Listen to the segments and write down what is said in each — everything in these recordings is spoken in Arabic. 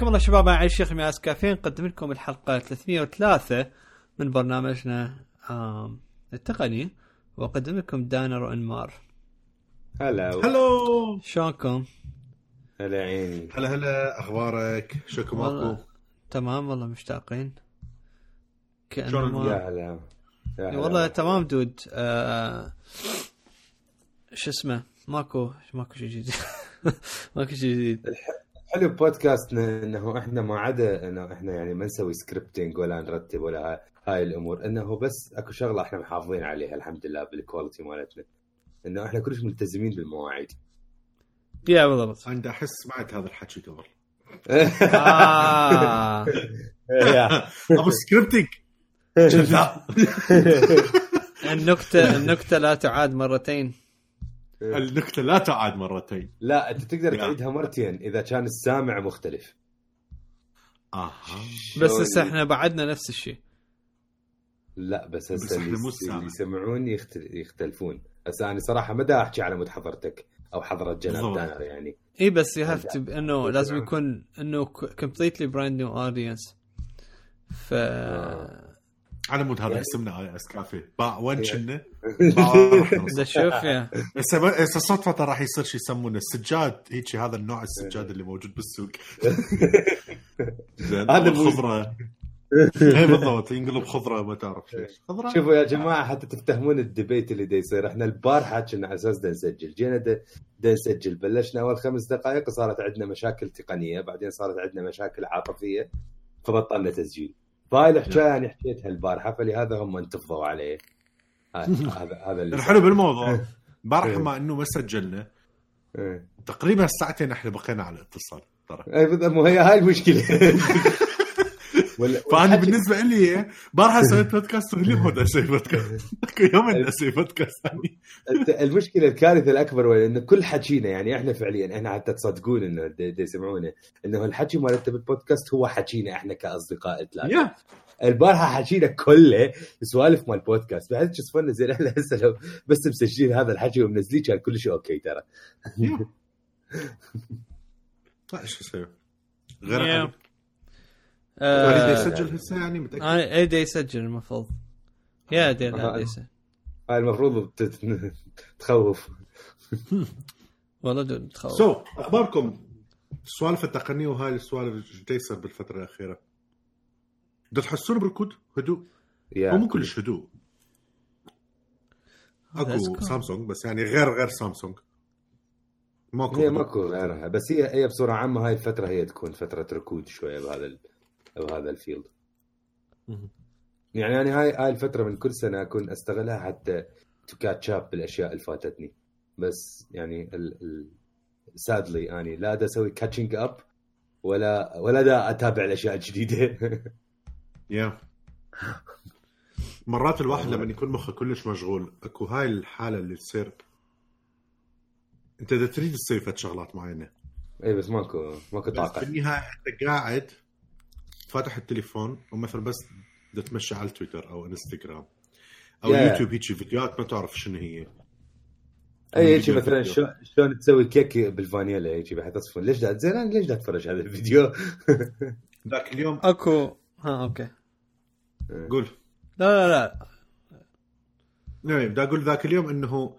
حياكم الله شباب معي الشيخ مياس كافيين. نقدم لكم الحلقة 303 من برنامجنا التقني. وأقدم لكم دانر وانمار هلا. هلو. شلونكم؟ هلا عيني. هلا هلا. أخبارك؟ شكو ماكو والله تمام والله مشتاقين. شلون يا هلا. والله تمام دود. آه شو اسمه؟ ماكو ماكو شيء جديد. ماكو شيء جديد. حلو بودكاستنا إنه إحنا ما عدا إنه إحنا يعني ما نسوي scripting ولا نرتب ولا هاي, الأمور إنه بس أكو شغلة إحنا محافظين عليها الحمد لله بال quality مالتنا. إنه إحنا كلش ملتزمين بالمواعيد. yeah بالضبط أنا أحس سمعت هذا الحكي قبل. آه. أبو scripting كذاب النكتة النكتة لا تعاد مرتين. النكتة لا تعاد مرتين. لا أنت تقدر يا. تعيدها مرتين إذا كان السامع مختلف. آها. بس هسه إحنا بعدنا نفس الشيء. لا بس هسه اللي, يسمعون يختل... يختلفون. هسه أنا صراحة ما دا احكي على مود حضرتك أو حضرة جناب. دانر يعني. إي بس you have to إنه لازم يكون إنه completely brand new audience ف على مود هذا يعني- اسمنا اي اس كافي باع وين كنا. yeah هسه هسه صدفه راح يصير شيء يسمونه السجاد. هيك هذا النوع السجاد اللي موجود بالسوق. زين هذا هذا مو- خضرة. اي بالضبط ينقلب خضرة ما تعرف ليش خضرة؟ شوفوا يا جماعة حتى تفتهمون ال debate اللي دا يصير. إحنا البارحه كنا على أساس دا نسجل. جينا دا, دا نسجل. بلشنا أول خمس دقائق صارت عندنا مشاكل تقنية. بعدين صارت عندنا مشاكل عاطفية. فبطلنا تسجيل. فهاي الحكاية أنا حكيتها البارحة فلهذا هم انتفضوا علي هذا هذا الحلو بالموضوع. امبارح إيه. ما إنه ما سجلنا. إيه. تقريبا ساعتين إحنا بقينا على اتصال ترى. اي مو هي هاي المشكلة. فأنا بالنسبة لي بارحة سويت بودكاست واليوم هو أسوي بودكاست. يوم أسوي بودكاست. ثاني المشكلة الكارثة الأكبر وين؟ إنه كل حكينا يعني إحنا فعليا إحنا حتى تصدقون إنه يسمعونا إنه الحكي مالته بالبودكاست هو حكينا إحنا كأصدقاء ثلاثة البارحة حكينا كله سوالف مال بودكاست. بعد شو صفنا زين إحنا هسه لو بس مسجلين هذا الحكي ومنزلين كان كل شيء okay ترى. إيش أسوي غير. آه، يسجل هسه يعني متأكد؟ أنا ايدي يسجل المفروض. yeah آه. يسجل. هاي المفروض تت- تخوف. والله تخوف. سو أخباركم؟ السوالف التقنية وهاي السوالف اللي تيصير بالفترة الأخيرة. بدك تحسون بركود هدوء؟ yeah هو مو كلش هدوء. أكو. سامسونج بس يعني غير غير سامسونج. ماكو هي. ماكو غيرها بس هي هي بصورة عامة هاي الفترة هي تكون فترة ركود شوية بهذا ال- بهذا ال field. يعني أنا هاي هاي الفترة من كل سنة أكون أستغلها حتى to catch up بالأشياء اللي فاتتني. بس يعني ال ال sadly أني لا دا أسوي catching up ولا ولا دا أتابع الأشياء الجديدة. yeah مرات الواحد لما يكون مخه كلش مشغول أكو هاي الحالة اللي تصير. أنت إذا تريد تسوي فد شغلات معينة. اي بس ماكو ماكو بس طاقة. بالنهاية أنت قاعد فاتح التليفون ومثلا بس بدك تمشي على تويتر أو إنستغرام أو يا. يوتيوب هيك فيديوهات ما تعرف شنو هي. أي هيك مثلا. شلون تسوي كيك بالفانيلا هيك بحيث تصفن. ليش دا زين ليش دا اتفرج هذا الفيديو؟ ذاك اليوم أكو. ها okay. قول. لا لا لا. نعم بدي أقول ذاك اليوم إنه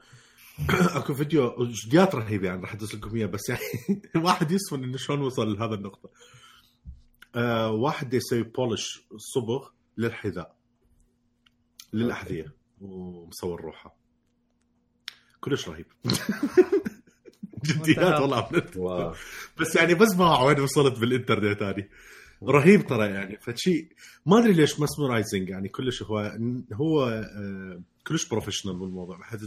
أكو فيديو جديات رهيبة يعني راح ادز لكم إياه بس يعني الواحد يصفن إنه شلون وصل لهذا النقطة. آه واحد يسوي polish صبغ للحذاء للأحذية ومصور روحه. كلش رهيب. جديات والله wow. بس يعني بس ما وين وصلت بالإنترنت هذه. رهيب ترى يعني. فشي ما أدري ليش mesmerizing يعني. كلش هو هو آه، كلش professional بالموضوع. بحيث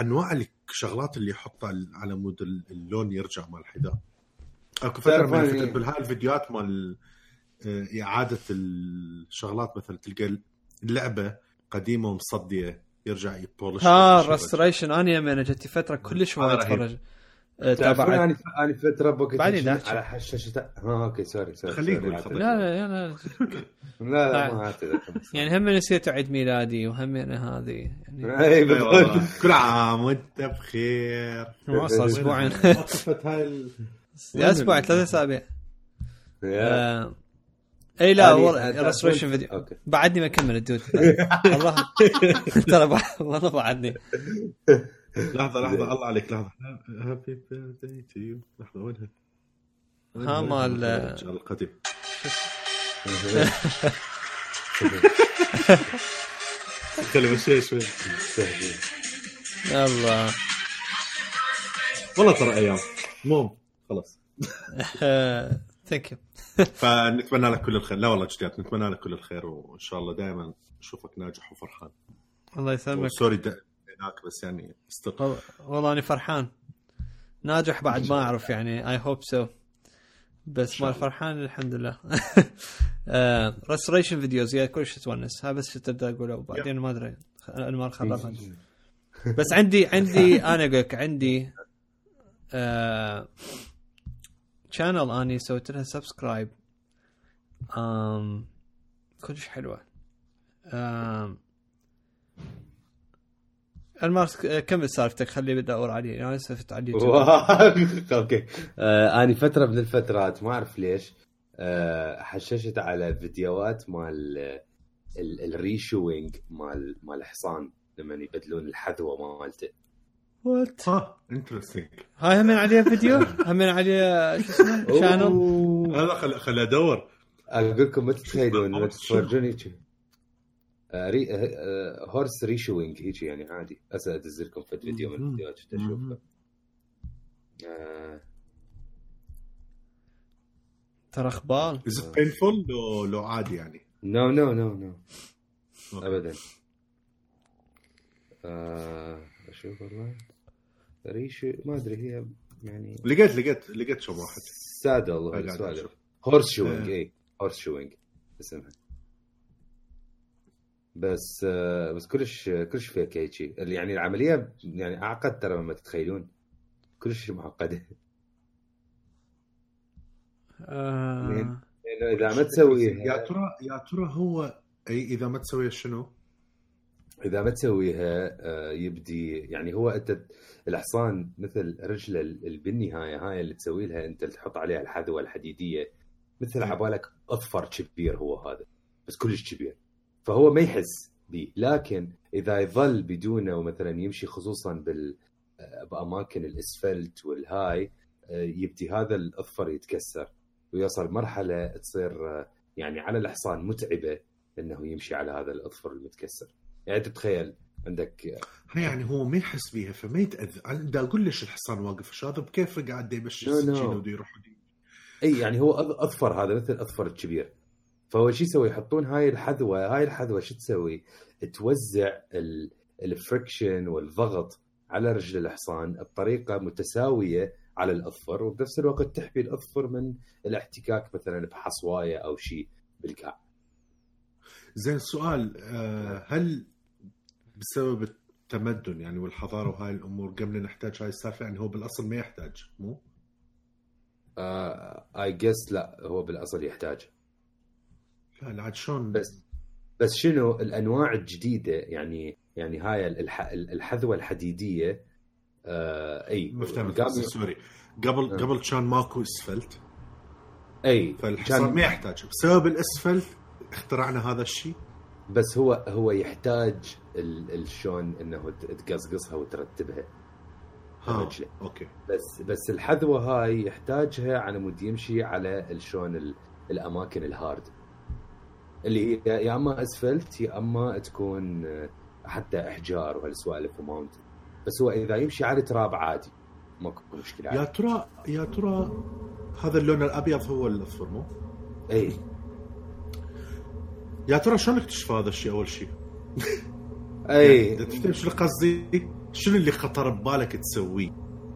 أنواع الشغلات اللي يحطها على مود اللون يرجع مال الحذاء. اكو فتره من الفترات بالهاي الفيديوهات مال آه، إعادة الشغلات مثلا تلقى اللعبة قديمة ومصدية يرجع ي polish ها restoration أنا يمين اجتي فتره كلش رهيب. اتفرج تابعت أنا أنا فترة بوقت شي- داحكي. على شاشه ها okay sorry sorry خليه. لا لا لا لا لا آه. ما اعتذر يعني هم نسيت عيد ميلادي وهم أنا هذه يعني أي أي بالضبط. كل عام وأنت بخير ما صار أسبوعين وقفت هاي. أسبوع ثلاث أسابيع. yeah. آه، إي لا restoration video بعدني ما كمل الدود. والله ترى والله بعدني. لحظة لحظة الله عليك لحظة. happy birthday to you لحظة وينها؟ ها مال- القديم خلي بس شوي شوي. الله والله ترى أيام. المهم خلاص. thank you فنتمنى لك كل الخير. لا والله جديات نتمنى لك كل الخير وإن شاء الله دائما نشوفك ناجح وفرحان. الله يسلمك. sorry هناك بس يعني استر والله- أني فرحان. ناجح بعد ما أعرف يعني I hope so بس شاء ما الله. فرحان الحمد لله restoration videos yeah كل شيء تونس. هذا بس شو تبدأ أقوله وبعدين ما أدري. انمار خربت بس عندي عندي أنا أقول لك عندي channel أني سويت لها subscribe um, كلش حلوة. um, انمار كمل سالفتك؟ خلي بدي ادور عليه أنا لسه فت على اليوتيوب okay. آه أني فترة من الفترات ما أعرف ليش آه حششت على فيديوهات مال ال- ال reshoeing مال مال الحصان لما يبدلون الحذوة مالته. what ها interesting هاي همين عليه فيديو؟ همين عليه شو اسمه؟ channel. هذا خل خل ادور أقول لكم ما تتخيلون؟ تفرجوني شي. آه، ري... آه، آه، horse reshoeing هيجي يعني عادي. هسه أدز لكم في فيديو من. الفيديوهات شفت اشوفه آه، ترى أخبار. از بينفول لو لو عادي يعني؟ نو نو نو نو. ابدا. آه، أشوف والله. ريش ما أدري هي يعني لقيت لقيت لقيت شو واحد. سادل. هورس شوينج إيه. اي هورس شوينج اسمها. بس آه، بس كلش كلش فيك هيجي يعني العملية يعني أعقد ترى ما تتخيلون. كلش معقدة. آه. لأنه إذا ما تسويها يا ترى يا ترى هو أي إذا ما تسويها شنو؟ إذا ما تسويها آه، يبدي يعني هو أنت الحصان مثل رجله ال- بالنهاية هاي اللي تسوي لها أنت اللي تحط عليها الحذوة الحديدية مثل. عبالك اظفر كبير هو هذا بس كلش كبير فهو ما يحس به لكن إذا يظل بدونه ومثلا يمشي خصوصا بال آه، بأماكن الأسفلت والهاي آه، يبدي هذا الاظفر يتكسر ويوصل مرحلة تصير يعني على الحصان متعبة إنه يمشي على هذا الاظفر المتكسر يعني تتخيل عندك يعني هو ما يحس بيها فما يتأذى بدي أقول ليش الحصان واقف هذا بكيفه قاعد يمشي. السكينه وده يروح إي يعني هو أظفر هذا مثل أظفر الكبير فهو شو يسوي يحطون هاي الحذوة هاي الحذوة شو تسوي؟ توزع ال- ال friction والضغط على رجل الحصان بطريقة متساوية على الأظفر وبنفس الوقت تحمي الأظفر من الاحتكاك مثلا بحصواية أو شيء بالقاع. زين السؤال آه، هل بسبب التمدن يعني والحضارة وهاي الأمور قبل نحتاج هاي السالفة يعني هو بالأصل ما يحتاج مو؟ I guess لا هو بالأصل يحتاج. لا لا عاد شلون؟ بس بس شنو الأنواع الجديدة يعني يعني هاي الح... الحذوة الحديدية آه أي مفتهم قام- sorry. قبل آه. قبل كان ماكو إسفلت. أي فالحصان كان ما يحتاج. بسبب الإسفلت اخترعنا هذا الشيء. بس هو هو يحتاج ال... ال- شلون إنه تقصقصها وترتبها ها رجله. okay بس بس الحذوة هاي يحتاجها على مود يمشي على ال- شلون ال... الأماكن ال hard اللي هي يا أما أسفلت يا أما تكون آه، حتى إحجار وهالسوالف و mountain بس هو إذا يمشي على تراب عادي ماكو مشكلة يا عادي. ترى يا ترى هذا اللون الأبيض هو الأصفر مو؟ إي يا ترى شلون اكتشف هذا الشيء أول شيء؟ أي يعني تفهم شنو قصدي؟ شنو اللي خطر ببالك تسويه؟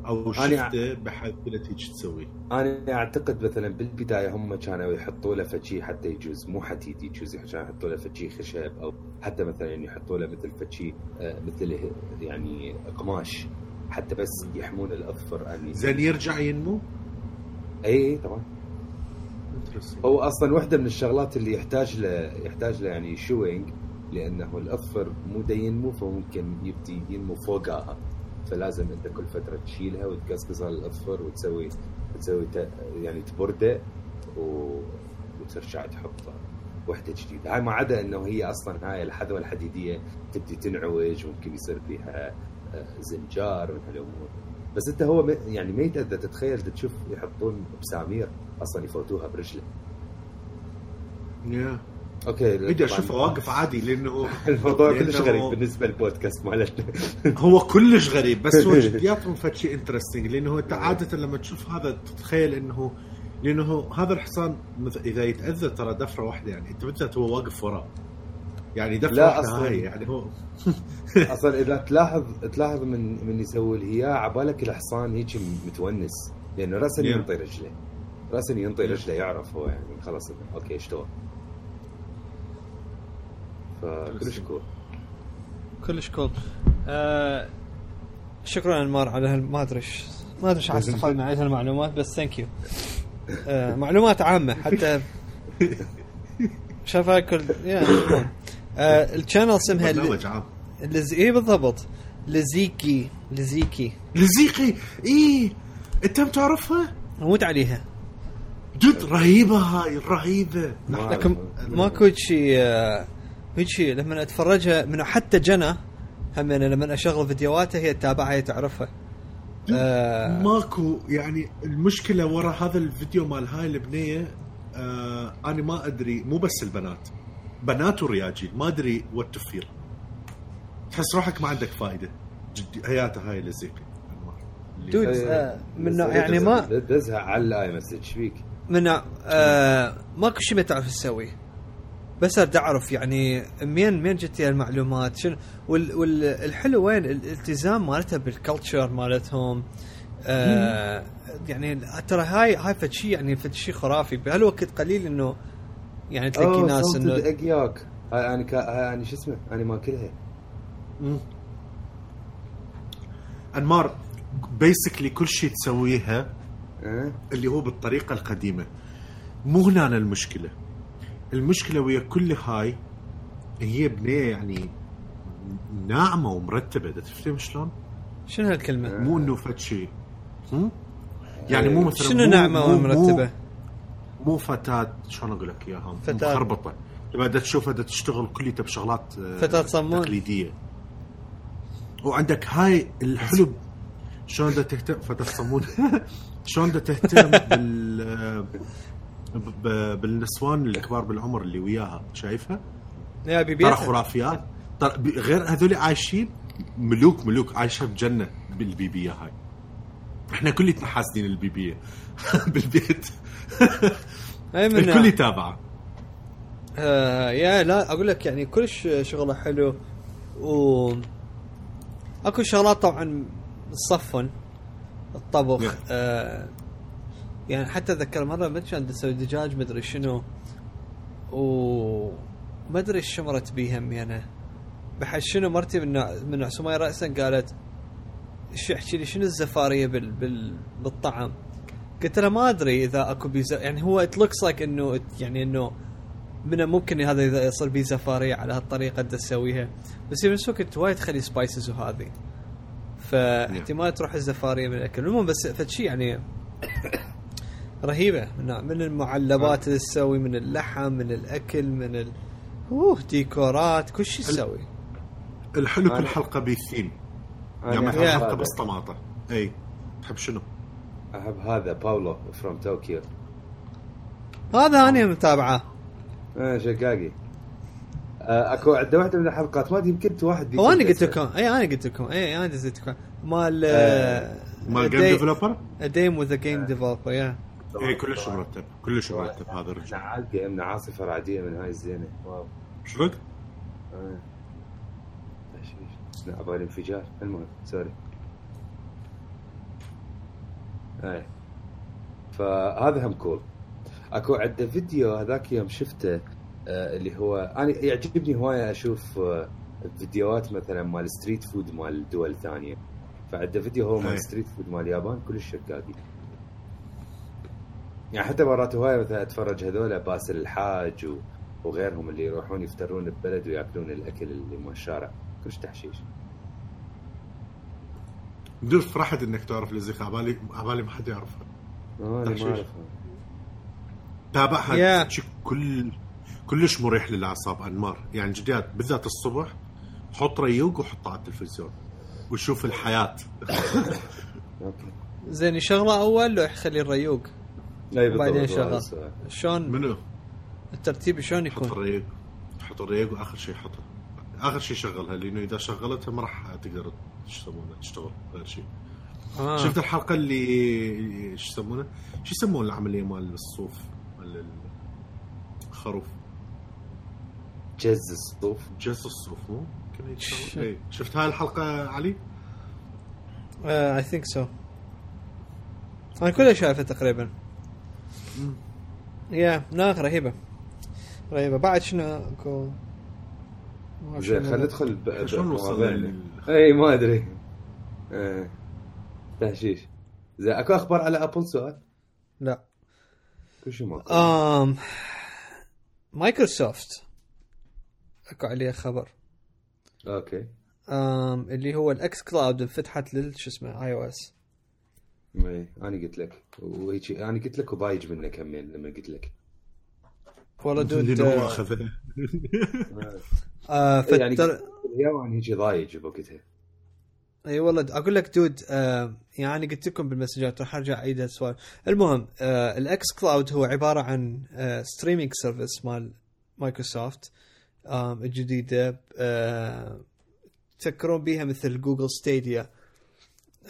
أو شفته بحيث هيك تسويه؟ أنا أعتقد مثلا بالبداية هم كانوا يحطوا له فشي حتى يجوز مو حديد يجوز كانوا يحطوا له فشي خشب أو حتى مثلا يحطوا له مثل فشي آه، مثل يعني قماش حتى بس يحمون الأظفر أن زين يرجع ينمو؟ اي اي طبعا. هو أصلا واحدة من الشغلات اللي يحتاج له يحتاج له يعني شوينج لأنه الاظفر مو دا ينمو فممكن يبدي ينمو فوقها. فلازم أنت كل فترة تشيلها وتقصقصها الاظفر وتسوي تسوي يعني تبرده و... وترجع تحط وحدة جديدة. هاي ما عدا إنه هي أصلا هاي الحذوة الحديدية تبدي تنعوج وممكن يصير فيها آه، زنجار من هالأمور. بس انت هو يعني ما يتاذى تتخيل تشوف يحطون بسامير أصلا يفوتوها برجله. yeah okay بدي اشوفه واقف عادي لأنه الموضوع لأنه- كلش غريب بالنسبة للبودكاست مالتنا هو كلش غريب بس هو جدياتهم فد شيء interesting لأنه انت عادة لما تشوف هذا تتخيل انه لأنه هذا الحصان إذا يتأذى ترى دفرة واحدة يعني انت بالذات هو واقف وراه. يعني دفره لا، أصلاً. هاي يعني هو أصلا إذا تلاحظ تلاحظ من من يسوي الهياء عبالك الحصان هيك متونس لأنه راسا Yeah. ينطي رجله راسا ينطي Yeah. رجله يعرف هو يعني خلاص okay اشتغل فكلش cool كلش cool آه شكرا انمار على هال- ما أدري إيش ما أدري إيش استفدنا على هالمعلومات بس thank you آه معلومات عامة حتى شاف هاي كل. آه ال channel اسمها ل- برنامج عام لز... اي بالضبط؟ لزيكي لزيكي. لزيقي إيه؟ أنت بتعرفها؟ أموت عليها. جد رهيبة هاي رهيبة. لكن ماكو شيء آه، هيك شيء لما أتفرجها من حتى جنى هم أنا لما أشغل فيديوهاتها هي تتابعها هي تعرفها. آه ماكو يعني المشكلة ورا هذا الفيديو مال هاي البنية آه أنا ما أدري مو بس البنات. بنات ورياجيل ما أدري what to feel تحس روحك ما عندك فائده جدي حياته هاي. اللي- dude آه من نوع- يعني ما دزها على ال iMessage إيش فيك؟ من نوع- آه ماكو شيء ما تعرف تسوي. بس اريد أعرف يعني منين منين جت المعلومات؟ شنو وال والحلو وين؟ الالتزام مالتها بال culture مالتهم. آه يعني ترى هاي هاي فد شيء يعني فد شيء خرافي. بهالوقت قليل إنه يعني تلاقي ناس صوت إنه الاقياك هاي أنا كا... هاي أنا شو اسمه؟ أنا ماكلها. أنمار بيسكلي كل شيء تسويها أه؟ اللي هو بالطريقة القديمة مو هنا المشكلة المشكلة ويا كل هاي هي بنيه يعني ناعمة ومرتبة تفهم شلون؟ شنو هالكلمة؟ مو إنه فد شيء هم؟ يعني مو مثلا شنو ناعمة ومرتبة؟ مو, فتاة شلون أقول لك إياها؟ فتاة. مخربطة. لما تشوفها تشتغل كليتها بشغلات آه، فتاة صمون. تقليدية. وعندك هاي الحلو شلون دا تهتم فتاة صمون. شلون دا تهتم بال آه، بالنسوان الكبار بالعمر اللي وياها شايفها؟ يا ترى بيبي خرافيات. ترى غير هذول عايشين ملوك ملوك عايشة بجنة بالبيبيه هاي إحنا كلنا حاسدين البيبيه بالبيت. الكل يتابعه. آه يا لا أقول لك يعني كلش شغله حلو و أكو شغلات طبعا الصفن الطبخ نعم. آه يعني حتى أتذكر مرة ما كان أسوي دجاج ما أدري شنو و ما أدري إيش شمرت بيها يعني. بحس شنو مرتي من من سمية راسا قالت شو احكي لي؟ شنو الزفارية بال بال بالطعم؟ قلت لها ما أدري إذا أكو بيزا يعني هو it looks like إنه يعني إنه من ممكن هذا إذا يصير بيه زفاريه على هالطريقة دا تسويها. بس في نفس الوقت وايد تخلي spices وهذه فاحتمال تروح الزفارية من الأكل. المهم بس فد شيء يعني رهيبة. من, من المعلبات اللي تسوي من اللحم من الأكل من ال... أوه ديكورات كل شيء تسوي. الحلو كل حلقة بثيم أنا يعني مثلا حلقه. بس طماطه إي. تحب شنو؟ أحب هذا Paolo from Tokyo هذا أنا متابعه. آه شقاقي. آه، أكو عنده واحدة من الحلقات ما أدري يمكن واحد هو أنا قلت لكم. اي أنا قلت لكم. اي أنا دزيت لكم. مال آه، مال game developer؟ day with game developer yeah اي كلش مرتب كلش مرتب هذا الرجال نعال جيم عاصفة رعدية من هاي الزينة. واو؟ آه. تشويش. لا عبالي انفجار المهم سوري. اي فهذا هم كول أكو عنده فيديو هذاك يوم شفته آه اللي هو أنا يعجبني هواية أشوف آه فيديوهات مثلا مال ستريت فود مال دول ثانية. فعنده فيديو هو مال. street food مال اليابان كلش شقاقي يعني حتى مرات هواية مثلا أتفرج هذول باسل الحاج. وغيرهم اللي يروحون يفترون ببلد ويأكلون الأكل اللي من الشارع. كلش تحشيش. دول فرحت إنك تعرف لزيق عبالي عبالي ما حد يعرفها آه أنا ما تحشيش. اعرفها تتابعها Yeah. كل كلش مريح للأعصاب أنمار يعني جديات بالذات الصبح حط ريوق وحطه على التلفزيون وشوف الحياة زين يشغله أول لو يخلي الريوق أي بالضبط بعدين هذا شغل. شلون منو؟ الترتيب شلون حط يكون؟ الريق حط الريق وآخر شيء حطها آخر شيء شغلها لأنه إذا شغلتها ما راح تقدر يسمونه تشتغل غير شيء آه. شفت الحلقة اللي شو يسمونه؟ شو يسمون العملية مال الصوف؟ مال الخروف. جز الصوف. جز الصوف مو؟ إيه. شفت هاي الحلقة علي؟ I think so أنا كلها شايفه تقريبا. yeah لا رهيبة. رهيبة. بعد شنو اكو زين خلينا ندخل ب- شلون وصلنا اي ما ادري آه. تهشيش زين اكو أخبار على Apple سؤال لا كل شيء ماكو آم مايكروسوفت اكو عليه خبر okay آم اللي هو ال xCloud انفتحت لل شو اسمه iOS اي أنا قلت لك. وهيك أنا قلت لك وضايج منك همين لما قلت لك. والله dude آه، اخذها آه يعني فتر... اليوم أنا هيك ضايج بوقتها. إي والله أقول لك dude آه يعني قلت لكم بال messages راح أرجع أعيد السؤال. المهم آه ال xCloud هو عبارة عن آه streaming service مال مايكروسوفت آه الجديدة آه تذكرون بيها مثل جوجل ستيديا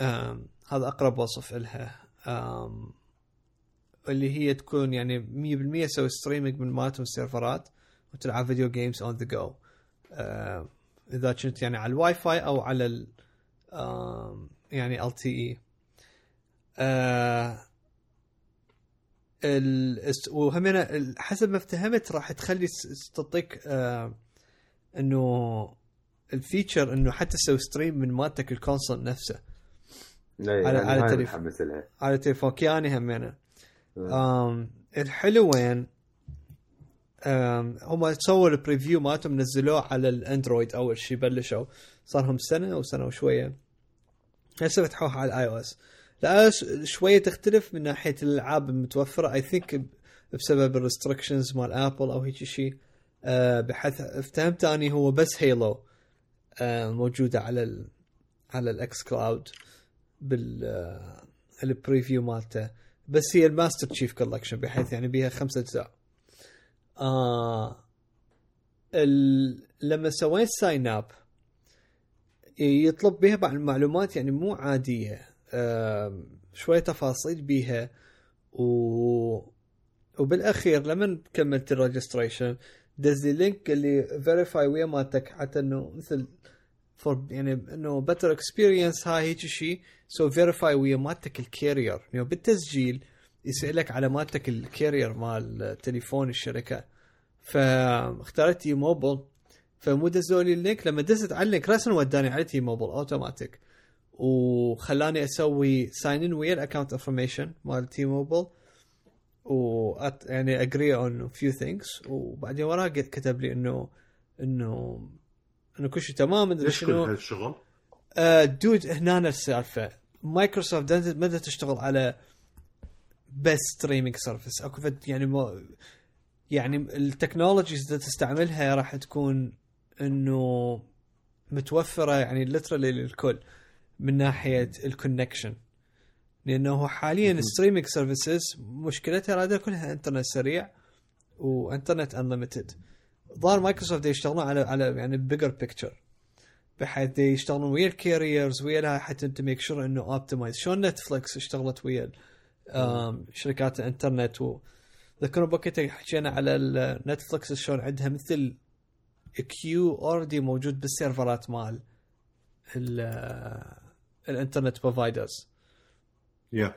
آه هذا أقرب وصف لها آه اللي هي تكون يعني 100% تسوي streaming من مالتهم ال server ات وتلعب video games on the go إذا كنت يعني على الواي فاي أو على ال يعني LTE. وهمنا ال- حسب ما افتهمت راح تخلي تعطيك آه، إنه ال feature إنه حتى تسوي stream من مالتك ال console نفسه. اي على- على على تليفون. على تليفون. كياني همينه آه. آم الحلو وين؟ هم سووا ال preview مالتهم نزلوه على ال Android أول شيء بلشوا. صار لهم سنة أو سنة وشوية. هسه فتحوها على ال iOS ال i شوية تختلف من ناحية الألعاب المتوفرة. I think بسبب ال restrictions مال Apple أو هيك شيء آه بحيث افتهمت اني هو بس Halo آه موجودة على ال على ال xCloud بال آه، ال preview مالته. بس هي ال Master Chief Collection بحيث يعني بيها خمسة أجزاء. آه ال... لما سويت sign up يطلب بها بعض المعلومات يعني مو عادية شوية تفاصيل بيها و وبالأخير لما كملت ال registration دز لي link اللي verify ويا مالتك حتى إنه مثل for يعني إنه better experience هاي هيك شيء so verify ويا مالتك ال carrier يعني بالتسجيل يسألك على مالتك ال carrier مال تليفون الشركة. فاخترت T-Mobile فمو دزوا لي ال link لما دزت على ال link راسا وداني على T-Mobile automatic وخلاني أسوي sign in ويا ال account information مال T-Mobile و يعني agree on few things وبعدين وراها قد- كتب لي انه انه إنه كل شيء تمام كل شنو. هالشغل؟ آه dude هنا السالفة. مايكروسوفت بدأت تشتغل على بس streaming service أكو يعني مو يعني ال technologies اللي تستعملها راح تكون إنه متوفرة يعني literally للكل من ناحية ال connection لأنه حاليا ال streaming services مشكلتها هذا كلها انترنت سريع وانترنت unlimited ظهر مايكروسوفت يشتغلون على على يعني bigger picture بحيث يشتغلون ويا ال carriers ويا لها حتى to make sure إنه optimize شلون Netflix اشتغلت ويا شركات الإنترنت. و ذكروا بوقتها حكينا على Netflix شلون عندها مثل queue already موجود بال server ات مال ال- الإنترنت providers يا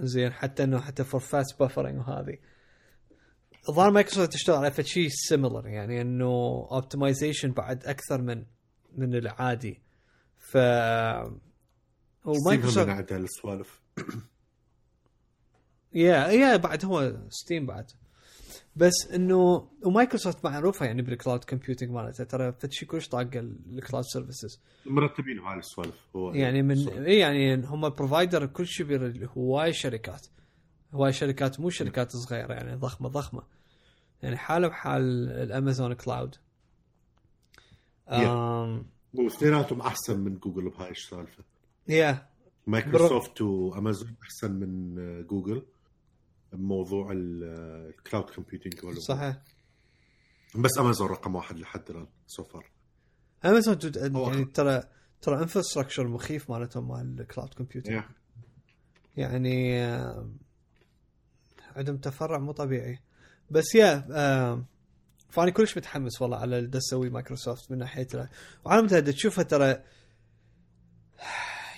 زين حتى إنه حتى for fast buffering وهذه الظاهر مايكروسوفت تشتغل على شيء similar يعني إنه optimization بعد أكثر من من العادي. ف ومايكروسوفت ومايكروسوفت عندها السوالف يا يا بعد هو Steam بعد. بس إنه ومايكروسوفت معروفة يعني بال cloud computing مالتها. ترى فد شيء كلش طاقة ال cloud services مرتبين هاي السوالف. هو يعني من اي يعني هم provider كل شيء بير- هواي شركات. هواي شركات مو شركات صغيرة يعني ضخمة ضخمة. يعني حالة بحال ال Amazon cloud آم واثنيناتهم أحسن من جوجل بهاي السالفه يا مايكروسوفت وامازون أحسن من جوجل بموضوع ال cloud computing صحيح. بس امازون رقم واحد لحد الآن سو فار امازون يعني ترى ترى انفراستراكشر مخيف مالتهم مال الكلاود كومبيوتنج يعني عندهم تفرع مو طبيعي. بس يا فاني كلش متحمس والله على اللي تسوي مايكروسوفت من ناحية وعلى متى تشوفها ترى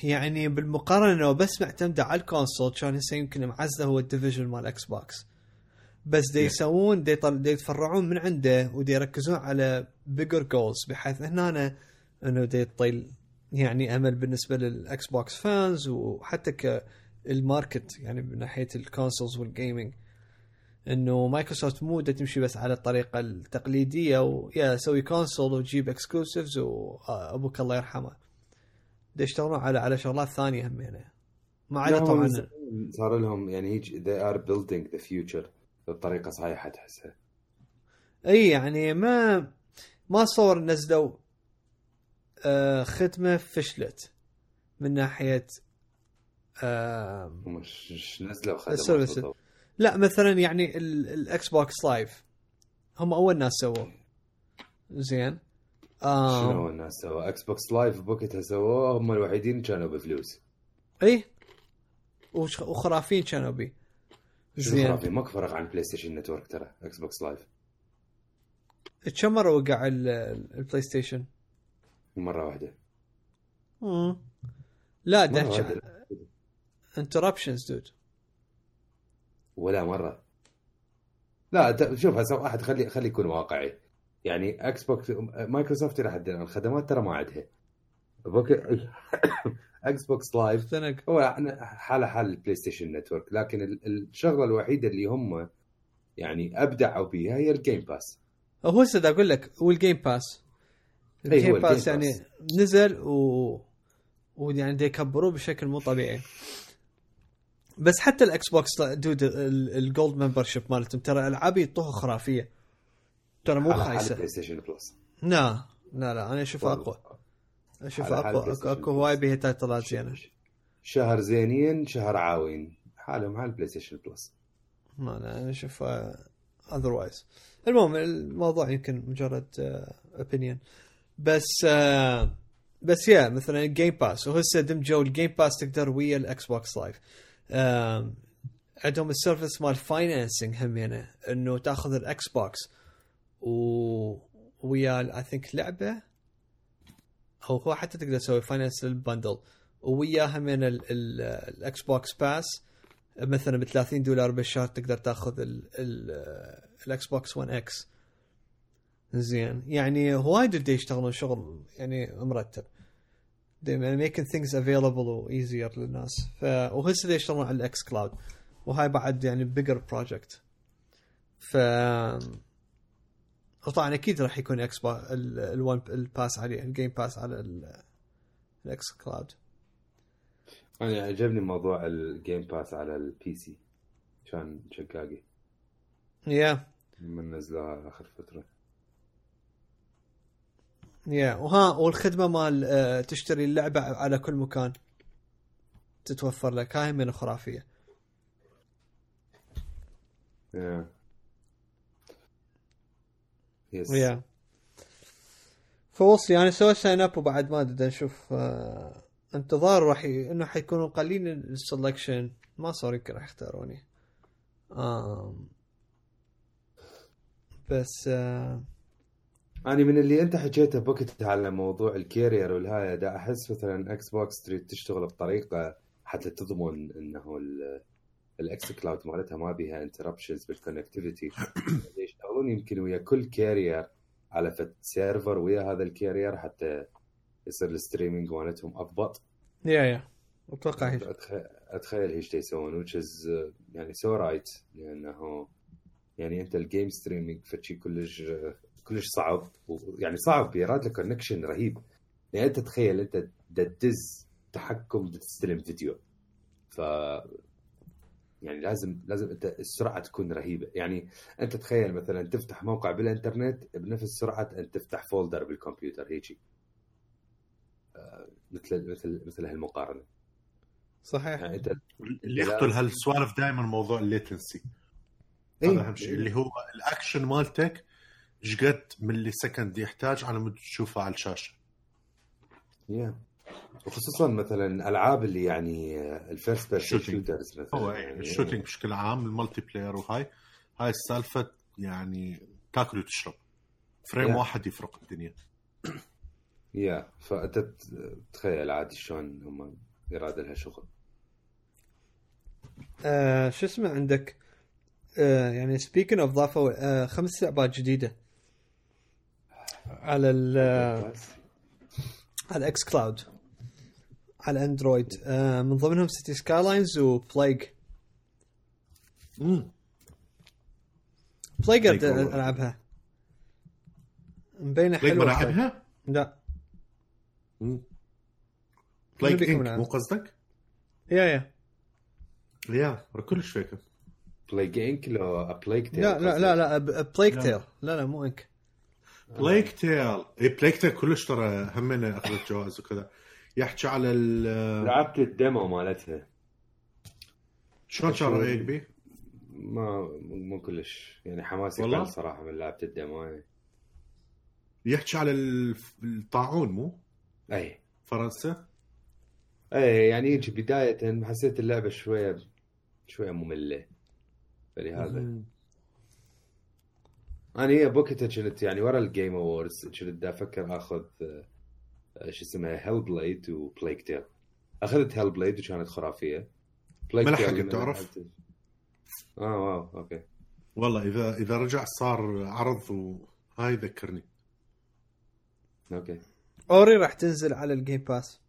يعني بالمقارنة لو بس معتمدة على الكونسول كان هسه يمكن معزة هو الديفيجن مال إكس بوكس بس دي يسوون دي, دي يتفرعون من عنده ودي يركزون على bigger goals بحيث هنا إنه دي يطيل يعني أمل بالنسبة لل Xbox fans وحتى كال market يعني من ناحية ال consoles وال gaming إنه مايكروسوفت مو تمشي بس على الطريقة التقليدية ويا سوي console وتجيب exclusives وابوك الله يرحمه. يشتغلون على على شغلات ثانية هم يعني. ما عدا طبعا صار لهم يعني هيج they are building the future بطريقة صحيحة تحسها. اي يعني ما ما صور نزلوا آه خدمه فشلت من ناحية آه مش نزلوا خدمه لا مثلا يعني ال Xbox Live هم أول ناس سووه زين. آه. شنو اول ناس سووا؟ Xbox Live بوقتها سووه هم الوحيدين كانوا بفلوس. اي وخرافين كانوا بي. زين. خرافي ماكو فرق عن PlayStation Network ترى Xbox Live كم مرة وقع ال PlayStation؟ مرة واحدة. امم لا ده interruptions dude ولا مرة. لا شوف هسه واحد خلي خلي يكون واقعي. يعني إكس بوكس مايكروسوفت إلى حد الان الخدمات ترى ما عندها إكس بوكس لايف هو حاله حال البلاي ستيشن نتورك لكن الشغلة الوحيدة اللي هم يعني أبدعوا بها هي الجيم باس هو هسه أقول لك؟ هو الجيم باس الجيم باس يعني باس. نزل و ويعني يكبروه بشكل مو طبيعي. بس حتى الاكس بوكس دود الـ Gold membership مالتهم ترى ألعاب يطوها خرافية. ترى مو خايسة. بلاي ستيشن بلس لا لا لا أنا اشوفها أقوى. اشوفها أقوى. اكو هواي بها title ات زينة. شهر زينين شهر عاوين. حالهم حال بلاي ستيشن بلس ما لا أنا اشوفها otherwise المهم الموضوع يمكن مجرد opinion uh, بس uh, بس يا مثلا الـ Game Pass وهسه دمجوا الـ Game Pass تقدر ويا الاكس بوكس لايف عندهم الـ service مال financing هم يعني إنه تاخذ الاكس بوكس و ويا I think لعبة أو هو حتى تقدر تسوي finance لل bundle وياها من الاكس بوكس باس. مثلا ب 30 دولار بالشهر تقدر تاخذ الاكس بوكس 1 إكس زين. يعني هواية يشتغلون شغل يعني مرتب. يعني making things available و easier للناس. ف وهسه يشتغلون على الاكس كلاود وهاي بعد يعني بيجر بروجكت ف وطبعا أكيد راح يكون إكس الون الباس عليه الجيم باس على الاكس كلاود أنا عجبني موضوع الجيم باس على البي سي كان شقاقي. يا من نزلوها آخر فترة. يا وها والخدمة مال آه، تشتري اللعبة على كل مكان. تتوفر لك. هاي من خرافيه yeah yes yeah فوصلي أنا سويت sign up وبعد ما أدري نشوف آه انتظار راح ي... إنه حيكونوا قليل الـ selection. ما صار يمكن راح يختاروني. آه بس آه أنا من اللي أنت حكيته بوقت على موضوع الـ carrier والهاي دا أحس مثلا إكس بوكس تريد تشتغل بطريقة حتى تضمن إنه الإكس كلاود مالتها ما بيها interruptions بال connectivity يشتغلون يمكن ويا كل carrier على فت server ويا هذا الـ carrier حتى يصير الـ streaming مالتهم أضبط. yeah yeah. أتوقع أتخيل إيش يسوون is يعني so right لأنه يعني أنت الـ game streaming فشي كلش كلش صعب يعني صعب يراد لك connection رهيب. يعني أنت تخيل أنت تدز تحكم تستلم فيديو. ف يعني لازم لازم أنت السرعة تكون رهيبة. يعني أنت تخيل مثلا تفتح موقع بالإنترنت بنفس سرعة أن تفتح folder بالكمبيوتر هيجي آه، مثل مثل مثل هالمقارنة. صحيح. يعني أنت اللي يقتل هالسوالف دائما موضوع الـ latency. إيه. هذا أهم شيء. اللي هو الأكشن مالتك إيش قد millisecond يحتاج على مود تشوفه على الشاشة. yeah وخصوصا مثلا ألعاب اللي يعني الـ first person. shooters مثلا. هو يعني يعني الـ shooting بشكل عام الـ multiplayer وهاي. هاي السالفة يعني تاكل وتشرب. frame Yeah. واحد يفرق الدنيا. yeah فأنت تخيل عادي شلون هم يراد لها شغل. آه شو اسمه عندك؟ آه يعني سبيكن اوف ضافوا آه خمس لعبات جديدة. على ال على إكس كلاود على اندرويد. آه من ضمنهم سيتي سكاي لاينز وبلايج امم بلايج. ألعبها. مبينه حلوة لا. بلايك بيكون انك. مو قصدك؟ يا يا. يا كلش فيكر بلايك انك لو بلايك تيل لا لا لا لا ب- بلايك لا. تيل لا لا مو انك بلايك تيل اي بلايك تيل كلش ترى همنا أخذت جوائز وكذا. يحكي على ال لعبت الديمو مالتها شلون كان رايك بيه؟ ما مو كلش يعني حماسي؟ قل صراحة من لعبة الديمو يعني. يحكي على الطاعون مو؟ أي فرنسا أي يعني يجي بداية حسيت اللعبة شوية شوية مملة فلهذا. أنا هي بوقتها كنت يعني ورا الـ Game Awards كنت أفكر آخذ شو اسمها Hellblade و Plague Tale أخذت Hellblade وكانت خرافية. Plague ما لحقت تعرف؟ آه wow okay. والله إذا إذا رجع صار عرض وهاي ذكرني. okay. Ori راح تنزل على الـ Game Pass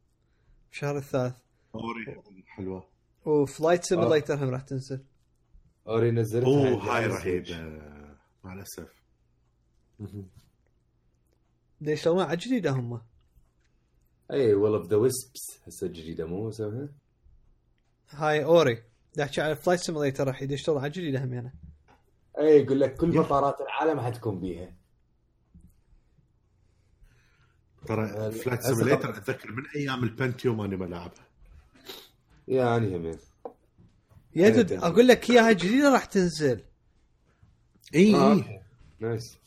الشهر الثالث. أوري. حلوة. و Flight Simulator هم راح تنزل. Ori نزلتها أوه هاي على رهيبة. مع الأسف. ليش يشتغلون على جديدة هم؟ اي Will of the Wisps هسه الجديده مو اسمها هاي Ori احكي على Flight Simulator راح يشتغل على جديدة هم يعني. اي يقول لك كل مطارات العالم حتكون بيها. ترى Flight Simulator خب- أتذكر من أيام ال Pentium أنا بلعبها يعني. همين يا dude. أقول لك إياها جديدة راح تنزل. إي آه، إي. nice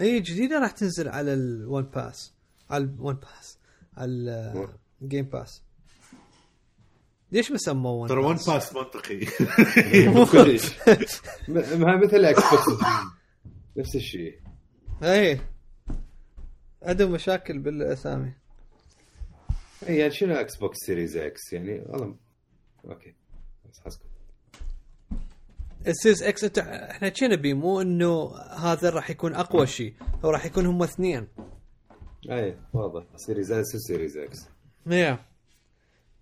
إي جديدة راح تنزل على ال One Pass على ال One Pass ال Game Pass ليش ما سموه One ترى One Pass منطقي. كلش. مثل Xbox نفس الشيء. اي عندهم مشاكل بالأسامي. اي يعني شنو Xbox Series X يعني والله أوكي. بس حسكم ال Series X انت إحنا شي نبي مو إنه هذا راح يكون أقوى شيء. هو راح يكون هم اثنين. أي واضح. Series S و Series X يا.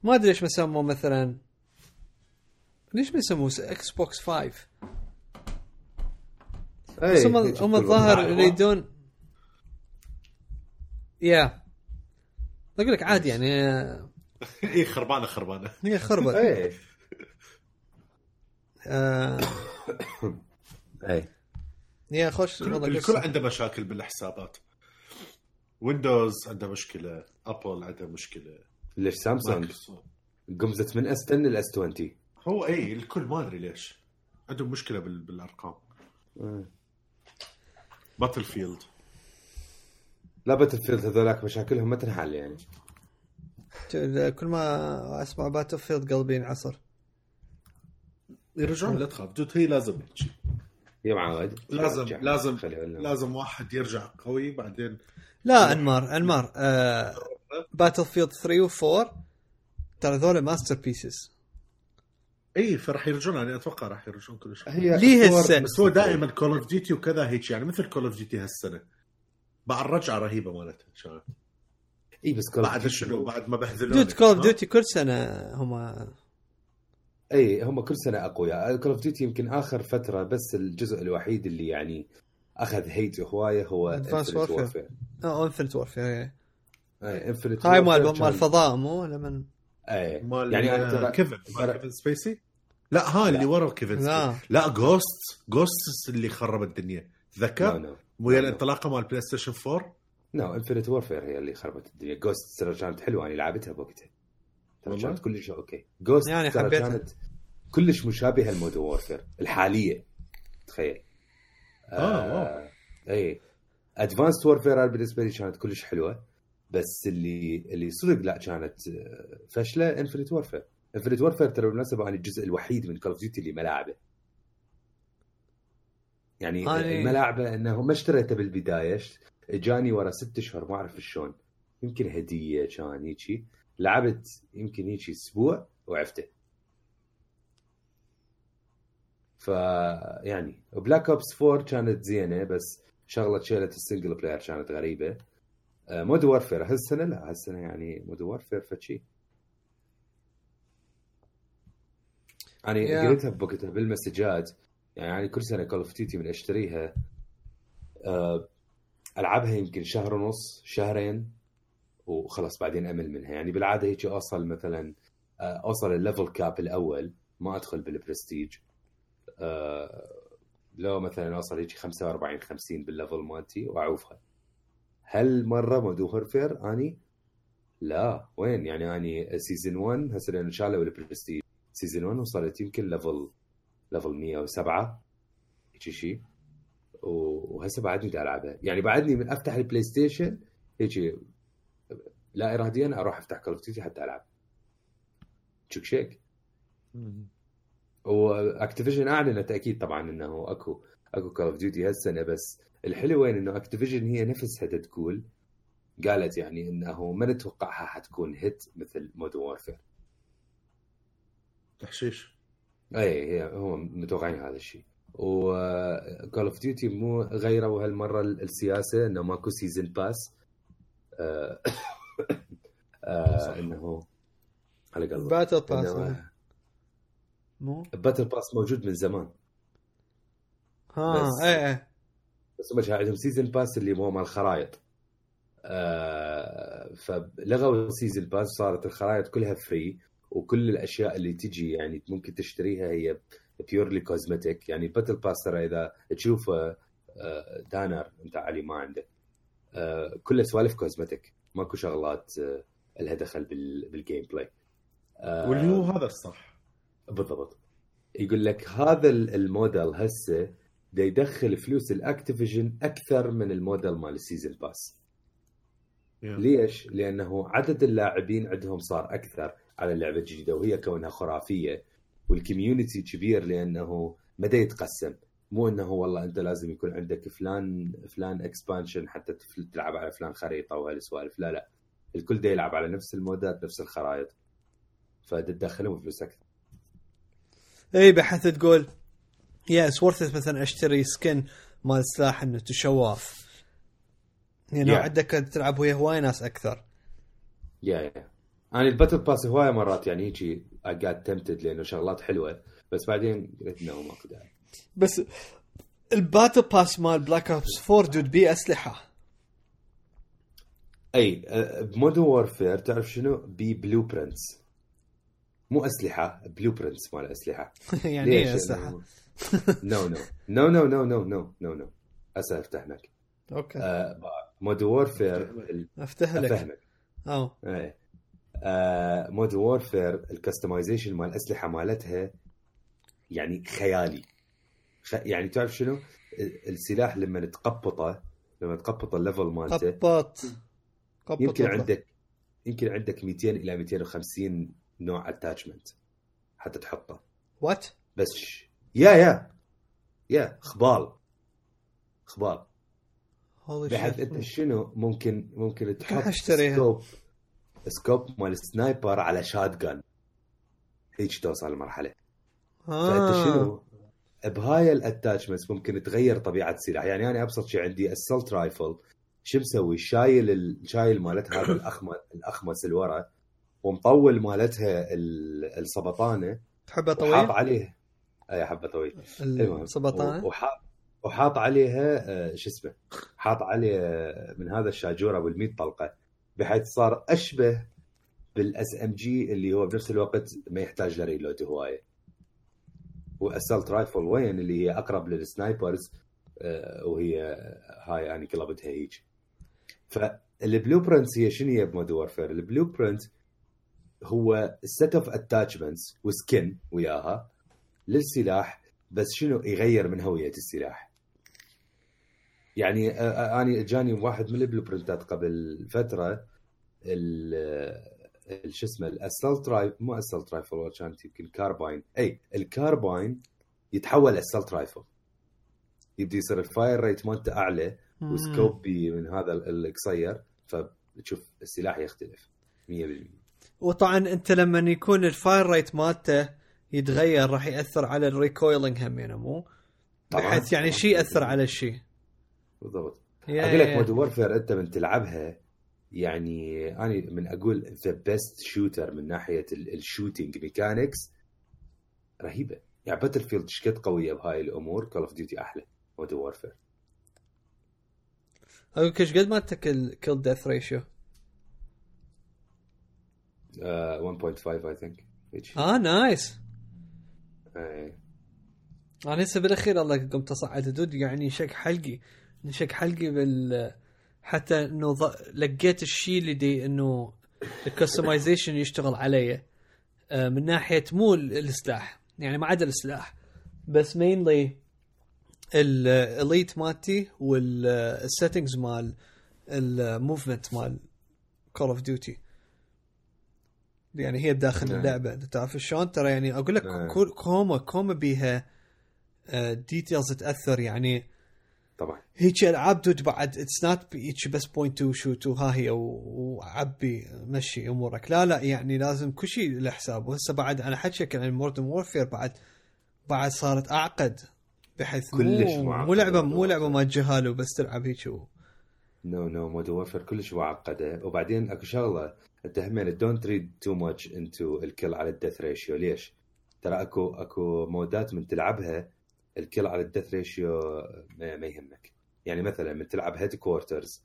ما أدري ليش ما سموه مثلا ليش ما يسموه Xbox 5 بس هم هم الظاهر يريدون yeah. أقول لك عادي يعني اي خربانة خربانة. هي خربت. اي آه. أي. يا خوش الكل. عنده مشاكل بالحسابات. Windows عنده مشكلة Apple عنده مشكلة. ليش سامسونج. قمزت من S 10 لل S 20 هو اي الكل ما ادري ليش؟ عندهم مشكلة بال... بالأرقام. باتل فيلد لا Battlefield هذولاك مشاكلهم ما تنحل يعني. كل ما أسمع باتل فيلد قلبي ينعصر. يرجعون؟ لا تخاف dude هي لازم هيك يا معود لازم. لازم لازم واحد يرجع قوي بعدين لا أنمار أنمار. آه Battlefield 3 و4 ترى ذولا masterpieces اي فراح يرجعون أنا أتوقع راح يرجعون كل شيء. هي ليه هسه؟ بس هو دائما Call of Duty وكذا هيك يعني مثل Call of Duty هالسنة. بعد رجعة رهيبة مالتها كانت اي بس of بعد شنو؟ بعد ما بهذلونا dude Call of Duty كل سنة هم اي هم كل سنة أقوياء. Call of Duty يمكن آخر فترة بس الجزء الوحيد اللي يعني أخذ هيت هوايه هو Warfare. Warfare. آه انفنت وورفير اي Infinite هاي مال مال الفضاء مو؟ لما اي مال يعني يعني أنا ترى كيفن كيفن سبيسي لا ها اللي. ورا كيفنسكي لا. لا جوست جوست اللي خرب الدنيا. تذكر؟ ويا لا. الانطلاقة مال بلاي ستيشن 4 نو انفنت وورفير هي اللي خربت الدنيا. جوست ترى كانت حلوة أنا لعبتها بوقتها. ترى؟ كانت كلش أوكي. جوست يعني حبيتها. كانت كلش مشابهة ل Modern Warfare الحالية. تخيل. آه، اي Advanced Warfare بالنسبة لي كانت كلش حلوة. بس اللي اللي صدق لا كانت آه، فشله Infinite Warfare Infinite Warfare ترى بالمناسبة أنا الجزء الوحيد من Call of Duty اللي ما لعبه. يعني أنا- الملاعبه إنه ما اشتريته بالبداية اجاني ورا ست أشهر ما أعرف شلون. يمكن هدية كان هيجي. لعبت يمكن هيجي أسبوع وعفته. ف يعني Black Ops 4 كانت زينة بس شغلة شيلت ال single player كانت غريبة. آه، Modern Warfare هالسنة لا هالسنة يعني Modern Warfare فشي أنا Yeah. قريتها بوقتها بالمسجات. يعني كل سنة Call of Duty من أشتريها. آه، ألعبها يمكن شهر ونص شهرين وخلاص بعدين أمل منها. يعني بالعادة هيك أوصل مثلا آه، أوصل ال level cap الأول ما أدخل بالبرستيج آه، لو مثلا أوصل هيك 45 50 بال level مالتي وأعوفها. هل مرة Modern Warfare أني؟ لا. وين؟ يعني أني season 1 هسه لأن شالوا ال prestige season 1 وصلت يمكن level level 107 هيك شيء وهسه بعدني دا ألعبها. يعني بعدني من أفتح ال PlayStation هيك لا اراديا أروح أفتح Call of حتى ألعب. تشوك شيك؟ و Activision اعلنت أكيد طبعا إنه أكو أكو Call of Duty هالسنة بس الحلو وين إنه Activision هي نفسها تقول قالت يعني إنه ما نتوقعها حتكون hit مثل Modern Warfare تحشيش. اي هي هم متوقعين هذا الشيء. و Call of Duty مو غيروا هالمرة السياسة إنه ماكو season pass آه آه إنه على قلبك battle pass إنه مو؟ battle pass موجود من زمان. ها بس- إيه إيه. بس هم عندهم season pass اللي هو مال الخرائط آه فلغوا ال season pass صارت الخرائط كلها free وكل الأشياء اللي تجي يعني ممكن تشتريها هي purely cosmetic يعني battle pass ترى إذا تشوف آه، دانر أنت علي ما عندك آه، كلها سوالف cosmetic ماكو شغلات آه، لها دخل بال- بال gameplay آه، واللي هو هذا الصح. بالضبط. يقول لك هذا ال- الموديل هسه دا يدخل فلوس ال Activision أكثر من الموديل مال ال season pass. ليش؟ لأنه عدد اللاعبين عندهم صار أكثر على اللعبه الجديده وهي كونها خرافية وال community كبير لأنه ما دا يتقسم. مو إنه والله أنت لازم يكون عندك فلان فلان expansion حتى تلعب على فلان خريطة وهالسوالف. لا لا. الكل دا يلعب على نفس ال mode ات نفس الخرائط. فتدخلهم فلوس أكثر. اي بحيث تقول it's worth مثلا أشتري سكن مال سلاح إنه show off. يعني Yeah. عندك تلعب ويا هواي ناس أكثر. yeah yeah أنا ال battle pass هواية مرات يعني هيجي قاعد تمتد لأنه شغلات حلوة بس بعدين قلت انه ماكو داعي. بس ال battle pass مال Black Ops 4 dude بي أسلحة. أي ب Modern Warfare تعرف شنو؟ بي blueprints مو أسلحة blueprints مال أسلحة. يعني إيه أسلحة؟ no no no no no no no no no هسه أفتح لك. okay. Modern Warfare أفتح لك. افهمك أو. إيه. Modern Warfare ال customization مال الاسلحه مالتها يعني خيالي. خ... يعني تعرف شنو؟ ال- السلاح لما تقبطه لما تقبط ال level مالته قبط. قبط يمكن. عندك يمكن عندك 200 إلى 250 نوع attachment حتى تحطه. what بس ش- yeah yeah yeah خبال خبال بحيث انت شنو ممكن ممكن تحط أشتريها. scope scope مال sniper على shotgun هيك توصل المرحله فأنت آه. شنو؟ بهاي ال attachments ممكن تغير طبيعة السلاح. يعني أنا أبسط شيء عندي ال assault rifle شو مسوي؟ شايل ال... شايل مالتها هذا الأخمص الأخمص الورا ومطول مالتها ال- السبطانة. وحاط طويل عليه اي حبه طويل المهم السبطانة؟ وحاط وحاط عليها آه، شو اسمه؟ حاط عليه آه، من هذا الشاجور أبو ال طلقة بحيث صار أشبه بال SMG اللي هو بنفس الوقت ما يحتاج ل reload هواية. وال assault rifle وين اللي هي أقرب لل snipers آه، وهي هاي يعني قلبتها هيك. فال blueprints هي شنو هي ب Modern Warfare ال blueprint هو ال set of attachments و skin وياها للسلاح بس شنو يغير من هوية السلاح؟ يعني آه، آه، اني اجاني واحد من ال blueprint ات قبل فترة ال ال- شو اسمه ال assault rif مو assault rifle كانت يمكن carbine إي ال carbine يتحول assault rifle يبدي يصير ال fire rate مالته أعلى و scope بي من هذا ال- القصير فتشوف السلاح يختلف 100% وطبعا أنت لما يكون ال fire rate مالته يتغير راح يأثر على ال recoiling هم يعني مو. بحيث يعني شيء يأثر على الشيء بالضبط. أقول لك Modern Warfare أنت من تلعبها يعني أنا من أقول the best shooter من ناحية ال shooting mechanics رهيبة. يعني Battlefield قد قوية بهاي الأمور Call of Duty أحلى. Modern Warfare أقول لك إيش قد مالتك ال kill death ratio 1.5 I think آه nice إيه. أنا هسه بالأخير الله قمت اصعد dude يعني شق حلقي. شق حلقي بال حتى إنه ض... لقيت الشيء اللي دي إنه الكستمايزيشن يشتغل علي. آه، من ناحية مو ال- السلاح يعني ما عدا السلاح بس مينلي الاليت مالتي والسيتنجز مال الموفمنت مال كول اوف ديوتي يعني هي بداخل نعم. اللعبة تعرف شلون ترى يعني أقول لك. كل- كوما كوما بيها ديتيلز تأثر يعني طبعا هيك ألعاب دود بعد اتس نوت هيك بس بوينت تو شوت وها هي وعبي مشي أمورك لا لا يعني لازم كل شيء له حساب وهسه بعد أنا حكيك عن مودرن وورفير بعد بعد صارت أعقد بحيث كلش مو, مو لعبه مو لعبة. ما جهال وبس تلعب هيك. no no Modern Warfare كلش معقدة وبعدين أكو شغلة انت همين don't read too much into ال kill على ال death ratio ليش؟ ترى أكو أكو mode ات من تلعبها ال kill على ال death ratio ما, ما يهمك. يعني مثلا من تلعب headquarters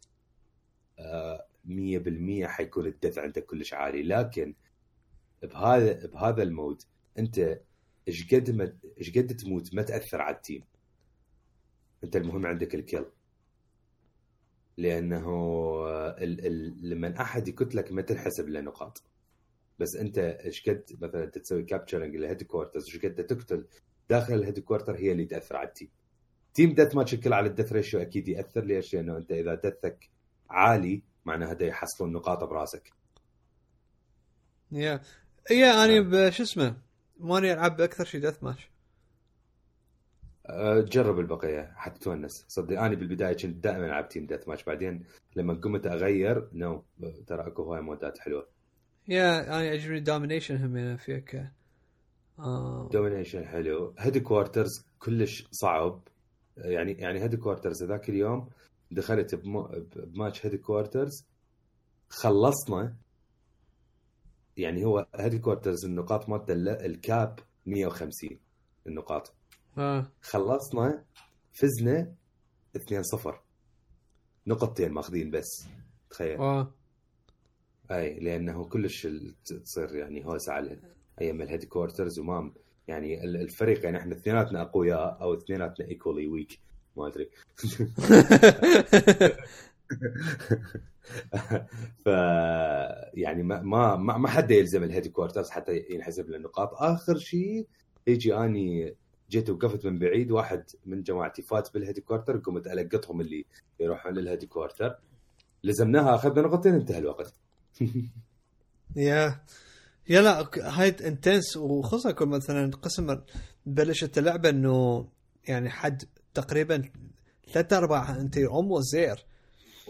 100% حيكون ال death عندك كلش عالي. لكن بهذا بهذا ال mode أنت إيش قد ما إيش قد تموت ما تأثر على ال team أنت المهم عندك ال kill. لأنه ال ال لما أحد يكتلك ما تنحسب له نقاط. بس أنت إيش قد مثلا انت تسوي capturing لل headquarters إيش قد تقتل داخل ال headquarter هي اللي تأثر على ال team. team death match ال kill على ال death ratio أكيد يأثر. ليش؟ لأنه أنت إذا death ك عالي معناها دا يحصلون نقاط براسك. yeah yeah أنا ب- شو اسمه ماني ألعب أكثر شيء death match جرب البقية حتى تونس. صدق أنا بالبداية كنت دائما ألعب team death match بعدين لما قمت أغير no ترى أكو هواي mode ات حلوة. yeah أنا يعجبني domination هم يعني فيك آه. domination حلو. headquarters كلش صعب. يعني يعني Headquarters ذاك اليوم دخلت بم- ب match Headquarters خلصنا. يعني هو Headquarters النقاط مالته ال cap 150 النقاط. آه. خلصنا فزنا 2-0 نقطتين ماخذين بس تخيل. آه. أي لأنه كلش تصير يعني هوسة على أيام ال Headquarters وما يعني ال- الفريق يعني إحنا اثنيناتنا أقوياء أو اثنيناتنا equally weak ما أدري. ف يعني ما ما ما ما حد يلزم ال Headquarters حتى ينحسب له النقاط آخر شيء يجي آني جيت وقفت من بعيد واحد من جماعتي فات بال headquarter قمت ألقطهم اللي يروحون لل headquarter. لزمناها أخذنا نقطتين انتهى الوقت. يا يا لا هاي intense وخصوصا يكون مثلا قسم بلشت اللعبة إنه يعني حد تقريبا ثلاث ارباع أنت almost there.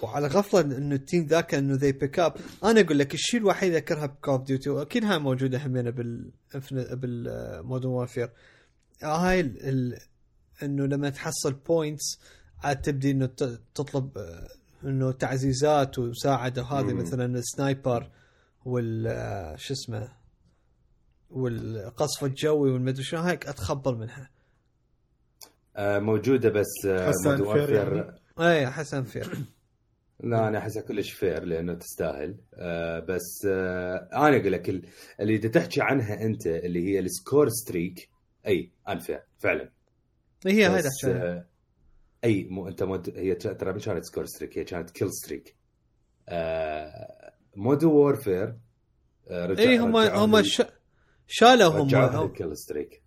وعلى غفلة انه ال team ذاك إنه they pick up أنا أقول لك الشيء الوحيد اذكرها ب Call of Duty وأكيد هاي موجودة همينة بال بال Modern Warfare هاي ال... ال... إنه لما تحصل points عاد تبدي إنه ت- تطلب آه، إنه تعزيزات ومساعدة. وهذه. مثلا ال sniper وال آه، شو اسمه والقصف الجوي والمدري شنو هيك أتخبل منها. آه، موجودة بس آه، حسن more fair يعني؟ اي حسن fair. لا أنا أحسها كلش fair لأنه تستاهل. آه بس آه أنا أقول لك ال- اللي تحكي عنها أنت اللي هي ال score streak أي unfair فعلا. هي تحكي آه، أي مو أنت Mod هي ترى ما كانت score streak؟ هي كانت kill streak آه Modern Warfare آه رجع اي هم هم ش... شالوا هم رجعوها لل kill streak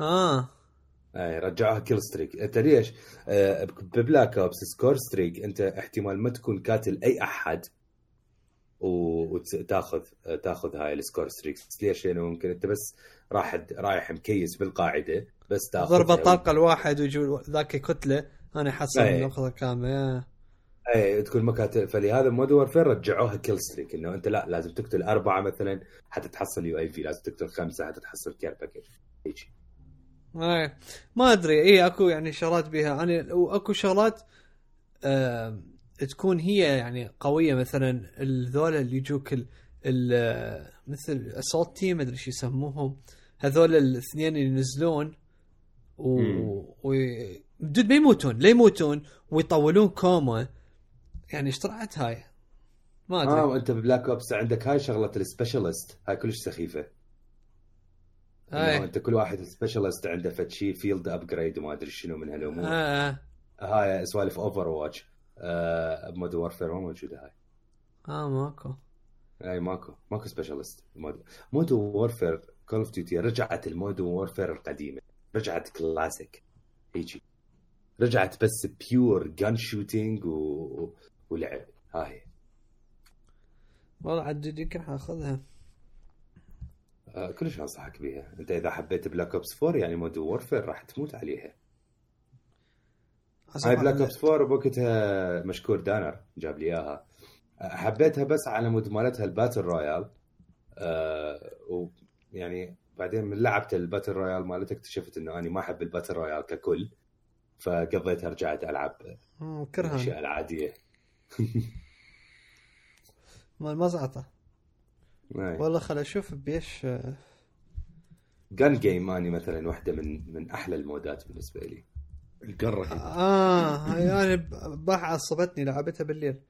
آه. أي رجعوها kill streak أنت ليش؟ آه ب Black Ops score streak أنت احتمال ما تكون قاتل أي أحد وتأخذ تأخذ هاي ال score streak ليش؟ لأنه ممكن أنت بس راح رايح مكيم بالقاعدة بس تاخذ ضربه طلقه الواحد ويجي ذاك كتلة. أنا حصل إيه. النقطه كامله اي تكون ما كانت فلهذا Modern Warfare رجعوها kill streak إنه أنت لا لازم تقتل أربعة مثلا حتى تحصل UAV لازم تقتل خمسة حتى تحصل care package هيجي إيه. ما أدري. اي أكو يعني شغلات بيها. أنا واكو شغلات آه تكون هي يعني قوية. مثلا الذول اللي يجوك ال مثل assault team ما أدري شو يسموهم. هذول الاثنين اللي ينزلون و. و... dude ما يموتون لا يموتون ويطولون كوما يعني إيش طلعت هاي؟ ما أدري. آه وأنت ب Black Ops عندك هاي شغلة ال specialist هاي كلش سخيفة. هاي. أنت كل واحد specialist عنده فد شيء field upgrade وما أدري شنو من هالأمور. آه. آه. هاي سوالف Overwatch آه ب Modern Warfare ما موجودة هاي. آه ماكو. إي ماكو. ماكو specialist. Mod Modern Warfare Call of Duty رجعت ال Modern Warfare القديمة. رجعت كلاسيك هيجي. رجعت بس pure gun shooting و... ولعب. هاي. والله عاد يمكن حاخذها. آه كلش أنصحك بيها. أنت إذا حبيت Black Ops 4 يعني Modern Warfare راح تموت عليها. هاي Black Ops 4 بوقتها مشكور دانر جاب لي إياها. حبيتها بس على mode مالتها ال battle royale. آه ويعني بعدين من لعبت ال battle royale مالتها اكتشفت إنه أنا ما أحب ال battle royale ككل فقضيتها رجعت ألعب كرهها الأشياء العادية. مال مزعطه والله خل أشوف بيش Gun Game أني مثلا واحدة من من أحلى ال modeات بالنسبة لي. القرة هي. آه هاي أنا باح عصبتني لعبتها بالليل.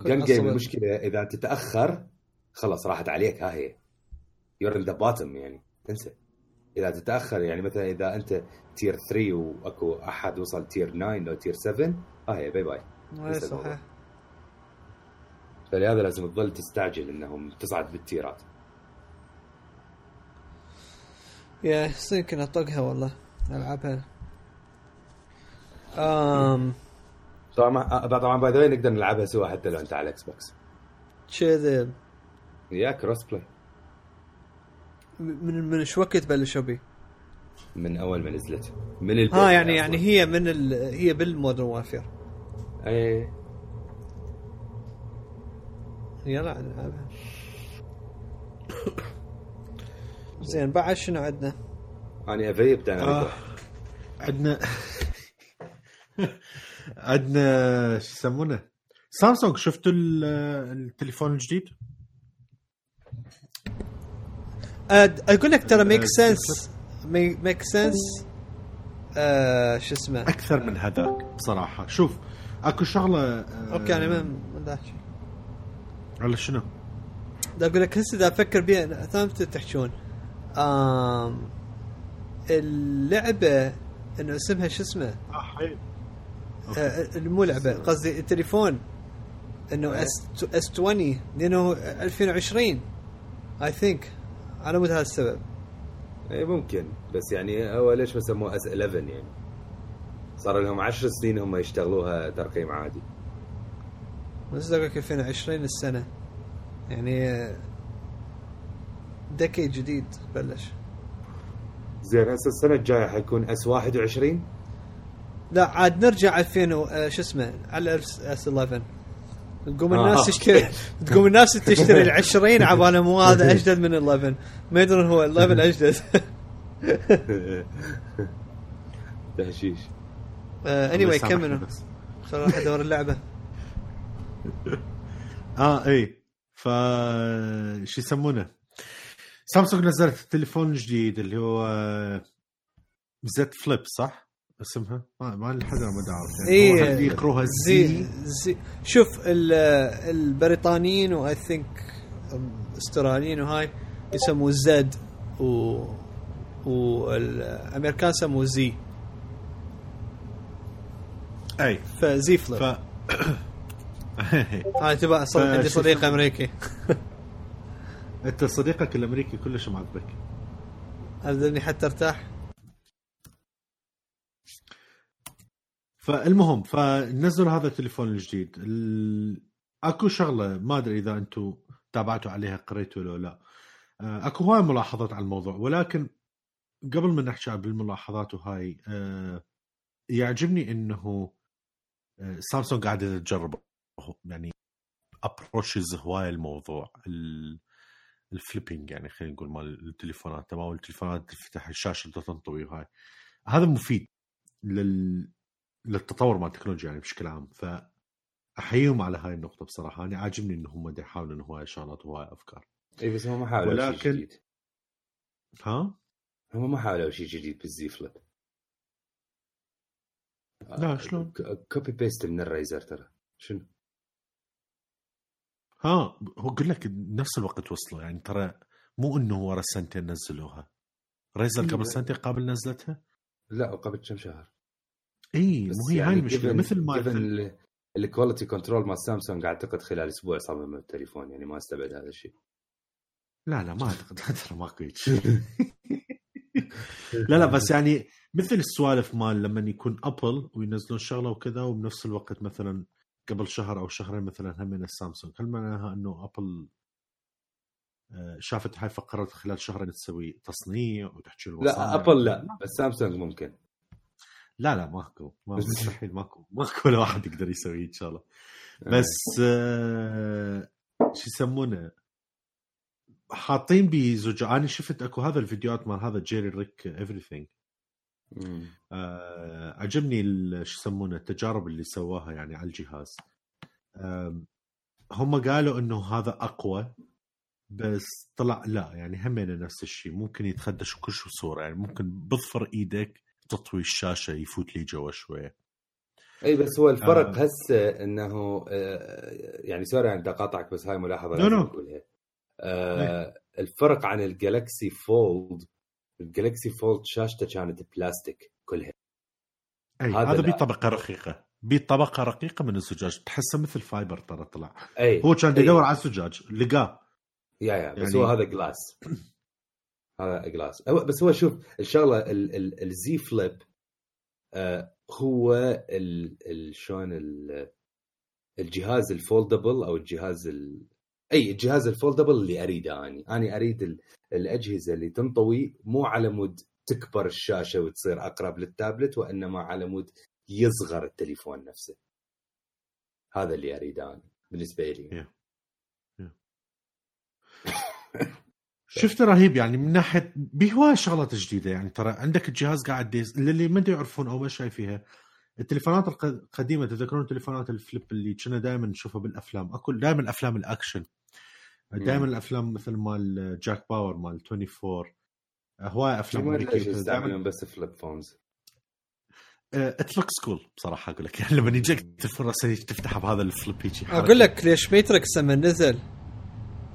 جان جيم. المشكلة إذا انت تاخر خلص راحت عليك ها هي. يور ان ذا باتم يعني. انسى. إذا تتأخر يعني مثلا إذا أنت تير 3 وأكو أحد وصل تير 9 أو تير 7 ها هي باي باي. صحيح. فلهذا لازم تظل تستعجل إنهم تصعد بالتيرات. يا يمكن أطقها والله. ألعبها. امم طبعا طبعا by the نقدر نلعبها سوا حتى لو أنت على Xbox كذا يا cross play من من إيش وقت بلشوا بي؟ من أول ما نزلت من البيت ها يعني أصلاً. يعني هي من ال... هي بال Modern Warfare اي يلا نلعبها زين بعد شنو عندنا؟ أنا افيبت أنا آه. آه. عندنا عندنا شو يسمونه سامسونج شفتوا ال- التليفون الجديد؟ أقول لك ترى ميك آه، سنس ميك سنس آه، شو اسمه؟ أكثر من هذاك بصراحة. شوف أكو شغلة آه، أوكي أنا من من ذاك على شنو؟ دا أقول لك هسه دا أفكر بيها ثامت تحشون آم اللعبة إنه اسمها شو اسمه؟ آه حلو آه مو لعبة قصدي التليفون. إنه اس اس 20 لأنه 2020 اي ثينك على مود هذا السبب. اي ممكن. بس يعني هو ليش ما سموه اس 11 يعني؟ صار لهم 10 سنين هم يشتغلوها ترقيم عادي. لك 2020 السنة. يعني دكي جديد بلش. زين هسه السنة الجاية حيكون اس 21 لا عاد نرجع 2000 و- آه، شو اسمه على اس 11 تقوم آه. الناس تشتري تقوم الناس تشتري ال 20 عبالهم مو هذا أجدد من 11 ما يدرون هو 11 أجدد. تهشيش. اني الله واي كملوا. بس. خل أروح ادور اللعبة. آه إي. ف شو يسمونه؟ سامسونج نزلت التليفون الجديد اللي هو زد فليب صح؟ اسمها؟ ما ما حدا ما اعرف يعني. هو هل يقروها زي زي زي شوف ال- البريطانيين واي ثينك أستراليين وهاي يسموه زد و والامريكان سموه زي أي. فزي فليب ف أنا تبع عندي صديق؟ أمريكي. أنت صديقك الأمريكي كلش معذبك. ابدلني حتى ارتاح. فالمهم فنزلوا هذا التليفون الجديد. ال... أكو شغلة ما أدري إذا أنتم تابعتوا عليها قريتوا ولا لا. آه، أكو هواي ملاحظات على الموضوع ولكن قبل ما نحكي بالملاحظات وهاي آه، يعجبني إنه آه، سامسونج قاعدة تجرب يعني approaches هواي الموضوع ال- ال flipping يعني خلينا نقول مال التليفونات. تمام التليفونات تفتح الشاشة تنطوي وهاي. هذا مفيد لل... للتطور مال التكنولوجيا يعني بشكل عام. فأحييهم على هاي النقطة بصراحة. أنا عاجبني ان هم يحاولوا إنه هواي شغلات وهواي أفكار. اي بس هم ما حاولوا شيء ولكن- جديد. ها؟ هم ما حاولوا شيء جديد بال Z Flip. لا، شلون؟ copy paste من ال Razr ترى. شنو؟ ها هو قل لك نفس الوقت وصلوا. يعني ترى مو إنه ورا سنتين نزلوها. Razr إيه، قبل سنتين قبل نزلتها؟ لا قبل كم شهر. اي مو هي يعني هاي المشكلة مثل ما ال quality control مال سامسونج اعتقد خلال أسبوع صمم التليفون يعني ما استبعد هذا الشيء. لا لا ما أعتقد ترى ماكو لا لا بس يعني مثل السوالف مال لما يكون ابل وينزلون شغلة وكذا وبنفس الوقت مثلا قبل شهر أو شهرين مثلا هم من السامسونج هل معناها إنه ابل آه، شافت هاي فقرت خلال شهرين تسوي تصنيع وتحكي لا ابل لا بس سامسونج ممكن. لا لا ماكو. ما مستحيل ماكو. ماكو ولا واحد يقدر يسوي إن شاء الله. بس آه، شو يسمونه؟ حاطين بزوج أنا شفت أكو هذا الفيديوهات مال هذا JerryRigEverything. آه عجبني شو يسمونه التجارب اللي سواها يعني على الجهاز. آم، هم قالوا إنه هذا أقوى بس طلع لا يعني همين نفس الشيء. ممكن يتخدش كل شو صورة يعني ممكن بظفر إيدك تطوي الشاشة يفوت لي جوا شوية. إي بس هو الفرق آه. هسه إنه آه، يعني sorry أنا بدي اقاطعك بس هاي ملاحظة لا، لازم لا. أقولها. آه، الفرق عن ال Galaxy Fold ال Galaxy Fold شاشته كانت بلاستيك كلها. إي هذا هذا. بطبقه رقيقة. بطبقه رقيقة من الزجاج. تحسه مثل fiber ترى طلع. إي هو كان أي. يدور على الزجاج لقاه. yeah yeah بس يعني- هو هذا glass هذا glass بس هو شوف الشغلة ال- ال- ال Z Flip آه، هو شلون ال- الجهاز ال foldable أو الجهاز ال... أي الجهاز ال foldable اللي أريده أني. أنا أريد ال- الأجهزة اللي تنطوي مو على مود تكبر الشاشة وتصير أقرب للتابلت وإنما على مود يصغر التليفون نفسه. هذا اللي أريده أنا بالنسبة لي. شفت رهيب يعني من ناحية بهواي شغلات جديدة يعني ترى عندك الجهاز قاعد يز... للي ما يعرفون أو ما شايفيها التليفونات الق- القديمة تذكرون التليفونات ال flip اللي كنا دائما نشوفها بالأفلام أكو دائما افلام الأكشن دائما. الأفلام مثل مال جاك باور مال 24 هواي أفلام دائما. بس flip phones؟ it looks cool بصراحة أقول لك يعني لما يجيك تلفون راسي تفتحها بهذا ال flip هيجي أقول لك ليش ميتريكس لما نزل؟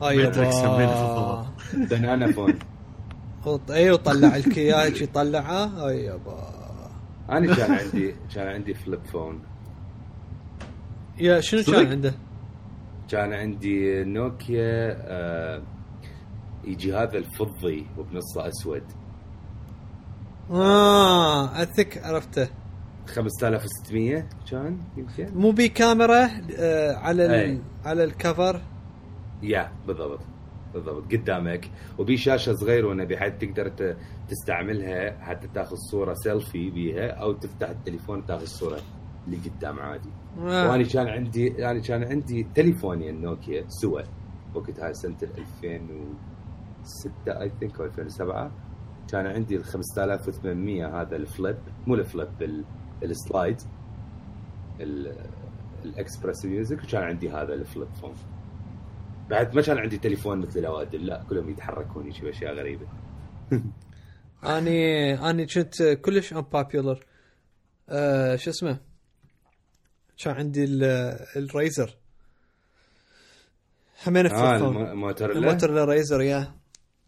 ماتريكس يابا. همينة بالضبط. banana phone وط- اي وطلع الكياج يطلعه هاي يابا أنا كان عندي كان عندي flip phone يا شنو؟ كان عنده؟ كان عندي نوكيا آه يجي هذا الفضي وبنصه أسود آه أثك عرفته 5600 كان يمكن مو بي كاميرا آه على ال... أي. على ال cover yeah بالضبط. بالضبط. قدامك. وبي شاشة صغيرة بحيث تقدر تستعملها حتى تاخذ صورة سيلفي بيها أو تفتح التليفون تاخذ صورة اللي قدام عادي. آه. وأنا كان عندي يعني كان عندي تليفونين نوكيا سوا وقتها سنة ال 2006 I think أو 2007 كان عندي ال 5800 هذا ال flip. مو الفليب ال- ال slide ال- ال XpressMusic. وكان عندي هذا ال flip phone. بعد ما كان عندي تليفون مثل الأوادم لا كلهم يتحركون يجيب أشياء غريبة. أني أني كنت كلش unpopular. آه شو اسمه؟ كان عندي ال- ال Razr. همين phone. ال Motorola ال Motorola Razr yeah.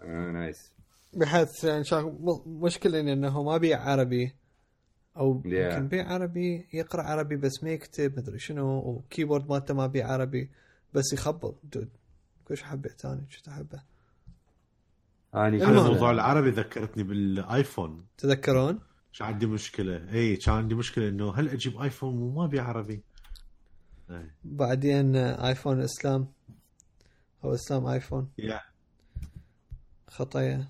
آه nice. بحيث يعني شا- م- مشكلة إنه ما بيه عربي. أو Yeah. يمكن بيه عربي يقرأ عربي بس ما يكتب مدري شنو و keyboard مالته ما بيه عربي بس يخبل dude كلش حبيت أنا شفت أحبه. أني المهم. على شفت- موضوع العربي ذكرتني بالآيفون. تذكرون؟ كان عندي مشكلة. إي كان عندي مشكلة إنه هل أجيب آيفون وما بيه عربي. بعدين آيفون إسلام. هو إسلام آيفون. yeah. خطايا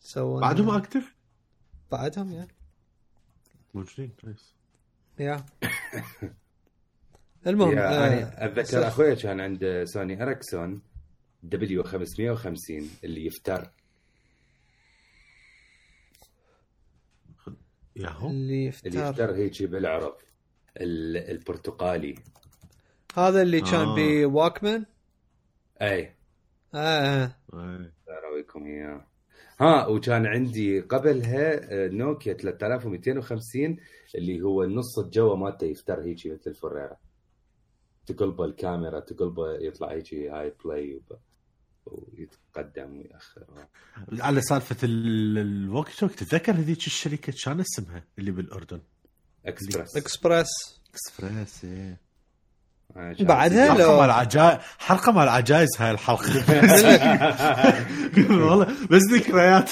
سووا بعدهم active بعدهم يا. موجودين كويس. Yeah. المهم yeah آه، أنا أتذكر. أخوي كان عنده Sony Ericsson W 550 اللي يفتر. ياهو. اللي اللي يفتر. يفتر هيك بالعرب. ال- البرتقالي. هذا اللي كان آه. بواكمان أي. آه. آه. اراويكم اياه ها وكان عندي قبلها آه، نوكيا 3250 اللي هو نص الجو مالته يفتر هيك مثل الفريرة. تقلبه الكاميرا تقلبه يطلع هيك هاي بلاي وب- ويتقدم ويأخر. على سالفة ال- الوقت توك تتذكر هذيك الشركة؟ كان اسمها اللي بالأردن؟ إكسبرس. إكسبرس. اكسبريس إيه. بعدها لو- حلقه مال عجائز حلقه مال عجائز هاي الحلقة. والله بس ذكريات.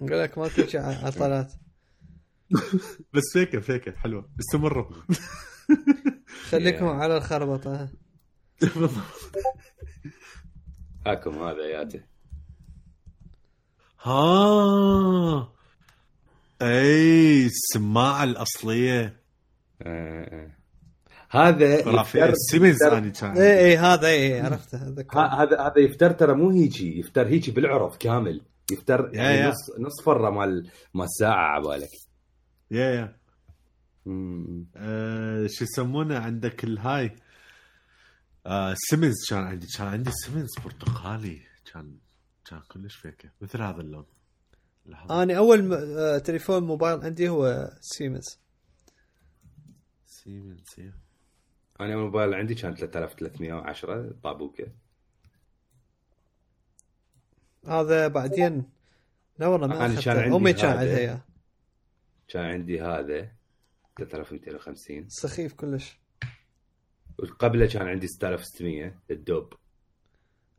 أقول لك ما تجي عطلات بس فيكه فيكه حلوة. استمروا. خليكم. على الخربطة. هاكم هذا ياته ها. إي السماعه الأصلية. آه، آه. هذا السيمنز يفتر- أنا كان. إي إي هذا إي عرفته هذا هذا يفتر ترى مو هيجي يفتر هيجي بالعرف كامل. يفتر يا- يعني yeah. نص نص فرة مال مال ساعة عبالك. Yeah yeah. مم. آه، شو يسمونه عندك الهاي؟ آه سيمنز كان عندي كان عندي سيمنز برتقالي. كان كان كلش فيكه. مثل هذا اللون. لحظة. أنا أول م... آه، تليفون موبايل عندي هو سيمنز. سيمنز yeah. أنا الموبايل عندي كان 3310 طابوكة. هذا بعدين لا والله ما أخذته. عندي أمي كان هذا. عندها. اياه كان عندي هذا 3250 سخيف كلش. وقبله كان عندي 6600 الدوب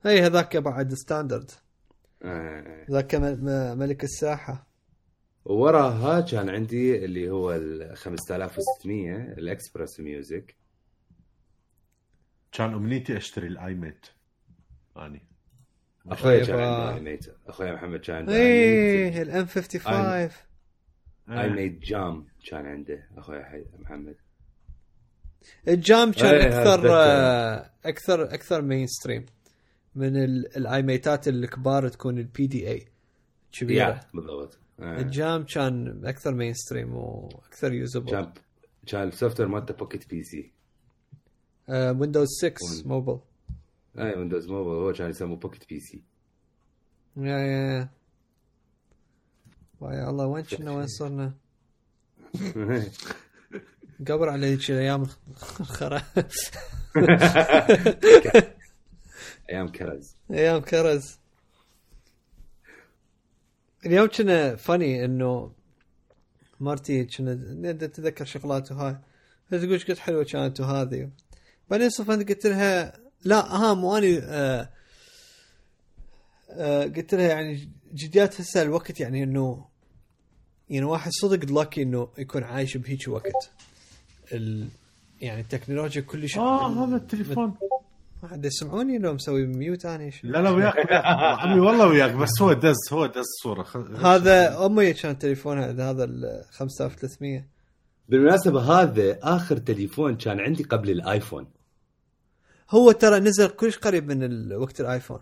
اي هذاك بعد standard آه. ذاك. ملك الساحة. ووراها كان عندي اللي هو ال 5600 ال XpressMusic. كان أمنيتي أشتري ال i-mate أني. أخوي كان طيب، عنده آه. i-mate أخوي محمد كان عنده اي ال M 55 اي آه. mate JAM كان عنده أخوي محمد. ال JAM كان أكثر أكثر أكثر mainstream من ال- ال i-mate ات الكبار تكون ال PDA كبيرة. بالضبط. ال JAM كان أكثر mainstream وأكثر usable كان كان ال soft ware مالته Pocket PC Windows 6 Win- Mobile اي Windows Mobile هو كان يسموه Pocket PC yeah yeah yeah. الله وين كنا وين صرنا؟ قبر على ذيك الأيام الخرا أيام كرز. أيام كرز. اليوم كنا فاني إنه مرتي كنا تتذكر شغلات وهاي. تقول إيش قد حلوة كانت وهذه. بعدين صفنت قلت لها لا ها مو اني آه آه قلت لها يعني جديات هسه الوقت يعني إنه يعني واحد صدق lucky إنه يكون عايش بهيك وقت. ال يعني التكنولوجيا كلش آه هذا التليفون. ما حد يسمعوني لو مسوي mute أنا شو لا لا وياك وياك. عمي والله وياك بس هو دز هو دز صورة. خ- هذا أمي كان تليفونها هذا ال 5300 بالمناسبة هذا آخر تليفون كان عندي قبل الآيفون. هو ترى نزل كلش قريب من وقت الآيفون.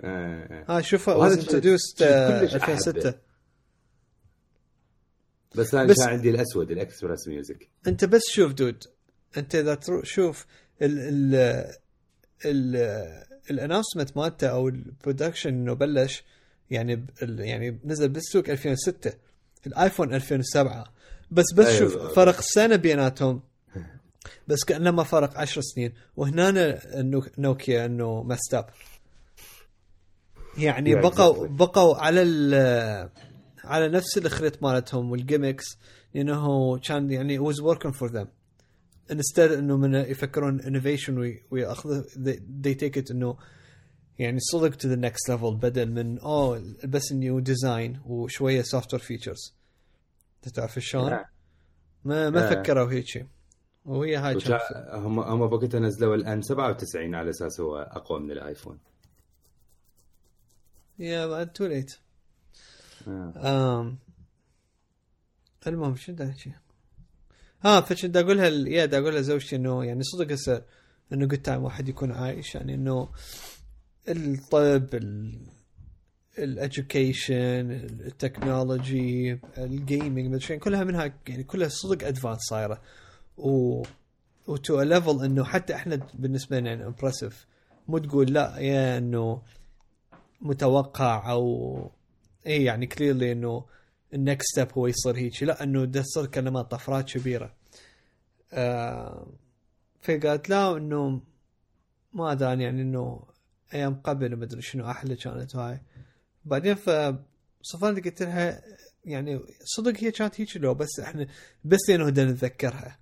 آه. ها شوفه وهذا was شيء- introduced شيء آه، كلش 2006 أحبه. بس أنا بس- عندي الأسود ال XpressMusic. أنت بس شوف dude أنت إذا تروح شوف ال ال ال ال announcement مالته أو ال production إنه بلش يعني يعني نزل بالسوق 2006 الآيفون 2007 بس بس أيوة. شوف فرق سنه بيناتهم. بس كأنما فرق 10 سنين. وهنا نوكيا إنه messed up يعني Yeah, بقوا exactly. بقوا على ال على نفس الخريط مالتهم وال gimmicks لأنه كان يعني was working for them instead إنه من يفكرون innovation وي- وياخذوا they, they take it إنه يعني صدق to the next level بدل من oh بس new design وشوية software features تعرف شلون؟ نعم. ما ما آه. فكروا هيك وهي هاي هم هم بوقتها نزلوا ال N 97 على أساس هو أقوى من الآيفون yeah too late. المهم شو بدي احكي؟ ها فكنت اقولها yeah بدي اقولها لزوجتي انه يعني صدق هسه انه great time واحد يكون عايش يعني انه الطب ال ال education ال technology ال gaming شو كلها منها يعني كلها صدق advanced صايرة. و و to level انه حتى إحنا بالنسبة لنا يعني impressive مو تقول لا yeah انه متوقع أو اي يعني clearly إنه ال next step هو يصير هيك. لا إنه ده تصير كلمات طفرات كبيرة. آه فقالت لا إنه ما أدري يعني إنه أيام قبل ما أدري شنو أحلى كانت هاي. بعدين ف صفرت قلت لها يعني صدق هي كانت هيك لو بس إحنا بس لأنه نتذكرها.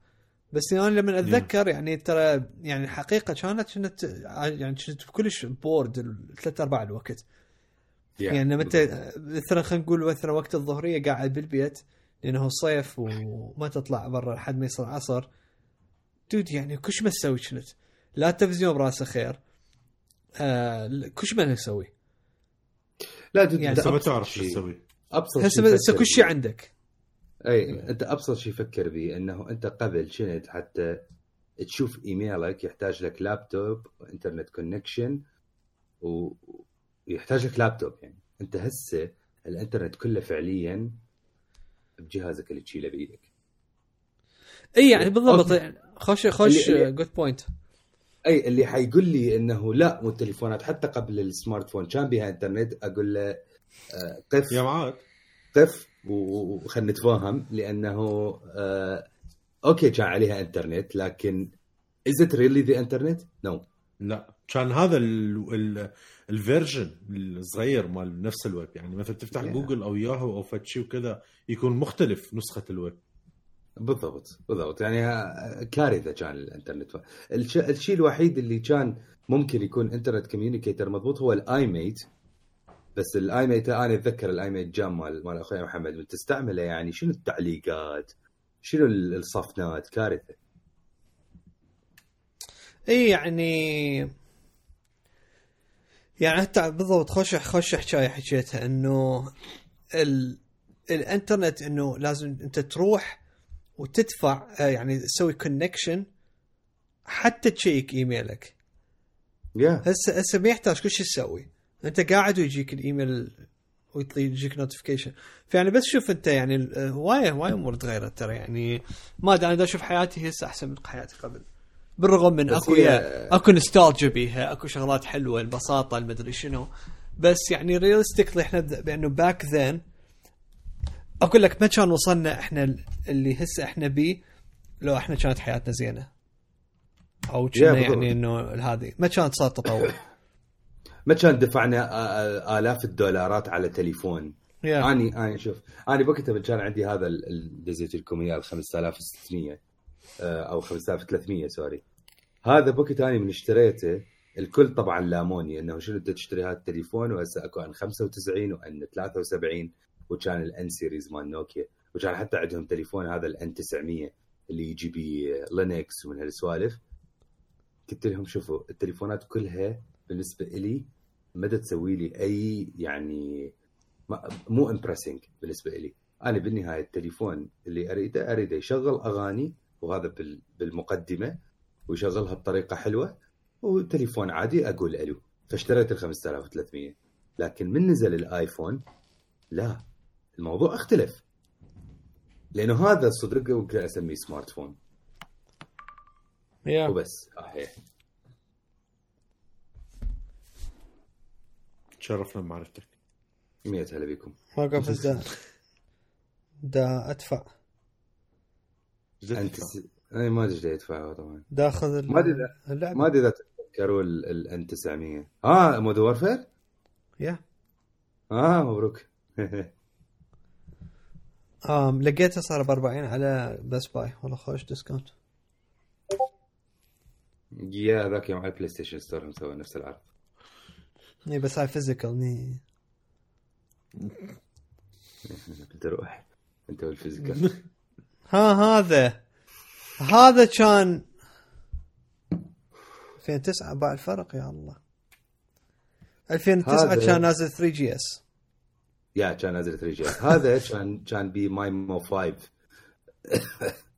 بس أنا لما أتذكر يعني ترى يعني حقيقة كانت كنت يعني كنت كلش بورد ثلاث ارباع الوقت. يعني لما انت مثلا خلينا نقول مثلا وقت الظهرية قاعد بالبيت لأنه صيف وما تطلع برا لحد ما يصير عصر. دود يعني كش ما تسوي كنت لا التلفزيون براسه خير. آه كلش ما نسوي لا dude يعني ما تعرف شو تسوي. أبسط شيء هسه كل شيء. عندك. أي أنت أبسط شيء فكر به إنه أنت قبل شنت حتى تشوف إيميلك يحتاج لك لابتوب و internet connection و- ويحتاج لك لابتوب يعني. أنت هسه الإنترنت كله فعليا بجهازك اللي تشيله بإيدك. إي يعني بالضبط. يعني خوش خوش good point أي اللي حيقول لي إنه لا مو التليفونات حتى قبل ال smart phone كان بها إنترنت أقول له آه، قف. يا معاذ قف وخلينا نتفاهم لأنه آه okay كان عليها إنترنت لكن is it really the internet؟ No. لا. كان هذا ال- ال- ال version الصغير مال نفس الويب. يعني مثلا تفتح Yeah. Google أو ياهو أو فد شي وكذا يكون مختلف نسخة الويب. بالضبط بالضبط. يعني كارثة كان الإنترنت. الش- الشيء الوحيد اللي كان ممكن يكون internet communicator مضبوط هو ال i-mate بس ال i-mate أنا أتذكر ال i-mate جان مال مال أخوي محمد. تستعمله يعني شنو التعليقات؟ شنو ال- الصفنات؟ كارثة. اي يعني يعني حتى بالضبط خوش خوش حكايه حكيتها انه ال... الانترنت انه لازم انت تروح وتدفع آه، يعني تسوي connection حتى ت check إيميلك. yeah هسه هسه ما يحتاج كل شيء تسوي. انت قاعد ويجيك الإيميل ويطلع يجيك notification فيعني بس شوف انت يعني ال- آه، هوايه هوايه أمور تغيرت ترى يعني. ما أدري أنا دا أشوف حياتي هسه أحسن من حياتي قبل. بالرغم من اكو هي- yeah اكو نوستالجيا بيها اكو شغلات حلوة البساطة المدري شنو. بس يعني realistically إحنا بأنه back then أقول لك ما كان وصلنا إحنا ال- اللي هسه إحنا بيه لو إحنا كانت حياتنا زينة. أو كنا. يعني إنه هذه. ما كانت صار تطور. ما كان دفعنا آلاف الدولارات على تليفون. اني أني شوف أنا بوقتها كان عندي هذا ال- ال- دزيت لكم اياه ال 5600 آه، أو 5300 sorry. هذا بوقتها أنا من اشتريته. الكل طبعا لاموني إنه شنو أنت تشتري هذا التليفون وهسه أكو N 95 و N 73 وكان ال N series مال نوكيا. وكان حتى عندهم تليفون هذا ال N 900 اللي يجي بيه Linux ومن هالسوالف. قلت لهم شوفوا التليفونات كلها بالنسبة لي ما تسوي لي أي يعني مو impressing بالنسبة لي أنا بالنهاية التليفون اللي أريده أريده يشغل أغاني وهذا بال- بالمقدمة ويشغلها بطريقة حلوة وتليفون عادي أقول ألو فاشتريت ال 5300 لكن من نزل الآيفون؟ لا الموضوع اختلف. لأنه هذا صدق ممكن أسميه سمارت فون. يا. وبس صحيح. تشرفنا بمعرفتك. 100 هلا بكم. واقف بس دا دا أدفع. أنت. أنا ما أدري إيش يدفعها طبعا. دا اخذ ما إذا- اللعبة. ما أدري إذا تذكروا الان 900 آه مودرن وورفير يا آه مبروك. آم لقيته صار ب 40 على بس باي والله خوش ديسكاونت يا ذاك يوم على البلاي ستيشن ستور مسوي نفس العرض. اي بس هاي فيزيكال ني. أنت روح. أنت وال physical ها هذا. هذا كان 2009 باع الفرق يا الله. 2009 هذا- كان نازل 3 GS yeah كان نازل 3 GS هذا كان كان بي Maemo 5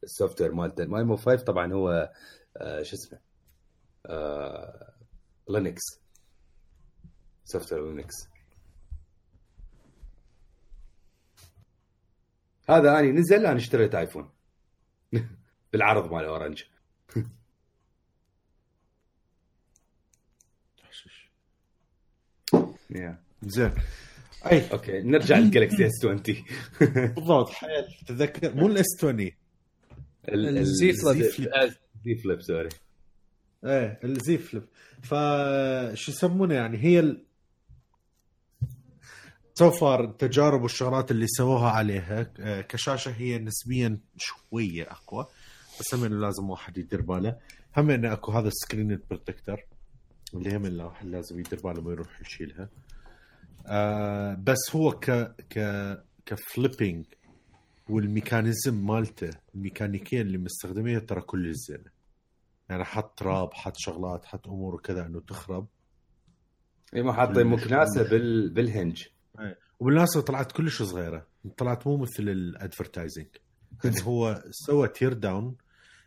ال software مالته. Maemo 5 طبعا هو آه شو اسمه؟ آه Linux. software Linux. هذا أني نزل أنا اشتريت iPhone. بالعرض مال Orange. زين. أي. okay نرجع لل Galaxy S 20 بالضبط حيل. تذكر مو ال S 20 ال- ال- ال Z Flip. Z Flip. sorry إيه ال Z Flip فشو يسمونه يعني هي ال... so far التجارب والشغلات اللي سووها عليها آه، كشاشة هي نسبيا شوية أقوى بس هم لازم واحد يدير باله. هم إنه أكو هذا ال screen protector اللي هم اللي واحد لازم يدير باله ما يروح يشيلها. آه بس هو ك ك ك flipping وال mechanism مالته الميكانيكية اللي مستخدمينها ترى كل زينه يعني حط تراب حط شغلات حط أمور وكذا إنه تخرب. اي ما حاطين مكناسه بال بال hinge. وبالمناسبة طلعت كلش صغيرة. طلعت مو مثل ال advertising يعني هو سوى teardown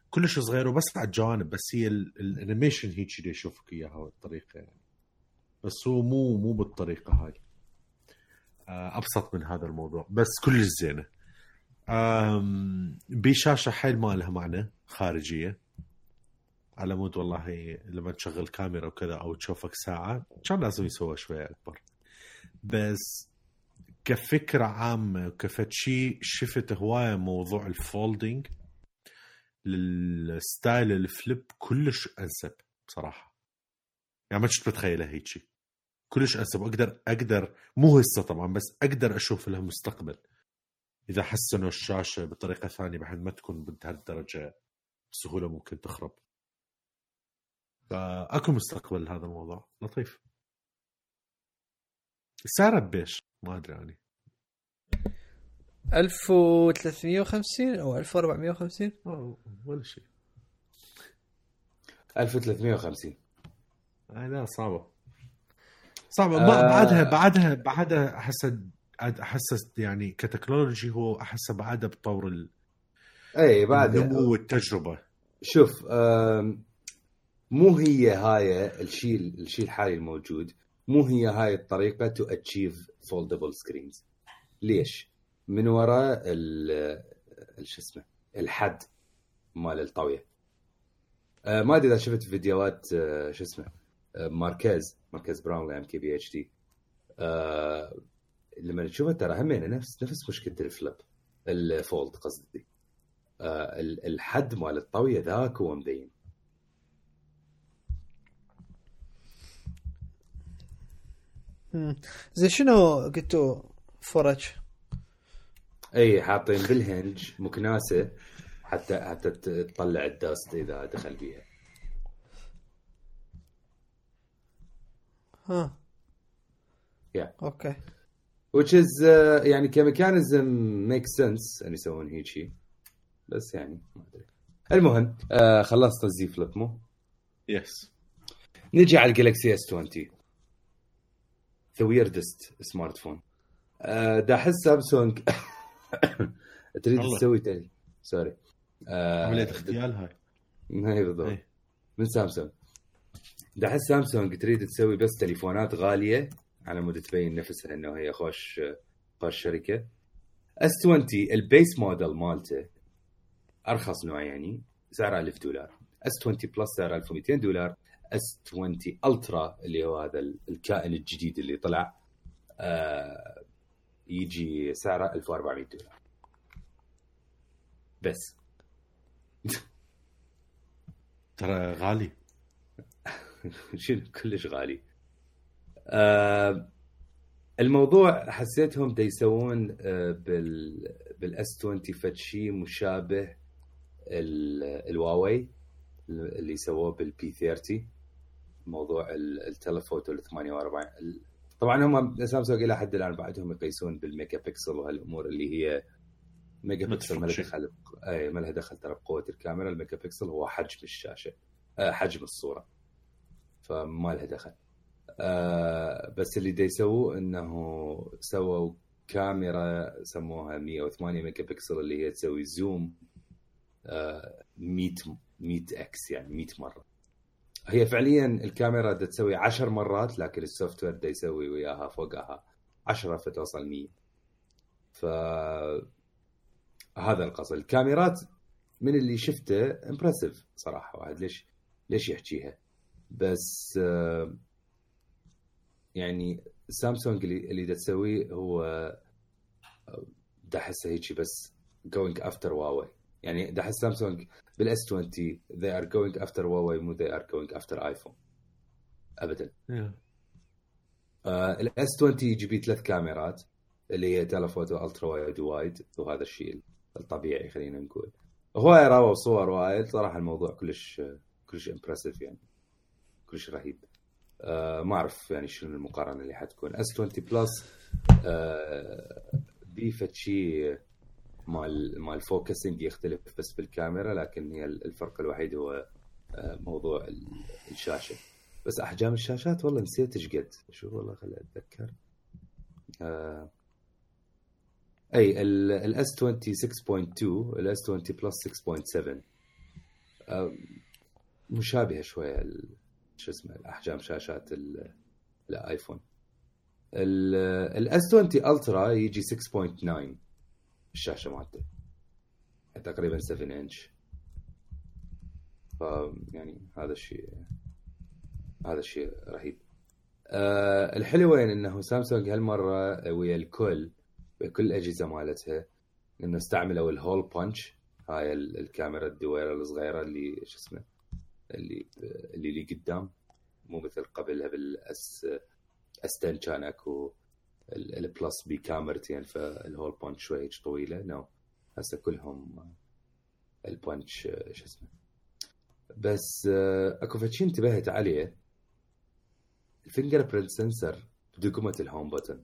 كلش صغير وبس على الجوانب بس هي ال- animation هيك اللي يشوفك إياها بالطريقة يعني. بس هو مو مو بالطريقة هاي. آه، أبسط من هذا الموضوع. بس كلش زينة. بشاشة حيل ما لها معنى خارجية. على مود والله لما تشغل كاميرا وكذا أو تشوفك ساعة كان لازم يسوى شوية أكبر. بس كفكرة عامة وكفد شيء شفت هواية موضوع ال folding لل style ال flip كلش أنسب بصراحة. يعني ما كنت متخيلها هيك شيء كلش أنسب أقدر أقدر مو هسه طبعا بس أقدر أشوف لها مستقبل. إذا حسنوا الشاشة بطريقة ثانية بحيث ما تكون بهالدرجة بسهولة ممكن تخرب. فأكو مستقبل لهذا الموضوع. لطيف. سعرها ببيش ما أدري يعني 1350 أو 1450 أوه، ولا شيء. 1350 آه لا صعبة. صعبة. ما آه. بعدها بعدها بعدها أحس أحس يعني ك technology هو أحس بعدها بطور ال- اي بعد النمو والتجربة. شوف مو هي هاي الشيء الشيء الحالي الموجود. مو هي هاي الطريقة to achieve foldable screens ليش؟ من وراء ال شو اسمه؟ الحد مال الطاوية. آه، ما أدري إذا شفت فيديوهات آه، شو اسمه؟ آه، ماركيز ماركيز براون ام كي بي اتش دي لما تشوفه ترى همين نفس نفس مشكلة ال Flip ال Fold قصدي. ال- الحد مال الطاوية ذاك هو مبين زين شنو قلتوا فرج إي حاطين بال hinge مكناسة حتى حتى تطلع ال dust إذا دخل بيها ها. Yeah. Okay. Which is uh, يعني ك mechanism make sense ان يسوون هيك شيء بس يعني ما أدري. المهم آه خلصت ال Z Flip مو؟ Yes نجي على ال Galaxy S 20 the weirdest smartphone دا أحس سامسونج. تريد. تسوي sorry آه، عملية اغتيال هاي. اي بالضبط. إيه. من سامسونج. دا أحس سامسونج تريد تسوي بس تليفونات غالية على مود تبين نفسها إنه هي خوش خوش شركة. S 20 ال base model مالته أرخص نوع يعني. سعره 1000 دولار. S 20 Plus سعره 1200 دولار. S 20 Ultra اللي هو هذا ال- الكائن الجديد اللي طلع آه يجي سعره 1400 دولار. بس. ترى غالي. شنو؟ كلش غالي. آه الموضوع حسيتهم دا يسوون آه، بال بال S 20 فد شيء مشابه ال- الواوي اللي سووه بال P 30 موضوع ال- ال telephoto ال 48 ال- طبعا هم سامسونج إلى حد الآن بعدهم يقيسون بالميجا بكسل وهالأمور اللي هي ميجا بكسل ما لها. دخل اي ما لها دخل ترى بقوة الكاميرا. الميجا بكسل هو حجم الشاشة آه، حجم الصورة فما لها دخل. آه، بس اللي دا يسووه إنه سووا كاميرا سموها 108 ميجا بكسل اللي هي تسوي zoom آه، 100 100 X يعني 100 مرة. هي فعليا الكاميرا دا تسوي 10 مرات لكن ال software يسوي وياها فوقها 10 فتوصل 100 ف هذا القصد. الكاميرات من اللي شفته impressive صراحة واحد ليش ليش يحكيها؟ بس آه، يعني سامسونج اللي اللي دا تسويه هو آه، دا أحسه هيجي بس going after هواوي يعني دا أحس سامسونج بال S 20 they are going after هواوي مو they are going after iPhone ابدا. ال S 20 يجي بيه ثلاث كاميرات اللي هي telephoto ultra wide wide وهذا الشيء الطبيعي خلينا نقول. هواي راوا صور wide صراحة الموضوع كلش كلش impressive يعني. كلش رهيب. آه ما أعرف يعني شنو المقارنة اللي حتكون. S 20 Plus آه بيه فد شيء مال مال focusing يختلف بس بالكاميرا لكن هي الفرق الوحيد هو آه موضوع ال- الشاشة. بس أحجام الشاشات والله نسيت إيش قد. شوف والله خليني أتذكر. آه أي ال S 20 6.2 ال S 20 Plus 6.7 آه مشابهة شوية شو اسمه الأحجام شاشات ال- ال iPhone ال S 20 Ultra يجي 6.9 الشاشه مالته تقريبا 7 انش ف يعني هذا الشيء هذا الشيء رهيب. أه الحلو وين؟ إنه سامسونج هالمرة ويا الكل ويا كل الاجهزه مالتها إنه استعملوا ال hole punch هاي ال- الكاميرا الدويرة الصغيرة اللي شو اسمه اللي اللي اللي قدام. مو مثل قبلها بال S S 10 كان أكو ال Plus بكاميرتين فال hole punch شوي طويلة. No هسه كلهم ال punch شو اسمه. بس آه، اكو فد شي انتبهت عليه. ال fingerprint sensor بدقمه ال home ب button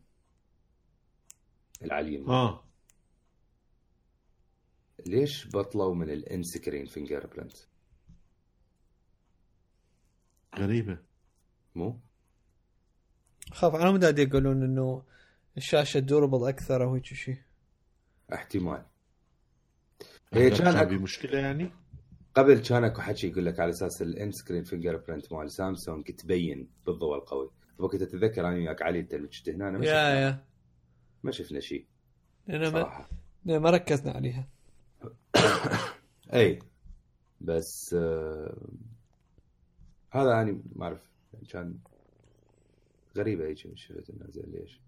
عاليمين آه. ليش بطلوا من ال in-screen fingerprint غريبة. مو؟ خاف على مود يقولون إنه الشاشة durable أكثر أو هيك شيء احتمال. هي كان أك- في مشكلة يعني؟ قبل كان أكو حكي يقول لك على أساس ال in-screen fingerprint مال سامسونج تبين بالضوء القوي. وقت أتذكر أنا وياك علي أنت اللي كنت هنا أنا ما يا شفنا. يا. ما شفنا شيء ما, صراحة. لأن ما ركزنا عليها. إي. بس آه هذا يعني ما أعرف. كان غريبة هيك شفت إنه زين ليش.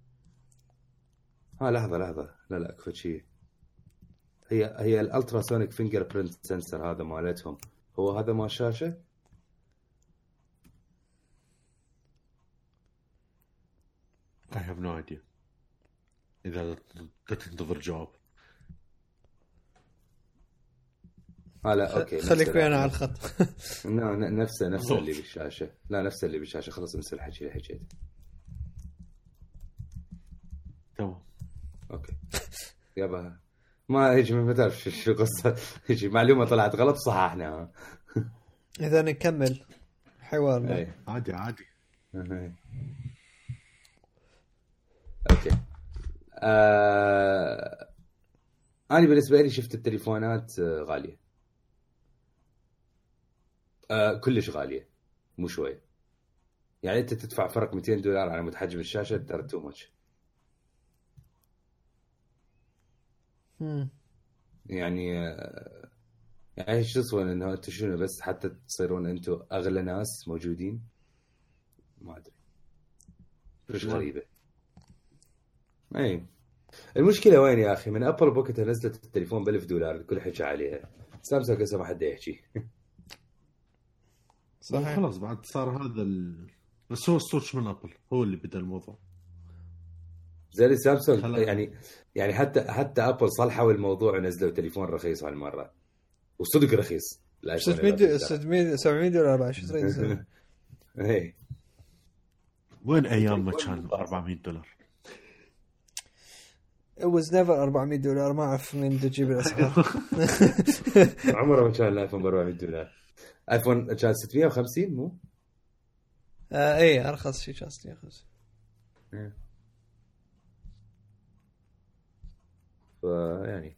ها لحظة لحظة. لا لا اكو شيء هي هي ال ultrasonic fingerprint sensor هذا مالتهم. هو هذا مال الشاشه I have no idea. إذا تنتظر جواب. ها لا okay خليك نفسه. ويانا على الخط. نفسه نفسه بالضبط. اللي بالشاشة. لا نفسه اللي بالشاشة. خلص انسى الحكي اللي حكيته تمام. okay. يابا. ما هيك ما تعرف شو- قصة. هيك معلومة طلعت غلط صححناها. إذا نكمل. حوارنا اي عادي عادي. أهي. Okay. آه... أنا بالنسبة لي شفت التليفونات آه، غالية. آه كلش غالية. مو شوي. يعني أنت تدفع فرق 200 دولار على متحجم الشاشة ترى too much. يعني آه، يعني إيش تصور إنه أنتم شنو بس حتى تصيرون أنتم أغلى ناس موجودين؟ ما أدري. مش غريبة. اي المشكلة وين يا أخي؟ من ابل بوكتها نزلت التليفون ب 1000 دولار الكل حكى عليها. سامسونج هسه ما حد يحكي. صحيح خلاص بعد صار هذا ال... بس هو ال switch من أبل هو اللي بدأ الموضوع زي سامسونج خلاص. يعني يعني حتى حتى أبل صلحوا الموضوع ونزلوا تليفون رخيص هالمره وصدق رخيص الآيفون 600 11. 600 700 دولار بعد شو تريد تسوي؟ إيه. وين أيام ما كان 400 دولار It was never 400 دولار ما أعرف من تجيب الأسعار عمره ما كان الايفون ب 400 دولار آيفون كان 650 مو؟ آه اي أرخص شيء كان 650 فيعني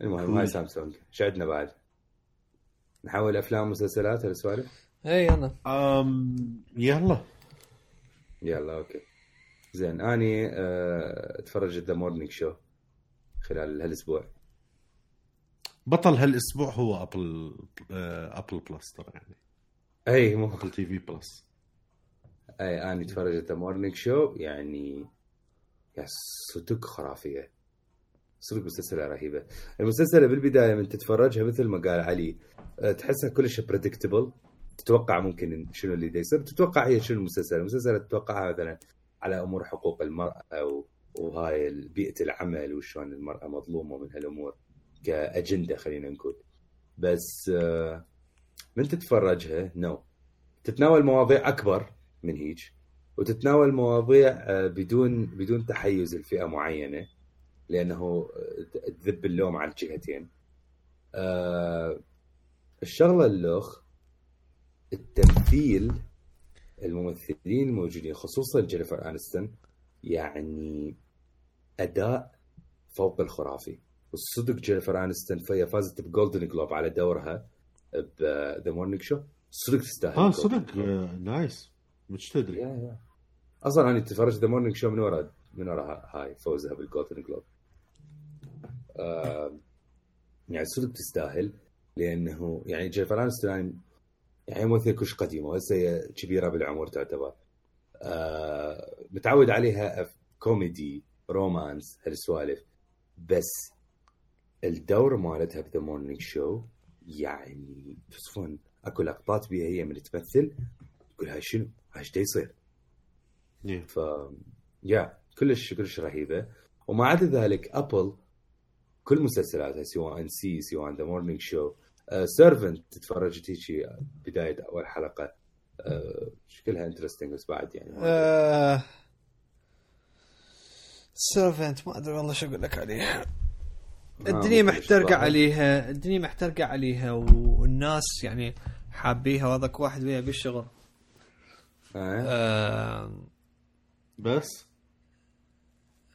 المهم هاي سامسونج. إيش عندنا بعد؟ نحول أفلام ومسلسلات هالسوالف؟ اي أنا أم يلا. يلا okay. زين أني أه أتفرج The Morning Show خلال هالأسبوع. بطل هالأسبوع هو أبل آه، أبل بلس ترى يعني. أي مو أبل تي في بلس. أي اني أتفرج The Morning Show يعني يا صدق خرافية. صدق مسلسلة رهيبة. المسلسلة بالبداية من تتفرجها مثل ما قال علي أه، تحسها كلش predictable تتوقع ممكن شنو اللي يصير. تتوقع هي شنو المسلسل؟ المسلسل تتوقعها مثلا على أمور حقوق المرأة. وهاي بيئة العمل وشلون المرأة مظلومة من هالأمور. كأجندة خلينا نقول. بس أه، من تتفرجها؟ no. تتناول مواضيع أكبر من هيج وتتناول مواضيع أه، بدون بدون تحيز لفئة معينة لأنه أه، تذب اللوم على الجهتين. الشغلة اللوخ التمثيل الممثلين الموجودين خصوصا جينيفر انستون يعني أداء فوق الخرافي. والصدق جينيفر انستون فهي فازت ب Golden Globe على دورها ب The Morning Show صدق تستاهل آه صدق. آه، nice. مش تدري. yeah yeah أصلا أنا تفرجت The Morning Show من ورا من ورا ها- هاي فوزها بال Golden Globe آه يعني صدق تستاهل لأنه يعني جينيفر انستون يعني يعني ممثلة كلش قديمة وهسه هي كبيرة بالعمر تعتبر. آه متعود عليها comedy romance هالسوالف. بس الدور مالتها ب The Morning Show يعني تصفون أكو لقطات بيها هي من تمثل تقول هاي شنو؟ هاي إيش يصير؟ Yeah. ف yeah كلش كلش رهيبة وما عدا ذلك ابل كل مسلسلاتها سواء See سواء The Morning Show Servant تتفرج هيجي بداية أول حلقة آه، شكلها interesting بس بعد يعني ما آه Servant ما أدري والله شو أقول لك عليها الدنيا يشتغل. عليها الدنيا محترقة عليها والناس يعني حابيها وهذاك واحد وياه بالشغل. آه. آه بس؟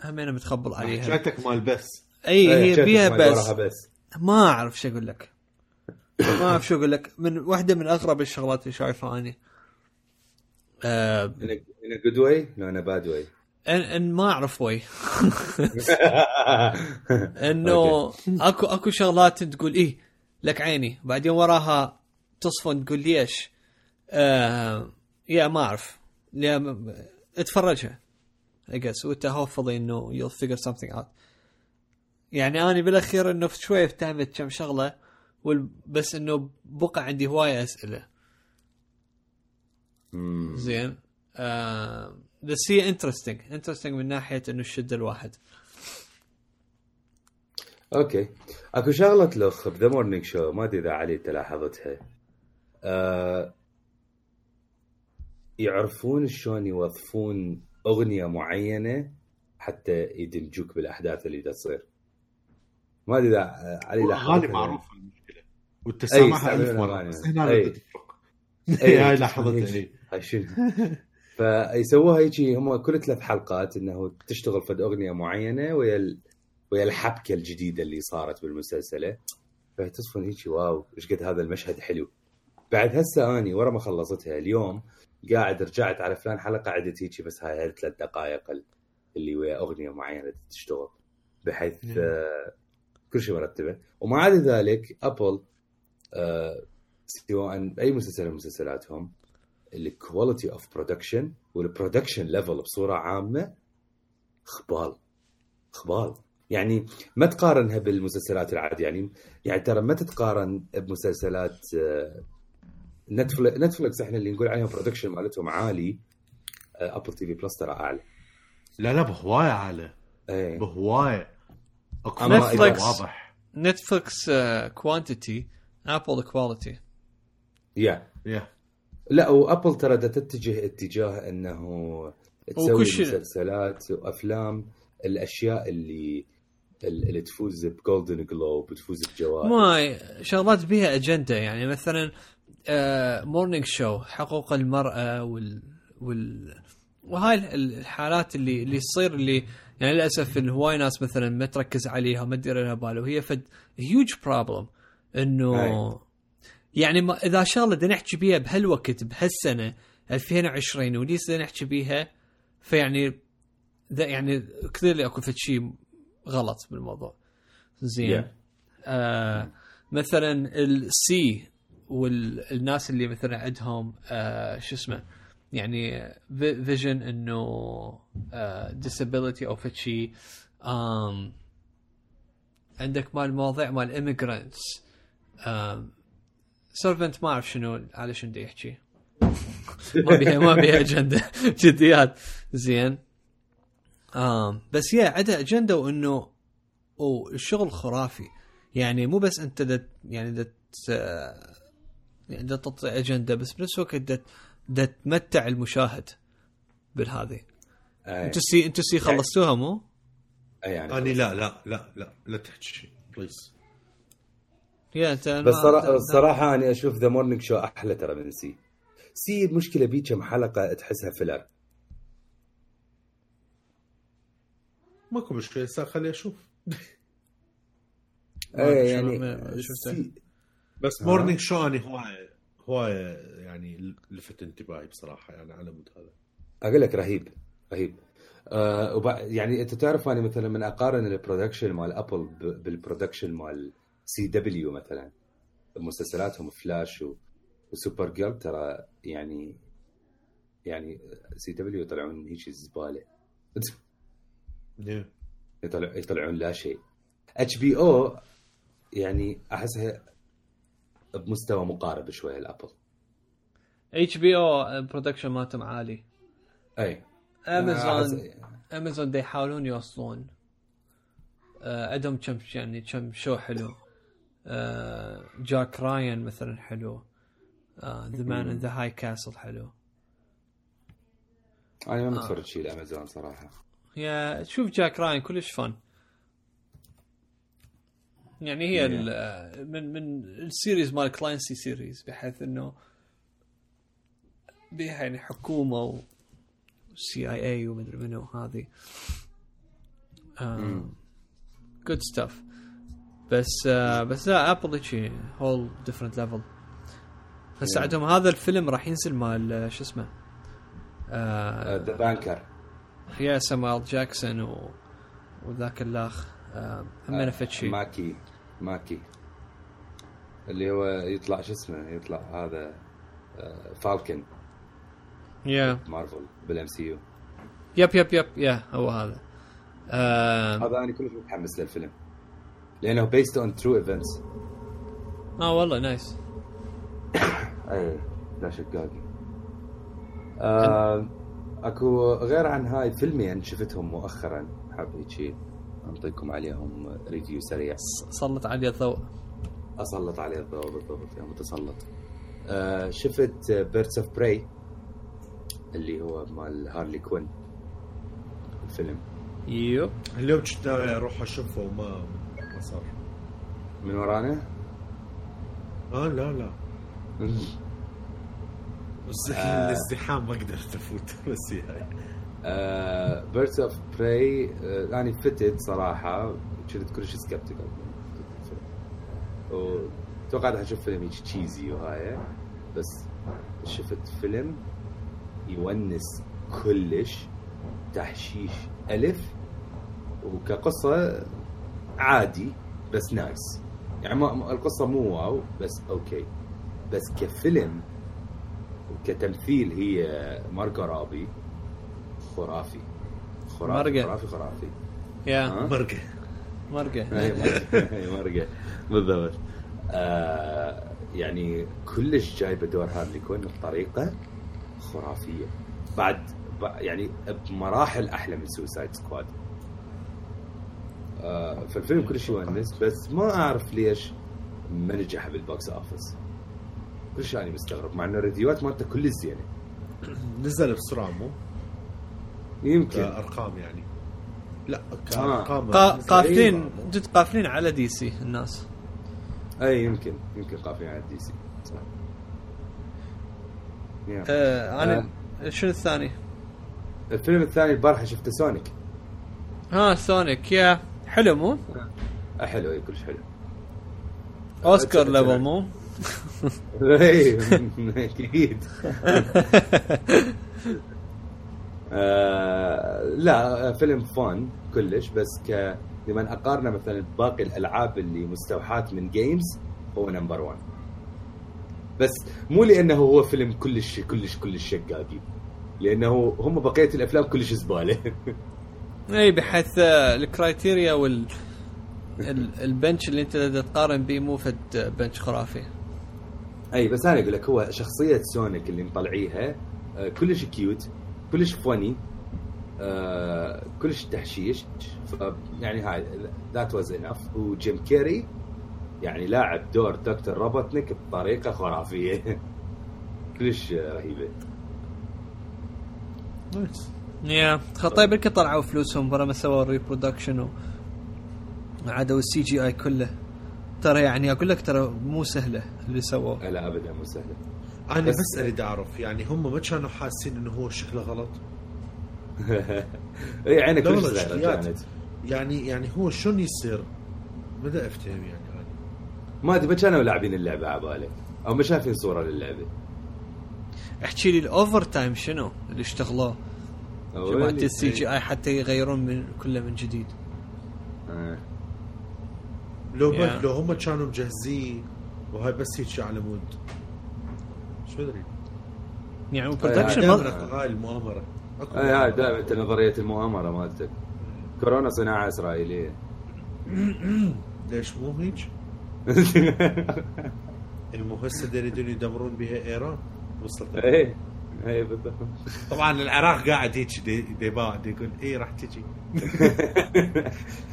همين متخبل عليها. حكايتك مال بس. إي إيه، هي بيها بس. بس. ما أعرف شو أقول لك. ما أعرف شو أقول لك. من واحدة من أغرب الشغلات اللي شايفها أني. آه in a, in a good way no ان, ما أعرف وي. أنه اكو أكو شغلات تقول إيه لك عيني. بعدين وراها تصفن تقول ليش؟ آه يا ما أعرف. اتفرجها. I guess. وأنت هوفلي إنه you'll figure something out. يعني أنا بالأخير إنه شوي افتهمت كم شغلة بس إنه بقى عندي هواية أسئلة. زين. آه بس هي interesting interesting من ناحية إنه شد الواحد. okay. أكو شغلة لخ ب The Morning Show ما أدري إذا علي انت لاحظتها آه يعرفون شلون يوظفون أغنية معينة حتى يدمجوك بالأحداث اللي دا تصير. ما أدري إذا علي لاحظتها. اغاني معروفة المشكلة. يستعملون ألف مرة. بس هنا تفرق أي، هاي لاحظتها. اي هاي شنو؟ فيسووها هيجي هم كل ثلاث حلقات إنه تشتغل فد أغنية معينة ويا ال... ويا الحبكة الجديدة اللي صارت بالمسلسلة. فتصفن هيجي واو إيش قد هذا المشهد حلو. بعد هسه أني ورا ما خلصتها اليوم قاعد رجعت على فلان حلقة عدت هيجي بس هاي الثلاث دقائق ال- اللي ويا أغنية معينة تشتغل. بحيث. آه كل شيء مرتبة. ومع ذلك Apple آه سواء أي مسلسل من مسلسلاتهم ال quality of production وال production level بصورة عامة خبال خبال يعني ما تقارنها بالمسلسلات العادية. يعني يعني ترى ما تتقارن بمسلسلات آه، Netflix Netflix إحنا اللي نقول عليهم production مالتهم عالي Apple TV Plus ترى أعلى. لا لا بهواية عالي إيه. بهواية. Netflix. واضح. Netflix quantity Apple quality yeah yeah لا و Apple ترى تتجه اتجاه إنه تسوي. مسلسلات وأفلام الأشياء اللي اللي تفوز ب Golden Globe تفوز بجوائز ما شغلات بيها أجندة يعني مثلا Morning Show حقوق المرأة وال وال وهاي ال- الحالات اللي اللي تصير اللي يعني للأسف إن هواي ناس مثلا ما تركز عليها وما تدير لها بال وهي فد huge problem إنه. يعني ما إذا شغله بدنا نحكي بيها بهالوقت بهالسنة 2020 وليس بدنا نحكي بيها فيعني ذا يعني كثير اكو شيء غلط بالموضوع زين Yeah. آه مثلا ال See والناس اللي مثلا عندهم آه شو اسمه يعني vision إنه آه disability أو شيء عندك مال مواضيع مال immigrants Servant ما أعرف شنو على شنو بدي يحكي ما بيها ما بيها أجندة. جديات. زين. آم بس yeah عندها أجندة وإنه والشغل خرافي. يعني مو بس أنت دت يعني دت آه، يعني دت تعطي أجندة بس بنفس الوقت دت دت تمتع المشاهد بالهذه. أنتوا See أنتوا See خلصتوها مو؟ أي يعني أني لا لا لا لا لا تحكي شيء please انت بس صراحة أنا أشوف The Morning Show أحلى ترى من See. See المشكلة بيه كم حلقة تحسها filler ماكو مشكلة هسه خلي أشوف. إيه شو يعني. See بس آه. Morning Show أني هوايه هواية يعني لفت انتباهي بصراحة يعني على مود هذا. أقول لك رهيب رهيب. آه وبع... يعني أنت تعرف أنا مثلا من أقارن ال production مال Apple ب... بال production مال CW مثلا. مسلسلاتهم فلاش و... و Supergirl ترى يعني يعني CW يطلعون هيك زبالة. يطلع يطلعون لا شيء. HBO يعني أحسها بمستوى مقارب شوية ال Apple HBO production مالتهم عالي. أي. Amazon Amazon دا يحاولون يوصلون. آه، عندهم كم يعني كم show حلو. Jack Ryan مثلا حلو. The Man in the High Castle حلو. أنا ما متفرج شيء الامازون صراحة. yeah تشوف Jack Ryan كلش فن. يعني هي آه، من من ال series مال Clancy series بحيث إنه بيها يعني حكومة و CIA ومدري منو هذه. good stuff بس آه بس لا Apple هيك whole different level هسه Yeah. عندهم هذا الفيلم راح ينزل مال آه، شو اسمه؟ آه The Banker yeah Samuel Jackson و... وذاك الأخ آه هم نفت شيء Mackie Mackie. اللي هو يطلع شو اسمه يطلع هذا آه، Falcon yeah Marvel بال MCU yep yep yep yeah هو هذا. آه, هذا أنا كلش متحمس للفيلم. لأنه based on true events آه والله nice اي لا شقاقي آه اكو غير عن هاي فيلمين شفتهم مؤخرا. حاب هيك انطيكم عليهم review سريع. سلط علي الضوء. أسلط عليه الضوء بالضبط يا متسلط آه شفت Birds of Prey اللي هو مال Harley Quinn. الفيلم. yep اليوم كنت أروح أشوفه وما ما صار. من ورانا؟ آه لا لا. آه. الازدحام ما قدرت أفوت. بس هي هاي. Birds of Prey أنا فتت صراحة. كنت كلش skeptical وتوقعت أشوف فيلم هيك cheesy وهاي. بس شفت فيلم يونس كلش تحشيش ألف. وكقصة عادي بس nice يعني ما القصة مو wow بس okay بس كفيلم وكتمثيل هي Margot Robbie خرافي. خرافي مارغو. خرافي خرافي. يا مارغو. هي مارغو بالضبط. آه يعني كلش جايبة دور هارلي كوين بطريقة خرافية. بعد يعني بمراحل أحلى من Suicide Squad فالفيلم كل شيء يونس بس ما أعرف ليش ما نجح بال box office كل شيء أنا مستغرب مع إنه ال review ات مالته كلش زينة. نزل بسرعة مو؟ يمكن. كأرقام يعني. لا آه. كارقام قا- نزل- قافلين. جد قافلين على دي سي الناس. أي يمكن يمكن قافلين على الدي سي صح. آه أنا شنو الثاني؟ الفيلم الثاني البارحة شفته سونيك ها سونيك يا حلو مو؟ حلو اي كلش حلو. أوسكار level مو؟ اي أكيد. آه، لا فيلم fun كلش بس ك لما أقارنه مثلا بباقي الألعاب اللي مستوحاة من games هو number 1 بس مو لأنه هو فيلم كلش كلش كلش شقاقي. لأنه هم بقية الأفلام كلش زبالة. اي بحيث آه، ال criteria وال ال- ال bench اللي انت تقارن به مو فد bench خرافي. أي بس أنا أقول لك هو شخصية سونيك اللي مطلعيها آه، كلش cute كلش funny آه، كلش تحشيش يعني هاي that was enough وجيم كيري يعني لاعب دور دكتور روبوتنيك بطريقة خرافية. كلش رهيبة. يا طيب يمكن طلعوا فلوسهم برا ما سووا ال reproduction و عادوا ال CGI كله. ترى يعني أقول لك ترى مو سهلة اللي سووه. لا ابدا مو سهلة. أنا بس- بس أريد أعرف يعني هم ما كانوا حاسين إنه هو شكله غلط؟ إي عينك لا كلش. كانت يعني. يعني هو شلون يصير؟ بدأ أفتهم يعني. ما أدري ما كانوا لاعبين اللعبة على بالي. أو ما شايفين صورة للعبة. احكي لي ال overtime شنو اللي اشتغلوه؟ جماعة أولي. ال CGI حتى يغيرون من كله من جديد. آه. لو. بد لو هم كانوا مجهزين وهاي بس هيك على مود. شو أدري. يعني آه، ال production دائما ما- اكو هاي المؤامرة. اي هاي دائما انت نظرية المؤامرة مالتك. كورونا صناعة إسرائيلية. ليش مو هيك؟ دا يريدون يدمرون بها إيران. وصلت اي اي بالضبط. طبعا العراق قاعد هيك دي- ديباع دي يقول اي راح تجي.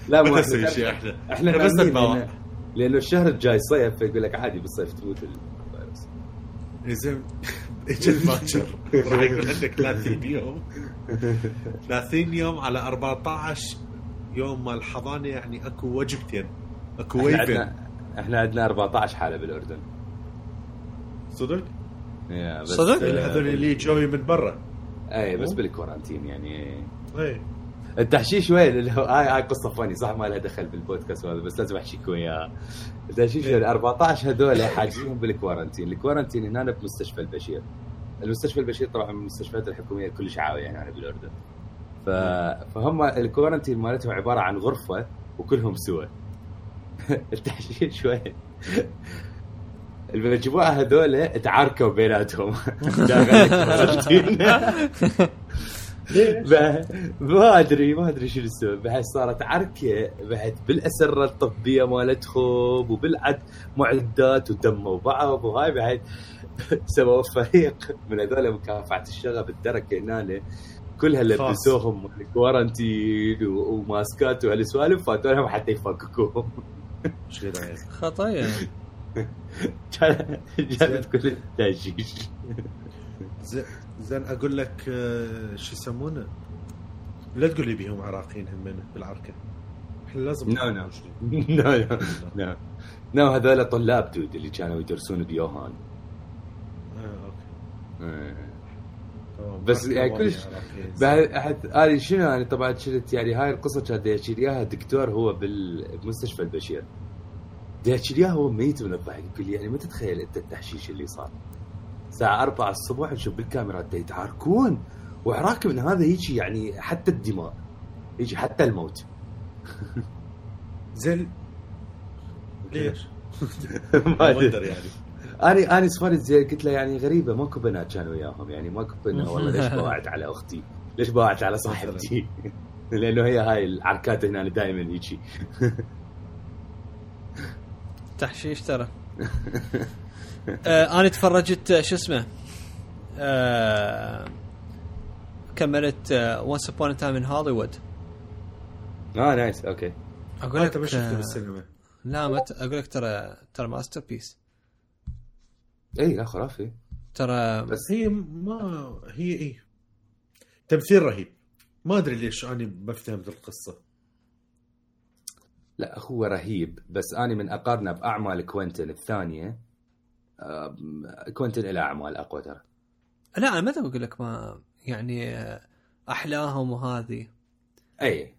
لا ما نسوي شيء إحنا إحنا بس نتباوع لأنه الشهر الجاي صيف فيقول لك عادي بالصيف تموت الفيروس. زين. اجى الباكر. راح يكون عندك 30 يوم. 30 يوم على 14 يوم مال الحضانه يعني أكو وجبتين. أكو عندنا إحنا عندنا 14 حالة بالأردن. صدق؟ يا بس صدق؟ هذول اللي جوي من برا. أي بس بال quarantine يعني. اي التحشيش وين؟ اللي هو هاي هاي قصة funny صح؟ ما لها دخل بالبودكاست هذا بس لازم احكيكم اياها التحشيش وين 14 هذول حاجزينهم بال quarantine. ال quarantine هنا بمستشفى البشير. المستشفى البشير طبعا من المستشفيات الحكومية كلش عاوية هنا بالاردن ف... فهم الكورانتين مالتهم عبارة عن غرفة وكلهم سوا. التحشيش وين؟ المجموعه هذول تعاركوا بيناتهم. ما أدري ما أدري شو السبب. بحيث صارت عركة بعد بالأسرة الطبية مالتهم وبالعد معدات ودموا بعض وهاي بعد سووا فريق من هذول مكافحة الشغب الدركة هنا كلها. لبسوهم كوارنتين و- وماسكات وهالسوالف فاتوا لهم حتى يفككوهم. خطايا. جابت كل التهجيش زين. أقول لك آه، شو يسمونه؟ لا تقول لي بيهم عراقيين هم بالعركة. إحنا لازم لا، لا. لا لا لا لا هذول طلاب دود اللي كانوا يدرسون بيوهان. بس يعني كلش-. بعد احد هذه شنو؟ يعني طبعا شلت يعني هاي القصة كانت يحكي لي اياها دكتور هو بال- بمستشفى البشير. لي اياها هو ميت من الضحك يقول لي يعني ما تتخيل أنت التحشيش اللي صار الساعة 4 الصبح نشوف بالكاميرات دا يتعاركون وعراك من هذا يجي يعني حتى الدماء يجي حتى الموت زين ليش؟ ما. وندر يعني أنا أنا سفرت زي قلت له يعني غريبة ماكو بنات كانوا وياهم يعني ماكو انه والله ليش باعت على أختي؟ ليش باعت على صاحبتي؟ لأنه هي هاي العركات هنا دائما يجي تحشيش ترى. آه أنا تفرجت آه، شو اسمه؟ آه كملت Once Upon a Time in Hollywood آه nice okay أقول آه، لك انت ما شفته بالسينما. لا ما ت- أقول لك ترى ترى masterpiece اي لا خرافي ترى بس هي ما هي إيه. تمثيل رهيب. ما أدري ليش أنا ما فهمت القصة. لا هو رهيب بس اني من أقارنه بأعمال كوينتن الثانية آه، كوينتن له أعمال أقوى ترى. لا أنا متى بقول لك ما يعني آه، أحلاهم وهذه. أي.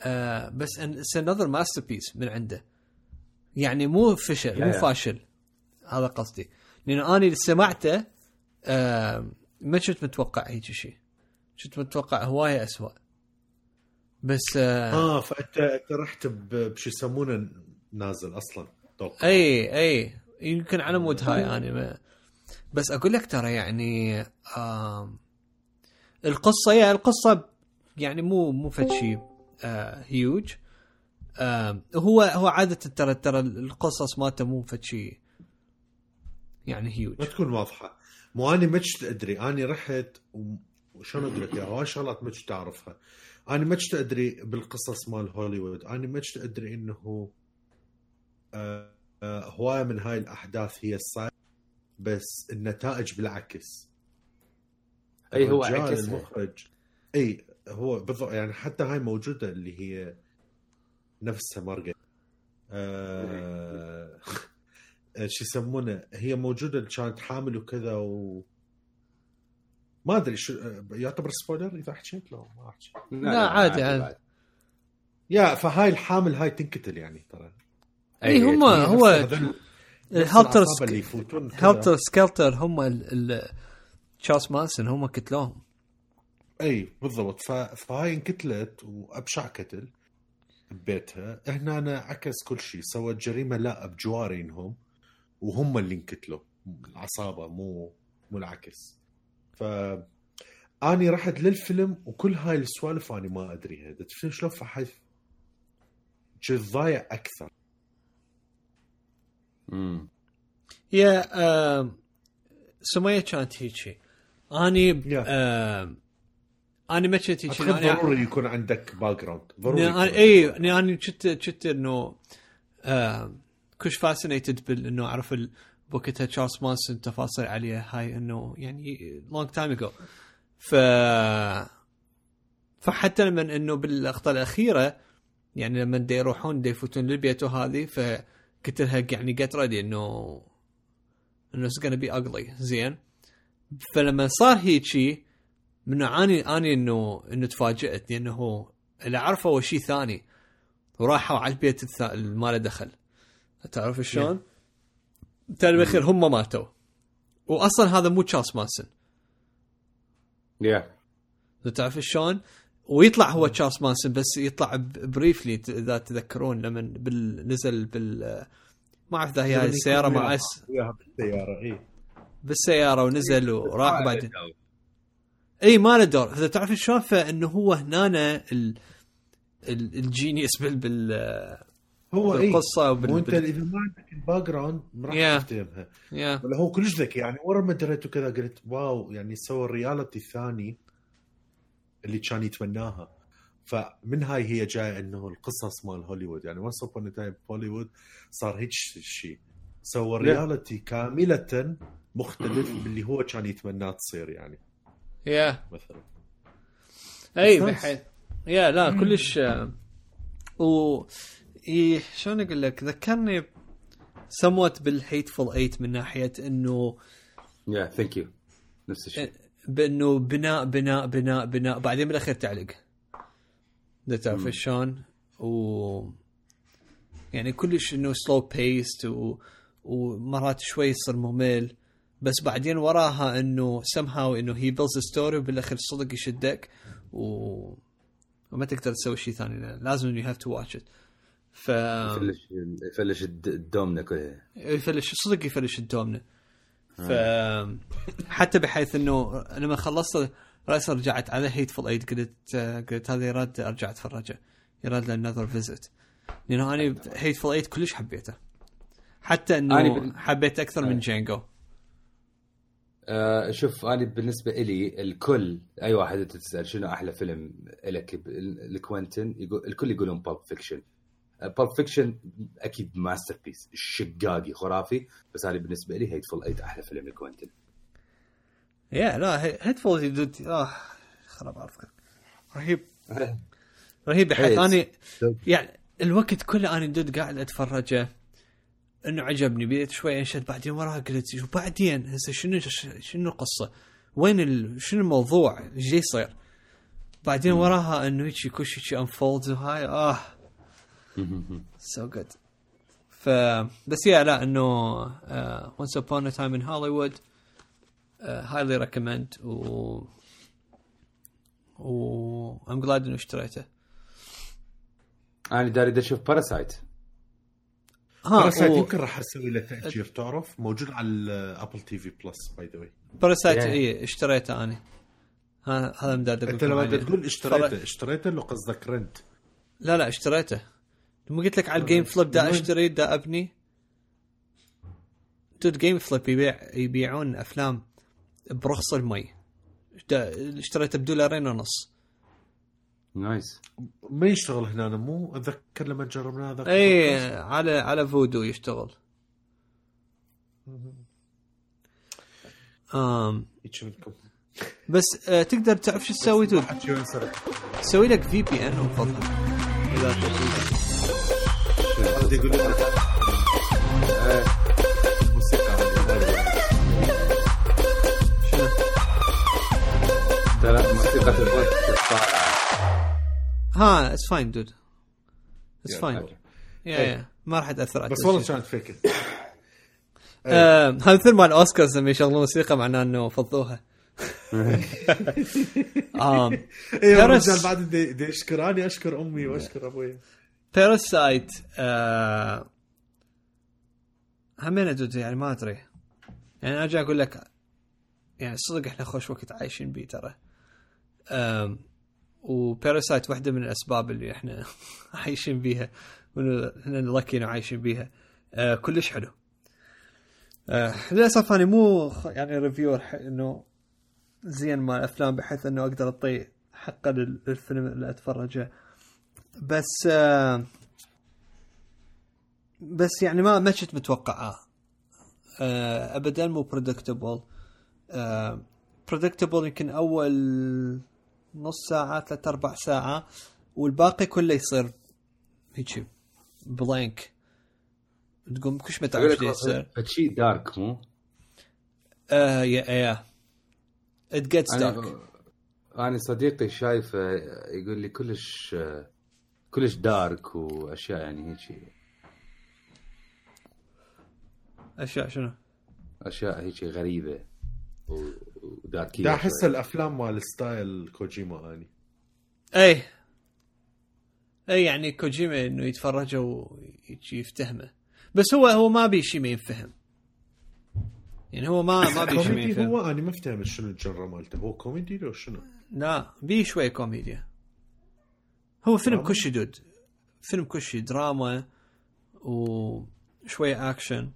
آه بس it's another masterpiece من عنده. يعني مو فشل مو. فاشل. هذا قصدي. لأن أنا اللي سمعته آه ما كنت متوقع هيك شيء. كنت متوقع هواية اسوء بس آه آه فأنت أنت رحت بشو يسمونه نازل أصلا توقع. أي أي يمكن على مود هاي أنا ما بس أقول لك ترى يعني آم القصة يا القصة يعني مو مو فد شيء آه هيوج آم هو هو عادة ترى ترى القصص مالته مو فد شيء يعني هيوج ما تكون واضحة. مو اني ما أدري. اني رحت وشلون أقول لك يا هواي شغلات ما كنت أعرفها. أنا ما كنت أدري بالقصص مال هوليوود. أنا ما كنت أدري إنه آه، آه، هواية من هاي الأحداث هي الصاير بس النتائج بالعكس. أي هو عكسها. المخرج إي هو بالضبط يعني حتى هاي موجودة اللي هي نفسها مارغو آه شو يسمونه هي موجودة كانت حامل وكذا و ما أدري شو يعتبر spoiler إذا حكيت لو ما أحكي لا، عادي، عادي. يا فهاي الحامل هاي تنقتل يعني ترى. اي هم هي هو كذا. هالتر سكيلتر هم ال ال تشارلز مانسون هم قتلوهم إي بالضبط. ف... فهاي انقتلت وأبشع قتل ببيتها. هنا أنا عكس كل شيء سوت جريمة لا بجوارينهم وهم اللي انقتلوا العصابة مو مو العكس. ف اني رحت للفيلم وكل هاي السوالف اني ما ادريها دا تفهم شلون فحي كنت ضايع أكثر. امم يا آم، سمية كانت هيجي. اني اني ما كنت أنا- ضروري يكون عندك background ضروري عندك اي أنا كنت كنت إنه كلش fascinated بال إنه أعرف ال- بوقتها تشارلز مانسون تفاصيل عليه هاي إنه يعني long time ago ف فحتى لما إنه باللقطه الأخيرة يعني لما دي يروحون دي يفوتون للبيت وهذه فقلت لها يعني get ready انه إنه gonna be ugly زين. فلما صار هيجي من اني اني انه إنه تفاجأت لأنه اللي عرفه هو شيء ثاني وراحوا على البيت الثا... اللي ما له دخل. تعرف شلون؟ تالي بالاخير هم ماتوا. واصلا هذا مو تشارلز مانسون. yeah تعرف شلون؟ ويطلع هو تشارلز مانسون بس يطلع briefly إذا تذكرون لما بال... نزل بال ما أعرف إذا هي هاي السياره مع إس. بالسياره إي. بالسيارة ونزل وراح بعدين. إي ما له دور. إذا تعرف شلون فإنه هو هنا ال... ال... ال genius بال... بال... هو اي بالقصة وبال... وأنت. إذا ما عندك ال background ما راح Yeah. تفتهمها ولا هو كلش ذكي يعني ورا ما دريت وكذا قلت wow يعني سوى ال reality الثاني اللي كان يتمناها. فمن هاي هي جاية إنه القصص مال هوليوود. يعني Once Upon Time Hollywood صار هيك شيء سوى ال reality كاملة مختلف باللي هو كان يتمناه تصير يعني. yeah مثلا. أي. بحيث yeah لا كلش آه، و إيه شلون أقول لك؟ ذكرني سموت بالهيتفul ايت من ناحية إنه yeah thank you نفس الشيء. بإنه بناء بناء بناء بناء. بعدين بالأخير تعلق ده تعرف. شلون و يعني كلش إنه slow paced و... ومرات شوي يصير ممل. بس بعدين وراها إنه somehow إنه هي builds story وبالأخير صدق يشدك. و... وما تقدر تسوي شيء ثاني. لازم you have to watch it ف يفلش يفلش الد- الدومنة كلها. يفلش صدق يفلش الدومنة. ف حتى بحيث إنه لما خلصت رأس رجعت على Hateful Eight قلت قلت هذا يراد أرجع اتفرجه يراد له another visit لأنه أنا Hateful Eight كلش حبيته. حتى إنه بال- حبيت أكثر من آه. Django آه شوف أنا بالنسبة لي الكل أي واحد أنت تسأل شنو أحلى فيلم لك لكوينتن يقول الكل يقولون Pulp Fiction Pulp Fiction أكيد masterpiece شقاقي خرافي بس أنا بالنسبة لي Hateful Eight أحلى فيلم لكوينتن. yeah لا Hateful yeah dude آه خرب عرفك رهيب. رهيب. بحيث اني يعني الوقت كله أنا dude قاعد أتفرجه. إنه عجبني. بديت شوي أنشد. بعدين وراها قلت وبعدين هسه شنو شنو القصة؟ وين ال... شنو الموضوع؟ إيش يصير؟ بعدين وراها انه هيك كل شيء unfolds وهاي آه so good ف بس yeah لا انه Once upon a time in Hollywood highly recommend و و I'm glad انه اشتريته أنا داري أشوف باراسايت ها باراسايت و... يمكن راح أسوي له تأجير تعرف؟ موجود على ال Apple TV Plus by the way Parasite Yeah. اي اشتريته أنا. هذا مداد أنت لما تقول اشتريته اشتريته اللي قصدك rent. لا لا اشتريته. لما قلت لك على ال GameFlip دا؟ أشتري دا أبني. dude GameFlip يبيع يبيعون أفلام برخص المي. اشتريته بدولارين ونص. nice. ما يشتغل هنا أنا مو أتذكر لما جربناه ذاك اي. على على Vudu يشتغل. منكم. بس آه تقدر تعرف شو تسوي تسوي لك VPN وفضل إذا يقول ترى موسيقى ها it's fine dude it's fine. yeah yeah ما راح تاثر على بس. والله كانت فيك آه، هذا مثل مال الاوسكارز لما يشغلون موسيقى معناه إنه فضوها. آم، اي بارس- الرجال بعد دي, دي يشكراني أشكر أمي وأشكر أبوي. Parasite آه همين dude يعني ما أدري. يعني ارجع أقول لك يعني صدق إحنا خوش وقت عايشين بيه ترى. آم، و Parasite واحدة من الأسباب اللي إحنا عايشين بيها إحنا لكي عايشين بيها. آه كلش حلو. آه للأسف أنا مو يعني reviewer إنه زين مال أفلام بحيث إنه أقدر أعطي حقه لل- للفيلم اللي أتفرجه. بس آه بس يعني ما ما كنت متوقعه. آه ابدا مو predictable predictable يمكن أول نص ساعة ثلاث أربع ساعة والباقي كله يصير هيك blank تقوم كلش ما تعرف إيش يصير. شيء dark مو؟ آه يا يا. It gets dark. أنا صديقي شايفه يقول لي كلش كلش dark وأشياء يعني هيك أشياء شنو؟ أشياء هيك غريبة وداركية دا أحس. الأفلام مال style كوجيما اني اي اي يعني كوجيما إنه يتفرجوا ويجي يفتهمه. بس هو هو ما بي شيء ما ينفهم. يعني هو ما ما بي شيء ما ينفهم. هو اني ما فهمت شنو ال genre مالته. هو كوميدي لو شنو؟ لا بيه شوي كوميديا. هو فيلم شيء dude فيلم كل شيء دراما وشوية اكشن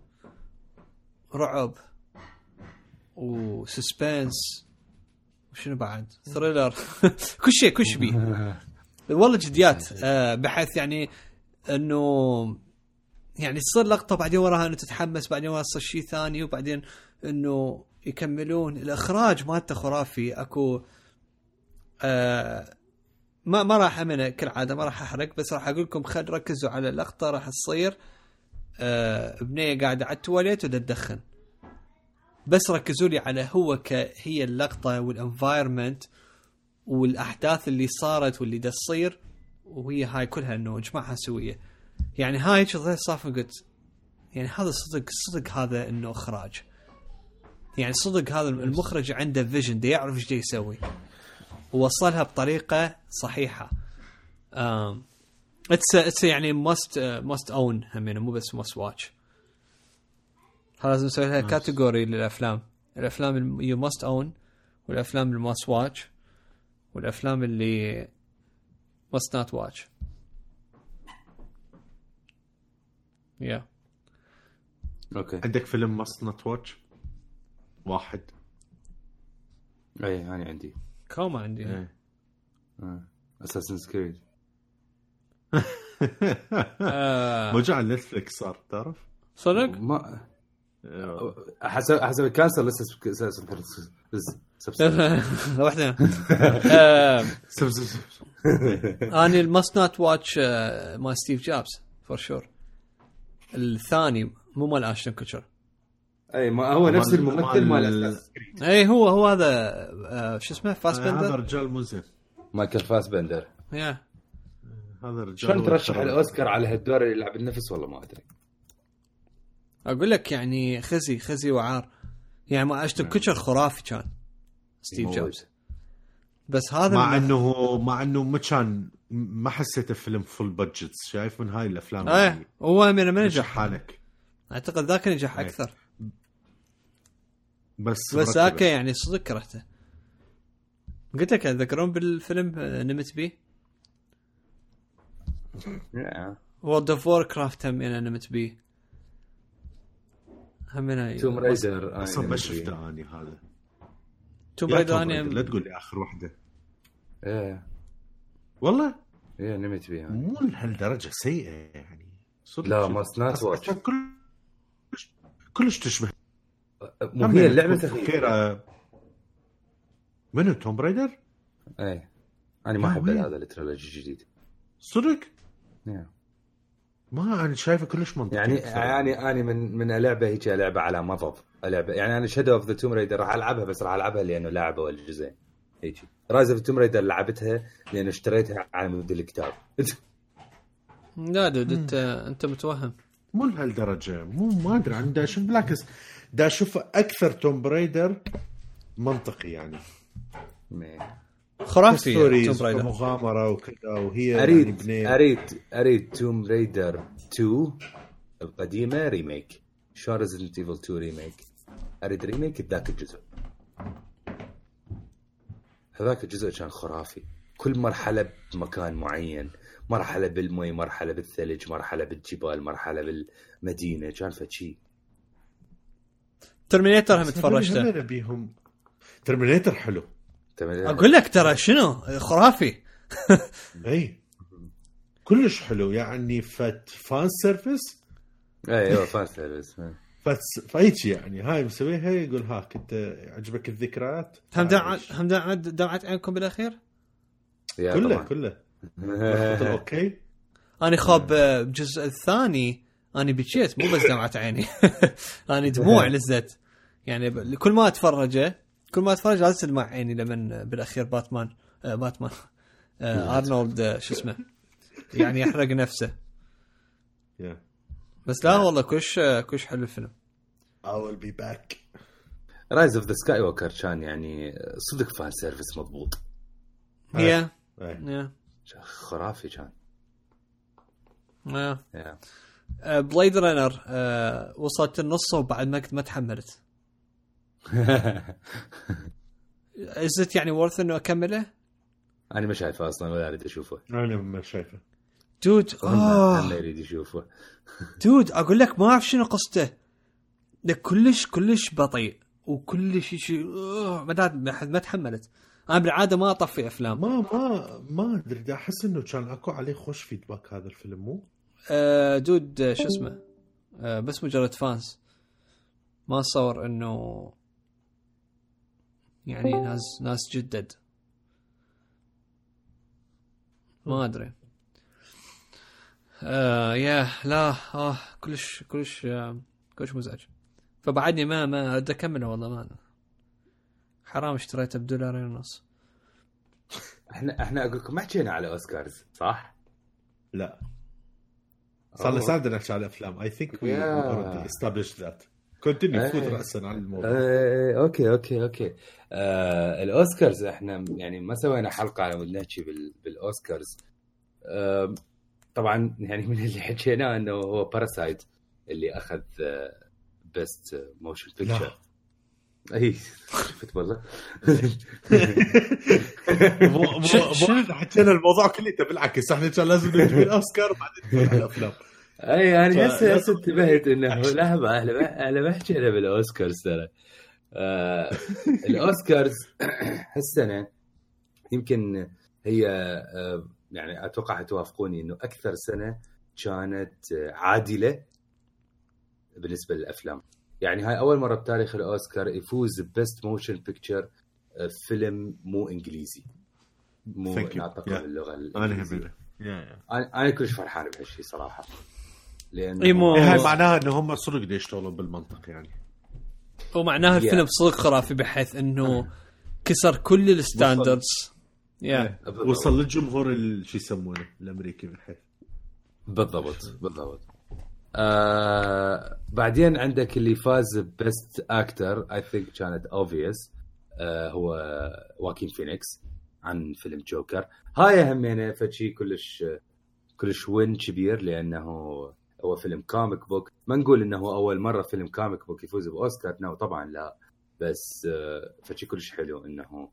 رعب و suspense. وشنو بعد؟ thriller كل شيء كل شيء بيه. والله جديات. آه بحيث يعني إنه يعني تصير لقطة بعدين وراها إنه تتحمس بعدين وراها تصير شيء ثاني وبعدين إنه يكملون. الإخراج مالته خرافي. أكو آه ما ما راح امنه كالعاده ما راح أحرق بس راح أقول لكم خل ركزوا على لقطة راح تصير آه بنيه قاعدة على التواليت ودا تدخن بس ركزوا لي على هو ك هي اللقطة وال environment والأحداث اللي صارت واللي دا تصير وهي هاي كلها انه جماعة سويه يعني هاي شغله صافي قلت يعني هذا صدق صدق هذا إنه إخراج. يعني صدق هذا المخرج عنده vision دا يعرف إيش يسوي. ووصلها بطريقة صحيحة. Um, it's it's يعني must must own همين مو بس must watch لازم نسوي لها category للأفلام. الأفلام you must own والأفلام اللي must watch والأفلام اللي must not watch. Yeah. أوكي عندك فيلم ماست نوت واتش واحد. اي أنا عندي. كوما عندي إيه. اساسن كريد موجود على نتفلكس صار تعرف؟ صدق؟ ما حسب حسب الكانسل لسه اساسن كريد واحدة سب- سب- سب- أنا الماست نوت واتش مال ستيف جوبز فور شور الثاني مو مال اشتون كوتشر أي ما هو نفس الممثل مال- كريد اي هو هو هذا آه، شو اسمه؟ فاست هذا بندر رجال زين مايكل فاسبندر. يا. هذا رجال شلون هو ترشح الأوسكار على هالدور اللي يلعب النفس والله ما أدري. أقول لك يعني خزي خزي وعار. يعني ما اشتون كوتشر خرافي كان ستيف. جوبز. بس هذا مع إنه مع إنه ما كان ما حسيته فيلم full budget شايف؟ من هاي الأفلام إيه هو من ما نجح نجح حالك أعتقد ذاك نجح إيه. أكثر. بس بس. ذاك يعني صدق كرهته قلت لك تذكرون بالفيلم آه، نمت بيه yeah. World of Warcraft هم أنا نمت بيه هم أنا توم رايدر أصلا ما شفته اني هذا. توم رايدر أنا رايدر، لا تقول لي آخر واحدة إيه والله؟ إيه نمت فيها مو لهالدرجة سيئة يعني. صدق لا. ماست أصلاً- واتش كلش كلش تشبه مو هي اللعبه تفكير منو؟ توم رايدر؟ إيه. أنا ما أحب؟ هذا التريلوجي الجديد. صدق؟ Yeah. ما أنا شايفه كلش منطقي يعني. يعني أنا من من لعبه هيك لعبه على مضض. لعبه يعني أنا Shadow of the Tomb Raider راح ألعبها بس راح ألعبها لأنه لاعبه ولا جزئين هيك Rise of Tomb Raider لعبتها لأنه اشتريتها على مود الكتاب. لا dude انت أنت متوهم. مو لهالدرجة. مو ما أدري عن دا أشوف بالعكس دا أشوف أكثر Tomb Raider منطقي يعني. خرافي Tomb stories مغامره وكذا وهي يعني اريد بنية اريد أريد Tomb Raider 2 القديمة remake شلون Resident Evil 2 remake أريد remake ذاك الجزء. هذاك الجزء كان خرافي. كل مرحلة بمكان معين. مرحلة بالمي مرحلة بالثلج مرحلة بالجبال مرحلة بالمدينة كان فشي. Terminator هم تفرجته. هم نبيهم. Terminator حلو. أقول لك ترى شنو؟ خرافي. إي. كلش حلو. يعني فت fan service أيوه fan service فت فايتش يعني. هاي مسويها يقول هاك أنت عجبك الذكريات؟ هم عيش. هم دمعت دمعت عينكم بالأخير؟ كله كله. okay. أنا خاب بالجزء الثاني أنا بكيت مو بس دمعت عيني. أنا دموع نزلت يعني كل ما اتفرجه كل ما اتفرج لازم تدمع عيني لمن بالأخير باتمان آه باتمان آه أرنولد آه شو اسمه يعني يحرق نفسه. بس لا والله كلش آه، كلش حلو الفيلم. I will be back. Rise of the Sky walker كان يعني صدق fan service مضبوط. هي؟ إيه. yeah. خرافي كان. yeah. yeah. Blade Runner آه وصلت النص وبعد ما ما تحملت. is it يعني worth إنه أكمله؟ أنا ما شايفه أصلا ولا أريد أشوفه. أنا ما شايفه. dude آه. ما يريد يشوفه. dude أقول لك ما أعرف شنو قصته. لك كلش كلش بطيء وكلش شيء آه، ما ما تحملت. أنا بالعادة ما أطفي أفلام. ما ما ما أدري أحس إنه كان أكو عليه خوش فيدباك هذا الفيلم مو؟ آه دود شو اسمه؟ آه بس مجرد فانس ما اتصور إنه يعني ناس ناس جدد. ما أدري. آه يا لا آه كلش كلش آه كلش مزعج. فبعدني ما ما ادي أكمله والله ما حرام اشتريته بدولارين ونص إحنا إحنا أقول لكم ما حكينا على أوسكارز صح؟ لا. صار لنا. ساعة بدنا نحكي على أفلام. I think we. establish that continue إيه. فوت راسا على الموضوع. آه، okay okay okay. آه، الأوسكارز إحنا يعني ما سوينا حلقة على مود نحكي بال- بالأوسكارز. آه، طبعا يعني من اللي حكيناه إنه هو Parasite اللي أخذ best motion picture اي شفت والله؟ حكينا؟ الموضوع كله بالعكس إحنا كان لازم نجيب الأوسكار بعدين ندخل على الأفلام. أي أنا هسه هسه انتبهت إنه لحظة إحنا ما إحنا ما حكينا بالأوسكارز ترى. آه الأوسكارز هالسنة يمكن هي آه يعني أتوقع توافقوني إنه أكثر سنة كانت عادلة بالنسبة للأفلام. يعني هاي أول مرة بتاريخ الأوسكار يفوز ب best motion picture فيلم مو إنجليزي. مو. ناطق Yeah. باللغة أنا الإنجليزية. يا أنا أنا كلش فرحان بهالشيء صراحة. لأنه إي مو- هاي معناها إنه هم صدق يشتغلون بالمنطق يعني. ومعناها Yeah. الفيلم صدق خرافي بحيث إنه كسر كل ال standards. Yeah بالضبط. وصل للجمهور شو يسمونه الأمريكي بحيث بالضبط بالضبط. آه بعدين عندك اللي فاز best actor I think كانت obviously آه هو واكين فينيكس عن فيلم جوكر هاي همينه فشي كلش كلش وين كبير لأنه هو فيلم comic book ما نقول إنه أول مرة فيلم comic book يفوز بأوسكار no طبعا لا. بس آه فشي كلش حلو إنه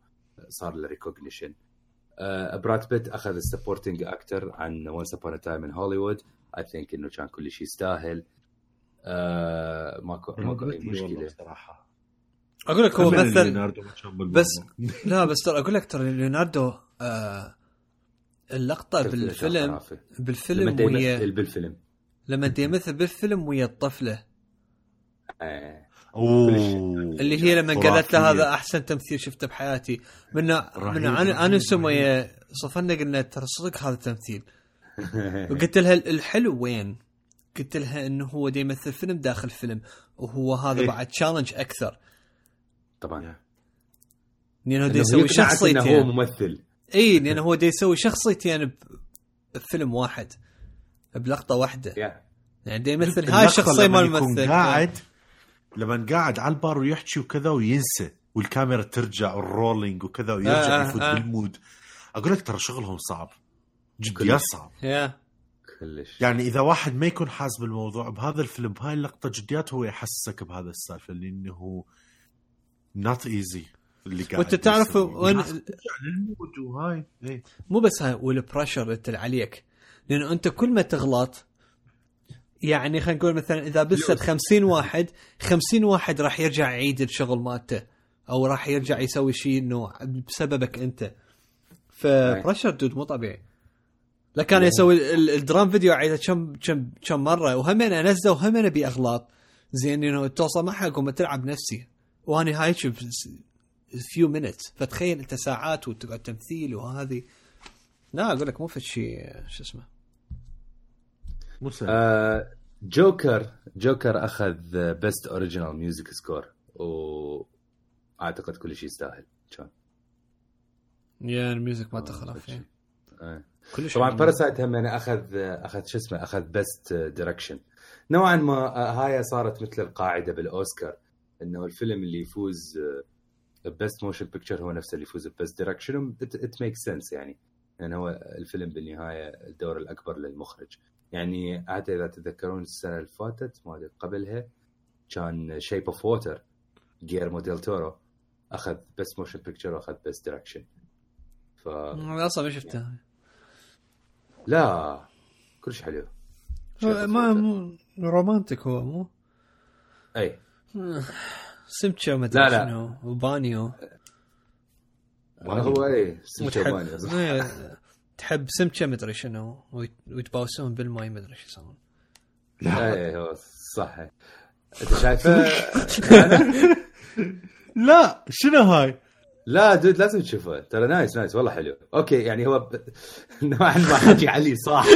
صار له recognition آه براد بيت أخذ ال supporting actor عن Once Upon a Time in Hollywood I think إنه كان كل شيء يستاهل. آه ماكو ماكو أي مشكلة. صراحة أقول لك هو مثل. بس لا بس ترى أقول لك ترى ليوناردو آه اللقطة بالفيلم بالفيلم يمثل بالفيلم. لما يمثل بالفيلم ويا الطفلة آه. أوه اللي هي لما قالت له. هذا أحسن تمثيل شفته بحياتي من من أنا أنا. ويا صفنا قلنا ترى صدق هذا تمثيل وقلت لها الحلو وين؟ قلت لها إنه هو دا يمثل فيلم داخل فيلم وهو هذا إيه. بعد تشالنج أكثر طبعا لأنه دا إنه يسوي إنه هو شخصيتين ممثل اي لأنه هو دا يسوي شخصيتين بفيلم واحد بلقطة واحدة. Yeah يعني دا يمثل هاي الشخصيه لما مال يكون الممثل قاعد لما قاعد على البار ويحكي وكذا وينسى والكاميرا ترجع وال rolling وكذا ويرجع آه، يفوت آه. بالمود. أقول لك ترى شغلهم صعب. جديات كلش. صعب. Yeah كلش. يعني إذا واحد ما يكون حاس بالموضوع بهذا الفيلم بهاي اللقطة جديات هو يحسسك بهذا السالفة لأنه نوت ايزي اللي قاعد وأنت تعرف. وين- وهاي. إيه. مو بس هاي والبريشر اللي عليك. لأنه أنت كل ما تغلط يعني خلينا نقول مثلا إذا بسد 50 واحد 50 واحد راح يرجع يعيد الشغل مالته أو راح يرجع يسوي شيء إنه بسببك أنت. فبريشر دود مو طبيعي. لا كان يسوي ال- الدرام فيديو عيده كم كم كم مرة وهمين انزل وهمين أبي اغلاط زين إنه توصل معها اقوم تلعب نفسي. وأنا هاي few minutes فتخيل أنت ساعات وتقعد تمثيل وهذه. لا أقول لك مو في شيء شو اسمه. سهل آه Joker Joker أخذ best original music score وأعتقد كل شيء يستاهل. كان Yeah ال music ما تخلف يعني. آه. كلش طبعا حلو. Parasite هم يعني أخذ أخذ شو اسمه أخذ best direction نوعا ما آه، هاي صارت مثل القاعدة بالأوسكار إنه الفيلم اللي يفوز best motion picture هو نفسه اللي يفوز best direction it make sense يعني. لأن هو الفيلم بالنهاية الدور الأكبر للمخرج. يعني حتى إذا تتذكرون السنة اللي فاتت ما أدري قبلها كان Shape of Water جيرمو ديل تورو أخذ best motion picture وأخذ best direction ف أصلا ما شفته لا كلش حلو. ما. مو romantic هو مو؟ أي. سمكه وما لا، أدري لا. شنو وبانيو. هو أي سمكه صح إيه، تحب سمكة ما أدري شنو ويت- ويتباوسون بالماي ما أدري شو يسوون. اي هو صح. أنت شايفه؟ لا شنو هاي؟ لا dude لازم تشوفه ترى nice nice والله حلو. أوكي يعني هو ب... نوعا ما حكي علي صح.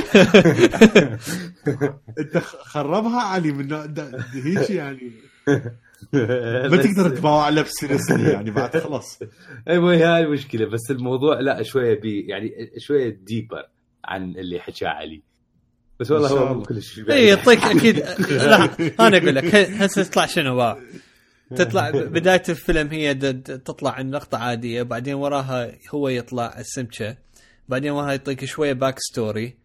أنت خ- خربها علي من هيك يعني. ما تقدر تباوع ب seriously يعني بعد خلاص. اي مو هي هاي المشكلة. بس الموضوع لا شوية بي يعني شوية deeper عن اللي حكى علي. بس والله هو. كلش اي يعطيك أكيد. لا أنا أقول لك هسه تطلع شنو؟ بقى تطلع بداية الفيلم هي تطلع عن نقطه عادية بعدين وراها هو يطلع السمكة بعدين وراها يعطيك شوية back story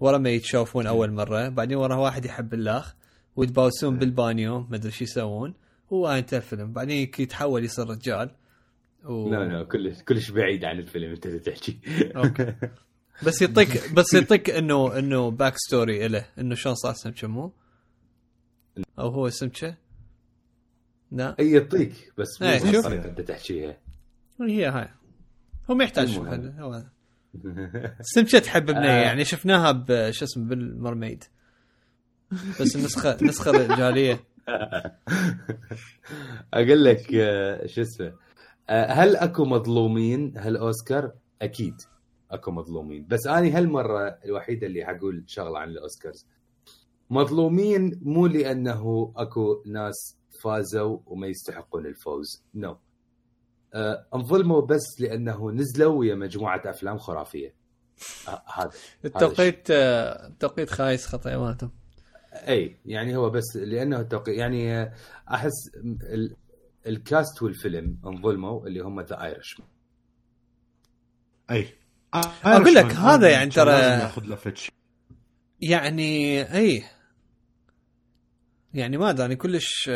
ورا ما يتشوفون أول مرة بعدين وراها واحد يحب الاخ ويتباوسون بالبانيو ما أدري شو يسوون. وانتهى الفيلم. بعدين يتحول يصير رجال. و... لا لا كلش كلش بعيد عن الفيلم انت تحكي. أوكي. بس يعطيك بس يعطيك انه إنه back story له إنه شلون صار سمكه مو؟ أو هو سمكه؟ لا. إي يعطيك بس مو. الطريقة اللي تحكيها. هي هاي. هو ما يحتاج هو. سنشت حببنا آه. يعني شفناها بش اسمه بالمرميد. بس النسخه النسخة الرجالية. أقول لك آه، شو اسمه؟ آه، هل أكو مظلومين؟ هالاوسكار؟ أكيد أكو مظلومين. بس أني هالمرة الوحيدة اللي حقول شغلة عن الأوسكارز. مظلومين مو لأنه أكو ناس فازوا وما يستحقون الفوز. No no. آه، انظلموا بس لأنه نزلوا ويا مجموعة أفلام خرافية. آه، هذا التوقيت آه، التوقيت خايس خطأ مالتهم أي يعني هو بس لأنه التوقيت يعني أحس ال- ال cast والفيلم انظلموا اللي هم The Irish أي. أقول لك هذا يعني ترى- يأخذ له فد شي. يعني أي. يعني ما أدري كلش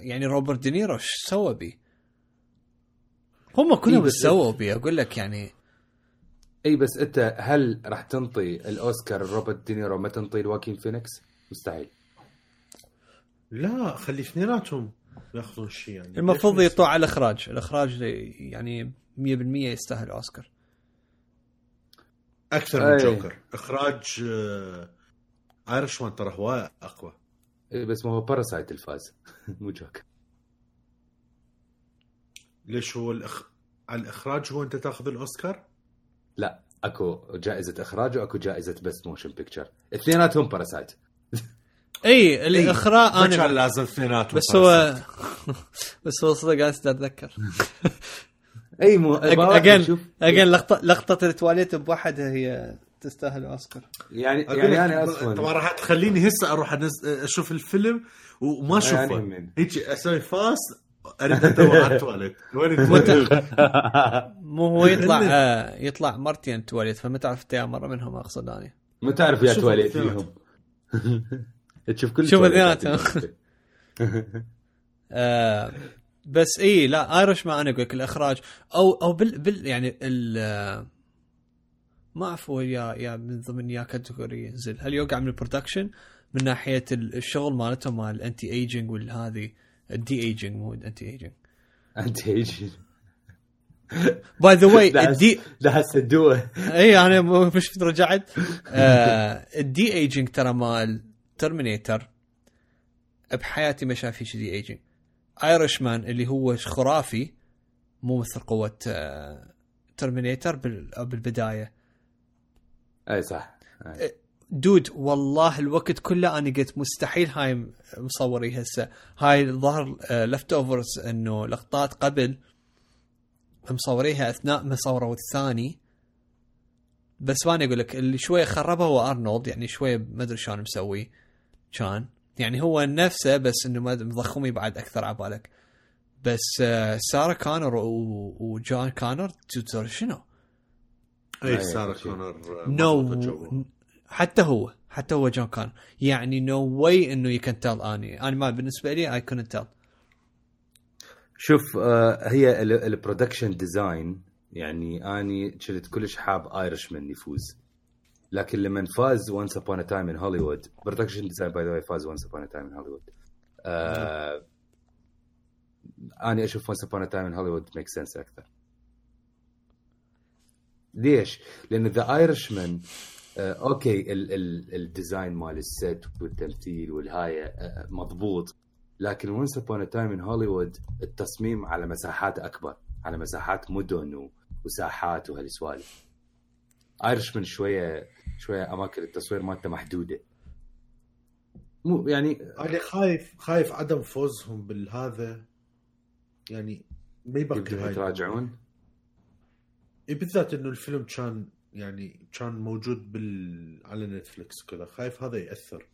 يعني روبرت دينيرو إيش سوى بي؟ هم كلهم إيش بس- سووا بي أقول لك يعني. إي بس انت هل راح تنطي الأوسكار روبرت دينيرو؟ ما تنطي لواكين فينيكس؟ مستحيل. لا خلي اثنيناتهم ياخذون شيء يعني. المفروض يطلع على الإخراج. الإخراج يعني 100% يستاهل اوسكار أكثر من أي. جوكر إخراج آه، Irishman ترى هواي أقوى. إي بس ما هو Parasite الفاز. مو جوكر. ليش هو الأخ... على الإخراج هو أنت تاخذ الأوسكار؟ لا أكو جائزة إخراج وأكو جائزة best motion picture اثنيناتهم Parasite إي الاخراج ما كان أنا لازم اثنيناتهم بس هو بس هو صدق أنا أتذكر. إي مو again again لقطه لقطة التواليت بوحدها هي تستاهل اوسكار يعني أقول يعني أنا طبعا أصلا راح تخليني هسه أروح أنز... أشوف الفيلم وما أشوفه. هيك أسوي fast أريد أدور على التواليت. وين التواليت؟ مو هو يطلع آه يطلع مرتين تواليت فما تعرف انت مرة منهم أقصد اني ما تعرف يا تواليت. فيهم. تشوف كل شوف الاثنينات. آه بس إي لا Irishman أنا أقول لك الإخراج. أو أو بال, بال يعني ال ما اعرف هو يا يا من ضمن يا category ينزل. هل يوقع من ال production من ناحية ال- الشغل مالتهم مال ال anti-aging والهذه ال de-aging مو ال anti-aging انت إيش by the way الدي لا هسه إي أنا مش رجعت آه ال de-aging ترى مال Terminator بحياتي ما شاف شيء de-aging Irishman اللي هو خرافي مو مثل قوة آه Terminator بالبداية. أي صح. أي. dude والله الوقت كله أنا قلت مستحيل هاي مصوري هسه. هاي ظهر leftovers إنه لقطات قبل مصوريها أثناء ما صوروا الثاني. بس ما أقول لك اللي شوية خربها هو ارنولد يعني شوية ما أدري شلون مسوي. كان يعني هو نفسه بس إنه ما مضخمي بعد أكثر عبالك بس آه، سارة كانر وجون كانر ترى شنو؟ اي أي، سارة. كونر آه، no. حتى هو حتى هو جون كان يعني no way إنه you can tell أني أنا ما بالنسبة لي I couldn't tell شوف آه، هي ال production design يعني أني كنت كلش حاب Irishman يفوز لكن لما فاز Once Upon a Time in Hollywood production design by the way فاز Once Upon a Time in Hollywood اني أشوف Once Upon a Time in Hollywood make sense أكثر. ليش؟ لأن The Irishman okay ال- ال- ال design مال ال set والتمثيل والهاي آه، مضبوط. لكن Once Upon a Time in Hollywood التصميم على مساحات أكبر على مساحات مدن وساحات وهالسوالف. Irishman شوية شوية أماكن التصوير مالته محدودة. مو يعني أنا خايف خايف عدم فوزهم بالهذا. يعني ما هاي. يتراجعون؟ إيه بالذات إنه الفيلم كان يعني كان موجود بال على نتفلكس وكذا خايف هذا يأثر.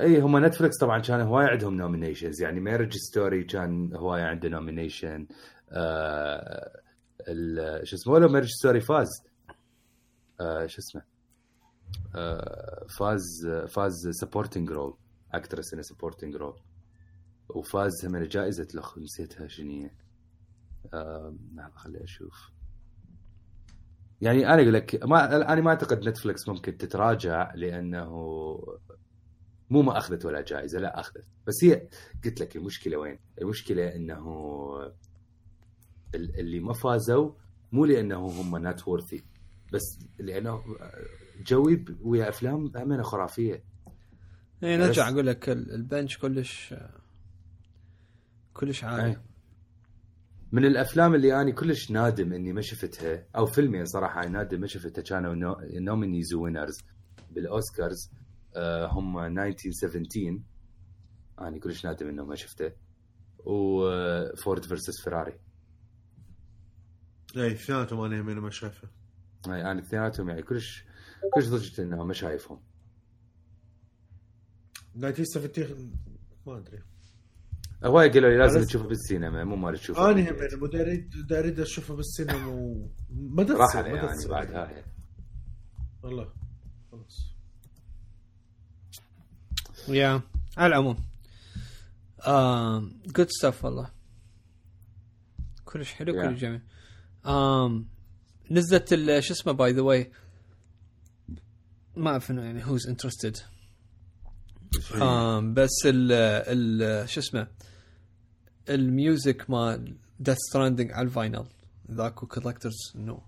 إي هم نتفلكس طبعا كان هواي عندهم nominations يعني Marriage Story كان هواي عنده nomination آه شو اسمه؟ ولا Marriage Story فاز. شو اسمه؟ آه فاز فاز supporting role actress in supporting role وفاز من جائزة الأخ نسيتها شنو آه لحظة خليني أشوف. يعني أنا أقول لك ما أنا ما أعتقد نتفلكس ممكن تتراجع لأنه مو ما أخذت ولا جائزة لا أخذت. بس هي قلت لك المشكلة وين؟ المشكلة إنه ال- اللي ما فازوا مو لأنه هم not worthy بس لأنه جوي ويا أفلام بامانه خرافية. اي نرجع بس- أقول لك ال- ال bench كلش كلش عالي أي. من الأفلام اللي أنا كلش نادم إني ما شفتها أو فيلمين صراحة أنا نادم ما شفتها كانوا no- nominees winners بالأوسكارز آه، هم 1917 أنا كلش نادم إنه ما شفته. و Ford versus Ferrari اي اثنيناتهم أنا همين ما شايفه؟ يعني أنا اثنيناتهم يعني كلش كلش ضجت انه ما شايفهم. 1917 ما أدري. هواي قالوا لي لازم تشوفه بالسينما مو ما تشوفه أنا مو اريد اريد أشوفه بالسينما وما دا راح تصير عليه ما دا يعني. بعد هاي. والله خلاص. يا على العموم. good stuff والله. كلش حلو. كلش جميل. آم نزلت شو اسمه by the way ما أعرف إنه يعني who's interested بس ال ال شو اسمه ال music مال Death Stranding على ال vinyl ذاكو collectors إنه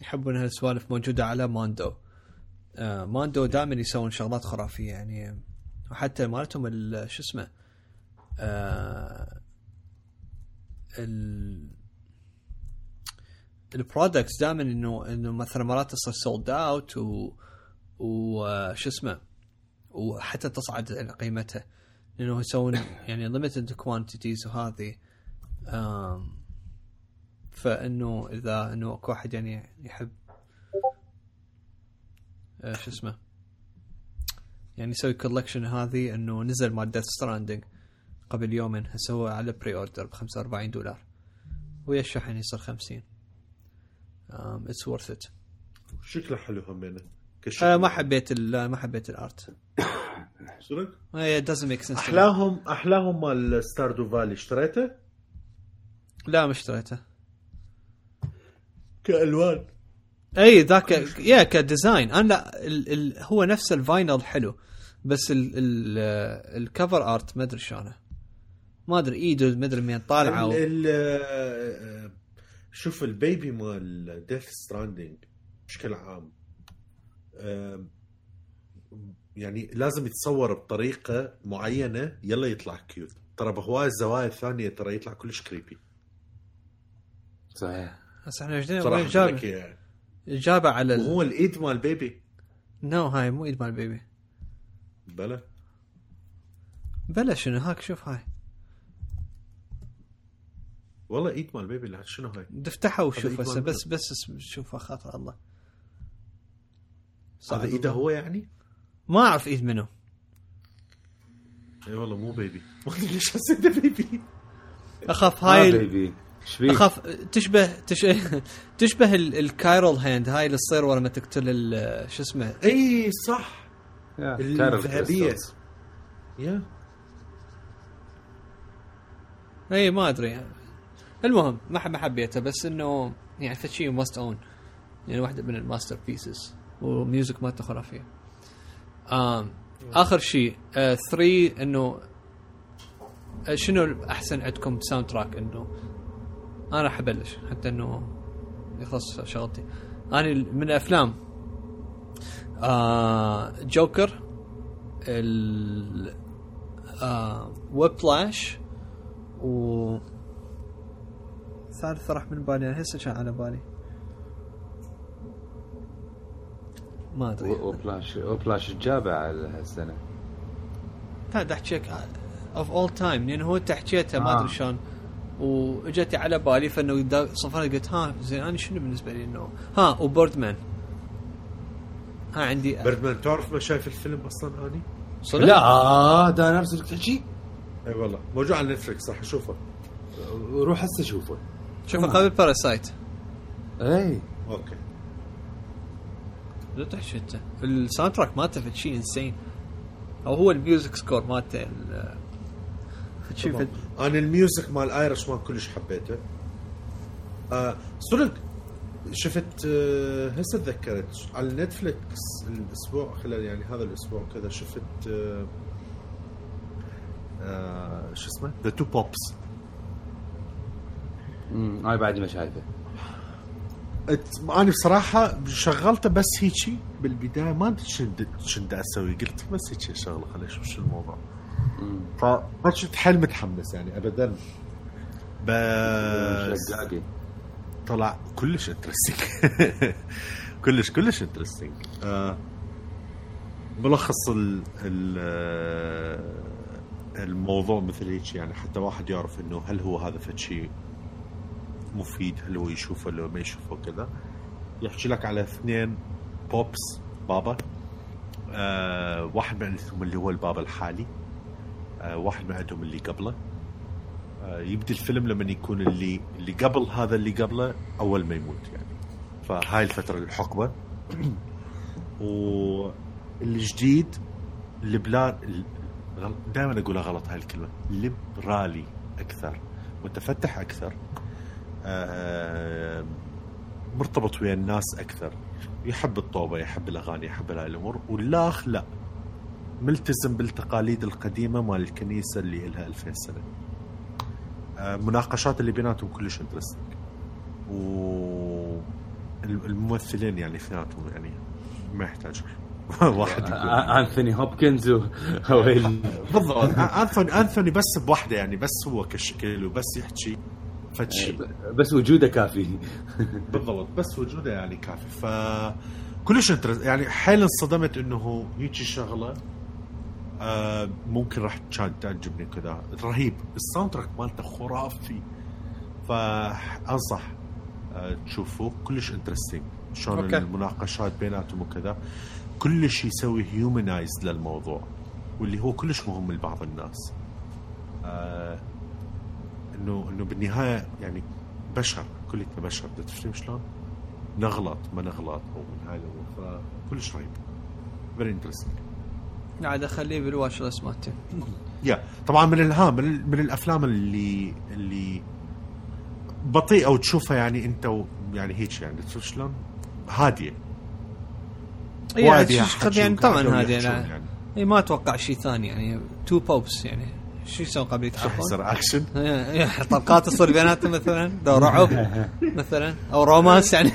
يحبون هالسوالف موجودة على Mondo آه Mondo دائما يسوون شغلات خرافية يعني. وحتى مالتهم ال- شو اسمه آه ال ال products دائما إنه إنه مثلا مرات تصير sold out و وشو اسمه وحتى تصعد قيمتها. لأنه يسوون يعني limited quantities وهذه. فإنه إذا إنه أكو واحد يعني يحب آه، شو اسمه يعني يسوي collection هذه إنه نزل مال Death Stranding قبل يومين هسه هو على pre-order ب 45 دولار. ويا الشحن يصير 50 it's worth it شكله حلو همين آه ما حبيت لا ما حبيت ال art صدق؟ make sense to me. أحلاهم أحلاهم مال Stardew Valley اشتريته؟ لا ما اشتريته. كألوان. إي ذاك يا ك design. أنا لا ال ال هو نفس ال vinyl حلو بس ال ال ال cover art ما أدري شلونه. ما أدري ايده ما أدري مين طالعة. ال- ال- شوف ال baby مال Death Stranding بشكل عام يعني لازم يتصور بطريقة معينة يلا يطلع cute ترى بهواي الزوايا الثانية ترى يطلع كلش creepy صحيح. بس إحنا وين صراحة وين جاب لك إياه. جابه على ال... وهو الإيد مال baby no هاي مو إيد مال baby بلا. بلا شنو هاك شوف هاي. والله ايد مال baby شنو هاي؟ افتحها وشوف هسه بس بس شوفها خاطر الله. هذا إيده هو يعني؟ ما أعرف إيد منو. إي والله مو baby. ما أدري ليش حسيته baby. أخاف هاي baby. إيش فيك؟ اخاف تشبه تش... تشبه ال- ال chiral hand هاي اللي تصير ورا ما تقتل ال- شو اسمه؟ إي صح. الذهبية. يا إي ما أدري. المهم ما ما حبيته بس إنه يعني فشي must own يعني واحدة من ال masterpieces و music مالته خرافيه آخر شيء 3 إنه آه، شنو أحسن عندكم soundtrack إنه أنا راح أبلش حتى إنه يخلص شغلتي. أنا من الأفلام آه جوكر ال آه Whiplash و ثالث راح من بالي أنا هسه كان على بالي ما أدري. و- Whiplash Whiplash جابه على هالسنة. لا دا احكيك of all time لأن هو انت حكيتها ما أدري آه. شلون. وإجتي على بالي فإنه دا- صفرت قلت ها زين أنا شنو بالنسبة لي انه ها و Birdman ها عندي Birdman تعرف ما شايف الفيلم أصلا اني؟ صدق؟ لا ده نفس اللي تحكي إي والله. موجود على Netflix راح أشوفه. روح هسه شوفه. شوف قبل Parasite اي أوكي. لا تحكي أنت. ال soundtrack مالته في شيء insane أو هو ال music score مالته أنا ال music مال Irishman كلش حبيته. آه صدق شفت آه هسه تذكرت على Netflix الأسبوع خلال يعني هذا الأسبوع كذا شفت آه شو اسمه؟ The Two Popes امم أنا بعد ما شايفه. أنا بصراحة شغلته بس هيجي بالبداية ما أدري بدي أسوي. قلت بس هيك شغله خليني أشوف شو الموضوع. فما كنت حيل متحمس يعني ابدا. بس طلع كلش interesting كلش كلش interesting آه ملخص ال ال آه، الموضوع مثل هيك يعني حتى واحد يعرف إنه هل هو هذا فد شيء مفيد هل هو يشوفه ولا ما يشوفه كذا يحكي لك على اثنين بوبس بابا. آه واحد من عندهم اللي هو البابا الحالي. آه واحد من عندهم اللي قبله. آه يبدي الفيلم لما يكون اللي اللي قبل هذا اللي قبله أول ما يموت يعني. فهاي الفترة الحقبة. والجديد البلاد دائما أقولها غلط هاي الكلمة ليبرالي أكثر متفتح أكثر. مرتبط ويا الناس أكثر. يحب الطوبة يحب الأغاني يحب هاي الأمور. والأخ لا ملتزم بالتقاليد القديمة مال الكنيسة اللي لها 2000 سنة. آه، مناقشات اللي بيناتهم كلش interesting و الممثلين يعني اثنيناتهم يعني ما يحتاج. واحد انثوني هوبكنز بالضبط. انثوني انثوني بس بوحده يعني بس هو كشكل وبس يحكي. شيء بس وجوده كافي. بالضبط بس وجوده يعني كافي. ف كلش يعني حيل انصدمت إنه هيك شغلة آه ممكن راح تعجبني كذا. رهيب. ال soundtrack مالته خرافي. فأنصح آه تشوفوه كلش interesting شلون. المناقشات بيناتهم وكذا. كلش يسوي humanize للموضوع واللي هو كلش مهم لبعض الناس. آه انه إنه بالنهاية يعني بشر كلنا بشر بدك تفهم شلون؟ نغلط ما نغلط أو من هاي الأمور. فكلش رهيب. very interesting قاعد اخليه بال watch list مالتي. yeah طبعا من الها من, من الأفلام اللي اللي بطيئه وتشوفها يعني أنت و يعني هيك يعني تشوف شلون؟ هادية. يعني يعني؟ طبعا هذه يحكون لا يعني. اي ما أتوقع شيء ثاني يعني. تو بوبس يعني. شو يسوون قبل؟ يصير اكشن طلقات تصير بيناتهم مثلا لو رعب مثلا أو romance يعني.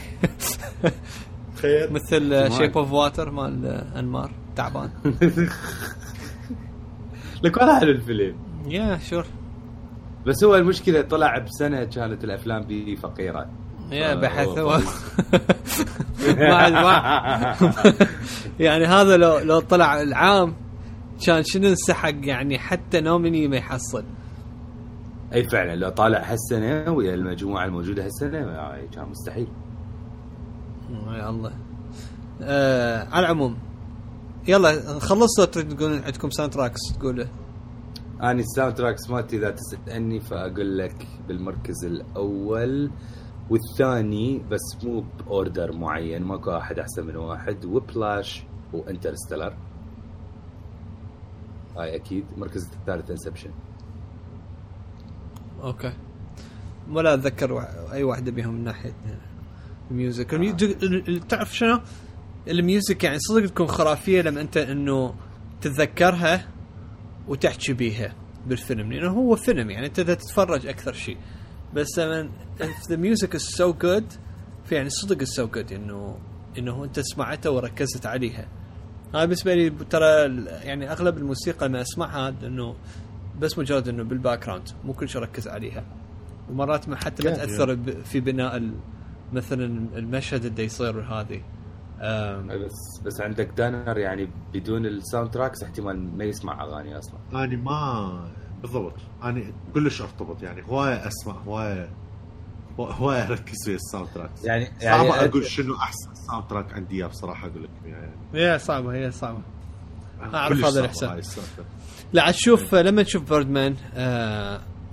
تخيل مثل Shape of Water مال أنمار تعبان. لك والله حلو الفيلم. يا شور. بس هو المشكلة طلع بسنة كانت الأفلام بي فقيرة. يا بحث. هو يعني هذا لو لو طلع العام كان شنو انسحق يعني حتى نوميني ما يحصل. أي فعلا لو طالع هالسنة ويا المجموعة الموجودة هالسنة آه، كان مستحيل. يا الله. آه على العموم يلا خلصتوا تريد تقولون عندكم soundtracks تقول أنا ال soundtracks مالتي إذا تسألني فأقول لك بالمركز الأول والثاني بس مو ب order معين ماكو واحد أحسن من واحد وبلاش و Interstellar هاي أكيد. المركز الثالث Inception okay. ولا أتذكر أي واحدة بيهم من ناحية ال music. ال music ال- ال- تعرف شنو؟ ال music يعني صدق تكون خرافية لما أنت إنه تتذكرها وتحكي بيها بالفيلم. لأنه هو فيلم يعني أنت تتفرج أكثر شيء. بس لما the music is so good فيعني صدق so good انه إنه أنت سمعتها وركزت عليها. هاي بالنسبة لي ترى ال- يعني أغلب الموسيقى لما أسمعها إنه بس مجرد إنه بال background مو كل شيء اركز عليها. ومرات ما حتى ما تأثر في بناء ال- مثلا المشهد اللي يصير هذه. بس بس عندك دانر يعني بدون ال soundtracks احتمال ما يسمع أغاني أصلا. أنا ما بالضبط. أنا كلش أرتبط يعني هواية أسمع هواية هوايه اركز في ال soundtrack يعني صعب يعني أقول شنو أحسن soundtrack عندي إياه بصراحة أقول لك يعني هي صعبة هي صعبة كلش هذا السالفة. لا عاد شوف لما تشوف Birdman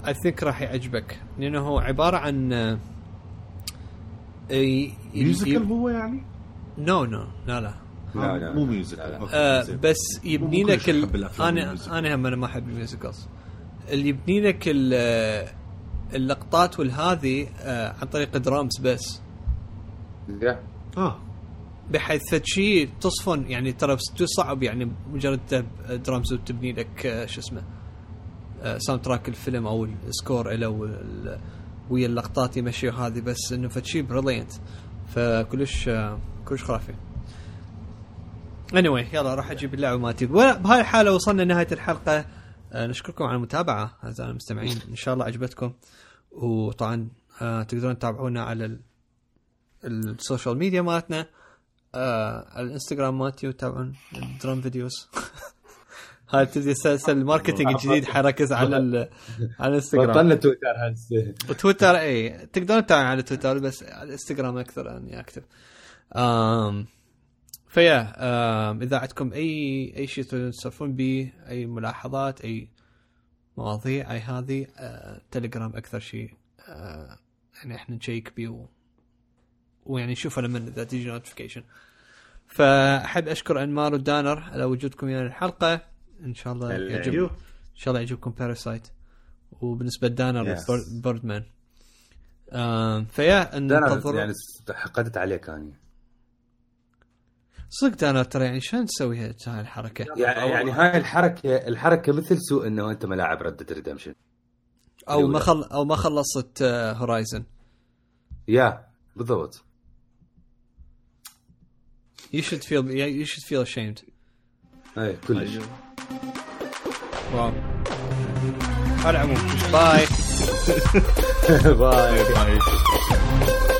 I think راح يعجبك لأنه هو عبارة عن آه، musical هو يعني؟ no no لا لا لا، لا. مو musical آه. بس يبني لك ال... أنا. أنا هم أنا ما أحب ال musicals اللي يبني لك ال- اللقطات والهذه آه عن طريق درامز بس. yeah. آه. بحيث فد شيء تصفن يعني ترى بس صعب يعني مجرد تب- درامز وتبني لك آه، شو اسمه soundtrack الفيلم أو ال score له ويا اللقطات يمشي هذه بس إنه فشي brilliant فكلش آه، كلش خرافي. Anyway يلا راح أجيب اللعبة مالتي. بهاي الحالة وصلنا نهايه الحلقة. آه، نشكركم على المتابعة اعزائنا المستمعين. إن شاء الله عجبتكم وطبعا آه، تقدرون تتابعونا على ال- ال social media مالتنا. آه، على الإنستغرام مالتي وتابعون ال drum videos. هاي تبدي سلسله ال marketing الجديد حيركز على ال- على الإنستغرام. بطلنا تويتر هسه وتويتر اي تقدرون تتابعون على تويتر بس على الإنستغرام أكثر أني أكتب. آم ف yeah آم إذا عندكم أي أي شيء تسولفون به أي ملاحظات أي مواضيع أي هذه آه تليجرام أكثر شيء آه يعني إحنا نشيك به و... ويعني نشوفه لما إذا تيجي notification فأحب أشكر أنمار ودانر على وجودكم ويانا الحلقة. إن شاء الله هلا. يعجب إن شاء الله يعجبكم Parasite وبالنسبة لدانر Yes. Bird- Birdman. آم ف yeah أنا ننتظر يعني حقدت عليك اني صدق دانر ترى يعني شلون تسوي هاي الحركة؟ يعني يعني هاي الحركة الحركة مثل سوء إنه أنت ما لاعب Red Dead Redemption أو ما خل أو ما خلصت Horizon yeah بالضبط. You should feel you should feel ashamed. اي كلش. أيوه. wow. على العموم. bye bye bye